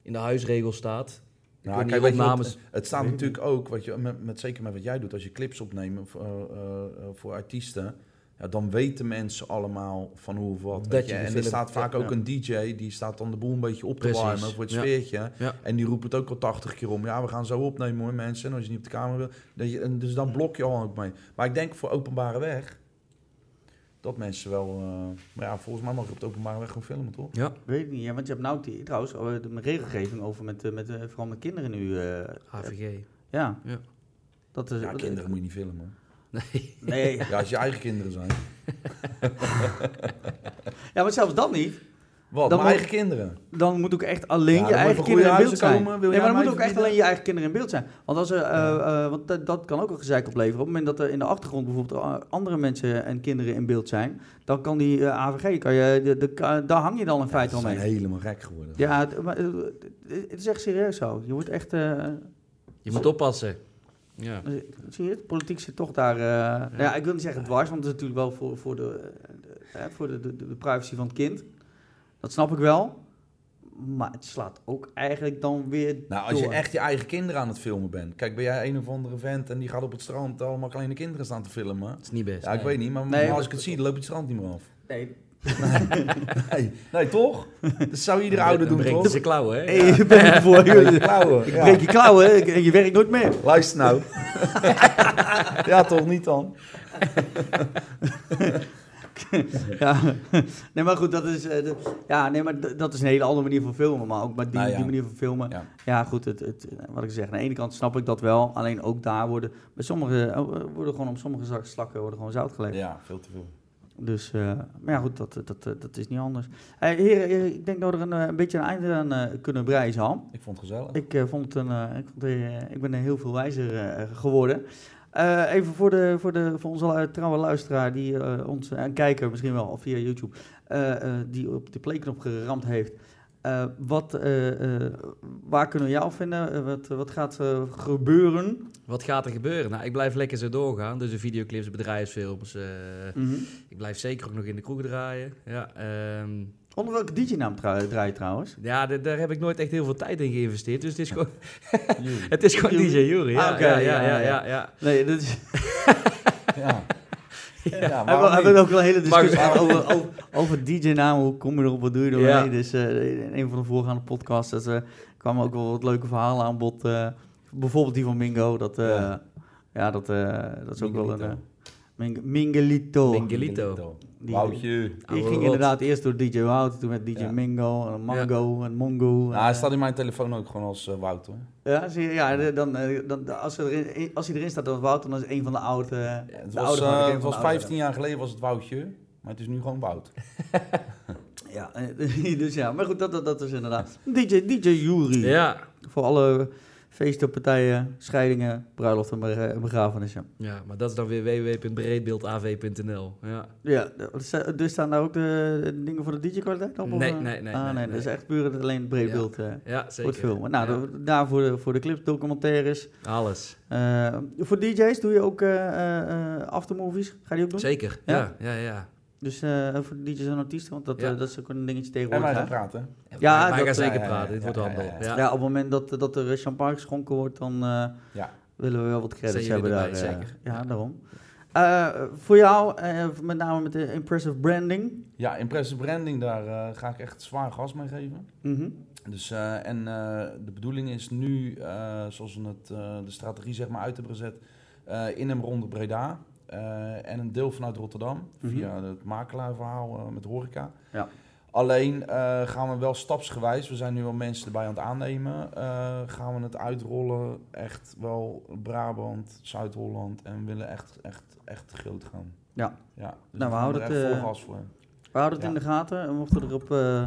Speaker 3: in de huisregel staat.
Speaker 2: Nou, kijk, je
Speaker 3: opnames...
Speaker 2: het staat natuurlijk ook, wat je, met, met, zeker met wat jij doet, als je clips opneemt voor, eh, eh, voor artiesten, ja, dan weten mensen allemaal van hoe of wat.
Speaker 3: Dat je.
Speaker 2: En er staat vaak
Speaker 1: ja.
Speaker 2: ook een DJ, die staat dan de boel een beetje op te
Speaker 3: Precies,
Speaker 2: warmen voor het sfeertje.
Speaker 3: Ja.
Speaker 2: En die roept het ook al 80 keer om. Ja, we gaan zo opnemen hoor mensen. En als je niet op de kamer wil. Dat je, en dus dan blok je al ook mee. Maar ik denk voor openbare weg. Dat mensen wel. eh, maar ja, volgens mij mag je op de openbare weg gewoon filmen, toch?
Speaker 3: Ja,
Speaker 1: Weet ik niet, ja, want je hebt nou die, trouwens oh, de regelgeving over met, eh, met eh, vooral met kinderen nu. eh,
Speaker 3: AVG.
Speaker 1: ja.
Speaker 3: Ja.
Speaker 1: Dat is,
Speaker 2: Ja,
Speaker 1: dat-
Speaker 2: kinderen moet je niet filmen.
Speaker 3: Nee.
Speaker 1: Nee,
Speaker 2: Ja, als je eigen kinderen zijn.
Speaker 1: ja, maar zelfs dat niet.
Speaker 2: Wat?
Speaker 1: Dan
Speaker 2: Mijn
Speaker 1: moet-
Speaker 2: eigen kinderen.
Speaker 1: Dan moet ook echt alleen
Speaker 2: Ja,
Speaker 1: je eigen
Speaker 2: moet
Speaker 1: kinderen in beeld zijn.
Speaker 2: komen,
Speaker 1: nee, maar dan moet ook echt alleen je eigen kinderen in beeld zijn. Want, als er, eh, eh, want dat, dat kan ook een gezeik opleveren. Op het moment dat er in de achtergrond bijvoorbeeld andere mensen en kinderen in beeld zijn, dan kan die eh, AVG, kan je, de, de, daar hang je dan in feite al
Speaker 2: zijn
Speaker 1: mee.
Speaker 2: helemaal gek geworden.
Speaker 1: Ja, het, maar, het is echt serieus zo. Je wordt echt... eh,
Speaker 3: Je moet oppassen. Ja.
Speaker 1: Zie je het? Politiek zit toch daar... eh, nou ja, ik wil niet zeggen dwars, want het is natuurlijk wel voor, voor, de, de, voor de, de, de privacy van het kind. Dat snap ik wel. Maar het slaat ook eigenlijk dan weer
Speaker 2: Nou, als je echt je eigen kinderen aan het filmen bent. Kijk, ben jij een of andere vent en die gaat op het strand allemaal kleine kinderen staan te filmen.
Speaker 3: Dat is niet best.
Speaker 2: Ja, ik
Speaker 3: nee.
Speaker 2: weet niet, maar,
Speaker 1: Nee,
Speaker 2: maar
Speaker 1: maar-
Speaker 2: als ik het zie, dan loop je het strand niet meer af.
Speaker 1: Nee,
Speaker 2: Nee, nee toch? Dat zou iedere ouder doen, toch?
Speaker 3: zijn klauwen, hè?
Speaker 1: hey, je bent ervoor.
Speaker 2: Breek je
Speaker 1: Je
Speaker 2: klauwen. Ja.
Speaker 1: breekt je klauwen en je werkt nooit meer.
Speaker 2: Luister nou. ja, toch niet dan?
Speaker 1: Ja. Nee, maar goed, dat is, eh, ja, nee, maar dat is een hele andere manier van filmen. Maar ook met die,
Speaker 2: Nou ja.
Speaker 1: die manier van filmen. Ja,
Speaker 2: Ja.
Speaker 1: goed, het, het, wat ik zeg. Aan de ene kant snap ik dat wel. Alleen ook daar worden, bij sommige, eh, worden gewoon op sommige slakken worden gewoon zout gelegd.
Speaker 2: Ja, veel te veel.
Speaker 1: Dus, eh, maar ja, goed, dat, dat, dat, dat is niet anders. Hey, heren, heren, ik denk dat we er een, een beetje een einde aan kunnen breien, Sam.
Speaker 2: Ik vond het gezellig.
Speaker 1: Ik, eh, vond het een, ik, vond, ik ben er heel veel wijzer geworden. Eh, even voor, de, voor, de, voor onze trouwe luisteraar, die eh, ons, en kijker misschien wel, of via YouTube, eh, eh, die op de playknop geramd heeft. Eh, wat, eh, eh, waar kunnen we jou vinden? Eh, wat, wat gaat eh, gebeuren?
Speaker 3: Wat gaat er gebeuren? Nou, ik blijf lekker zo doorgaan. Dus de videoclips, de bedrijfsfilms. eh,
Speaker 1: Mhm.
Speaker 3: ik blijf zeker ook nog in de kroeg draaien. Ja, ehm,
Speaker 1: Onder welke DJ-naam trouw- draai je trouwens?
Speaker 3: ja d- daar heb ik nooit echt heel veel tijd in geïnvesteerd. Dus het is gewoon, het is gewoon DJ Jury. Ja,
Speaker 1: Ah, oké,
Speaker 3: ja,
Speaker 1: ja,
Speaker 3: ja, ja,
Speaker 1: ja.
Speaker 3: ja, ja.
Speaker 1: Nee, dat is...
Speaker 2: Ja. Ja, niet?
Speaker 1: wil ook wel een hele discussie over, over, over DJ-namen. Hoe kom je erop? Wat doe je ermee?
Speaker 3: Ja.
Speaker 1: Dus eh, in een van de voorgaande podcasts dat, eh, kwamen ook wel wat leuke verhalen aan bod. eh, bijvoorbeeld die van Mingo. Dat, eh, ja.
Speaker 2: Ja.
Speaker 1: dat, eh, dat is ook wel een...
Speaker 2: Mingelito.
Speaker 1: Ming- Mingelito.
Speaker 2: Woutje.
Speaker 3: Oude
Speaker 1: ging inderdaad eerst door DJ Wout, toen met DJ
Speaker 2: Ja.
Speaker 1: Mingo, en Mango en Mongo.
Speaker 2: Nou, hij staat in mijn telefoon ook gewoon als eh, Wout, hoor.
Speaker 1: ja, zie je, ja, dan, eh, dan, als, er erin, als hij erin staat als Wout, dan is een van de oude...
Speaker 2: Ja, het
Speaker 1: de
Speaker 2: was,
Speaker 1: oude
Speaker 2: eh, het was
Speaker 1: de oude.
Speaker 2: 15 jaar geleden was het Woutje, maar het is nu gewoon Wout.
Speaker 1: Ja, dus ja, maar goed, dat, dat, dat is inderdaad. DJ, DJ Jury.
Speaker 3: Ja.
Speaker 1: Voor alle feesten, partijen, scheidingen, bruiloften en begrafenissen.
Speaker 3: ja, maar dat is dan weer www.breedbeeldav.nl. Ja.
Speaker 1: Ja, de- dus staan daar ook de, dingen voor de DJ-kwaliteit op?
Speaker 3: Nee,
Speaker 1: eh?
Speaker 3: nee, nee,
Speaker 1: Ah,
Speaker 3: nee,
Speaker 1: dat is echt puur alleen het breed
Speaker 3: Ja.
Speaker 1: eh,
Speaker 3: ja,
Speaker 1: voor
Speaker 3: zeker.
Speaker 1: het filmen. Nou,
Speaker 3: Ja.
Speaker 1: de- voor de, voor de clips, documentaires.
Speaker 3: Alles.
Speaker 1: Eh, voor DJ's doe je ook eh, eh, eh, aftermovies. Ga je die ook doen?
Speaker 3: Zeker.
Speaker 1: Ja?
Speaker 3: Ja, ja, ja.
Speaker 1: Dus eh, voor de DJ's en artiesten, want dat,
Speaker 3: Ja.
Speaker 1: eh, dat is ook een dingetje
Speaker 2: En
Speaker 1: tegenwoordig.
Speaker 2: wij
Speaker 1: hè?
Speaker 2: gaan praten.
Speaker 1: Ja,
Speaker 3: wij, wij gaan zeker
Speaker 2: eh,
Speaker 3: praten.
Speaker 2: ja,
Speaker 3: Dit wordt
Speaker 2: ja,
Speaker 3: handel.
Speaker 2: ja,
Speaker 3: Ja,
Speaker 1: Ja. op het moment dat, dat er champagne geschonken wordt, dan eh,
Speaker 2: Ja.
Speaker 1: willen we wel wat credits hebben daar.
Speaker 3: erbij,
Speaker 1: eh,
Speaker 3: zeker.
Speaker 1: ja, daarom. Eh, voor jou, eh, met name met de impressive branding.
Speaker 2: Ja, impressive branding, daar ga ik echt zwaar gas mee geven.
Speaker 1: Mhm.
Speaker 2: Dus, eh, en eh, de bedoeling is nu, eh, zoals we het, eh, de strategie zeg maar uit hebben gezet, eh, in en rond Breda. Eh, en een deel vanuit Rotterdam,
Speaker 1: Mhm.
Speaker 2: via het makelaarverhaal eh, met horeca.
Speaker 1: Ja.
Speaker 2: Alleen eh, gaan we wel stapsgewijs, we zijn nu al mensen erbij aan het aannemen, eh, gaan we het uitrollen. Echt wel Brabant, Zuid-Holland en willen echt, echt, echt groot gaan.
Speaker 1: Ja.
Speaker 2: ja dus
Speaker 1: Nou, we houden
Speaker 2: er
Speaker 1: het,
Speaker 2: echt
Speaker 1: eh,
Speaker 2: vol gas voor.
Speaker 1: We houden het
Speaker 2: Ja.
Speaker 1: in de gaten. En mochten er op eh,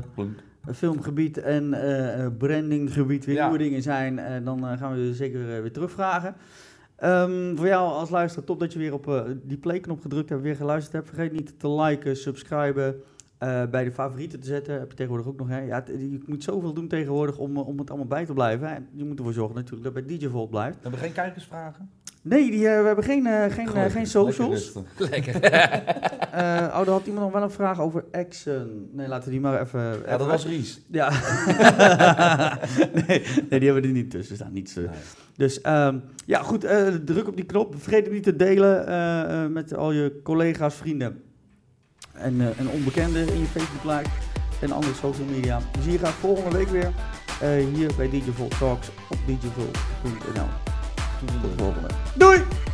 Speaker 1: een filmgebied en brandinggebied weer
Speaker 2: Ja.
Speaker 1: nieuwe dingen zijn, eh, dan gaan we zeker weer terugvragen. Ehm, voor jou als luisteraar, top dat je weer op eh, die playknop gedrukt hebt, weer geluisterd hebt. Vergeet niet te liken, subscriben, eh, bij de favorieten te zetten. Heb je tegenwoordig ook nog. Hè? Ja, je moet zoveel doen tegenwoordig om, eh, om het allemaal bij te blijven. Hè? Je moet ervoor zorgen natuurlijk dat bij DJ Volt blijft.
Speaker 2: We hebben geen kijkersvragen?
Speaker 1: Nee, die, eh, we hebben geen, eh, geen, eh, geen socials.
Speaker 3: Lekker.
Speaker 1: Oh, er had iemand nog wel een vraag over Action. Nee, laten we die maar even...
Speaker 2: Ja,
Speaker 1: even
Speaker 2: dat was Ries.
Speaker 1: Ja. nee, nee, die hebben er niet tussen staan. Niets, eh.
Speaker 2: Nee.
Speaker 1: Dus ehm, ja, goed. druk op die knop. Vergeet hem niet te delen met al je collega's, vrienden en, en onbekenden in je Facebook-like en andere social media. We zien je graag volgende week weer hier bij DJ Talks op djvolt.nl. Tot. Doei!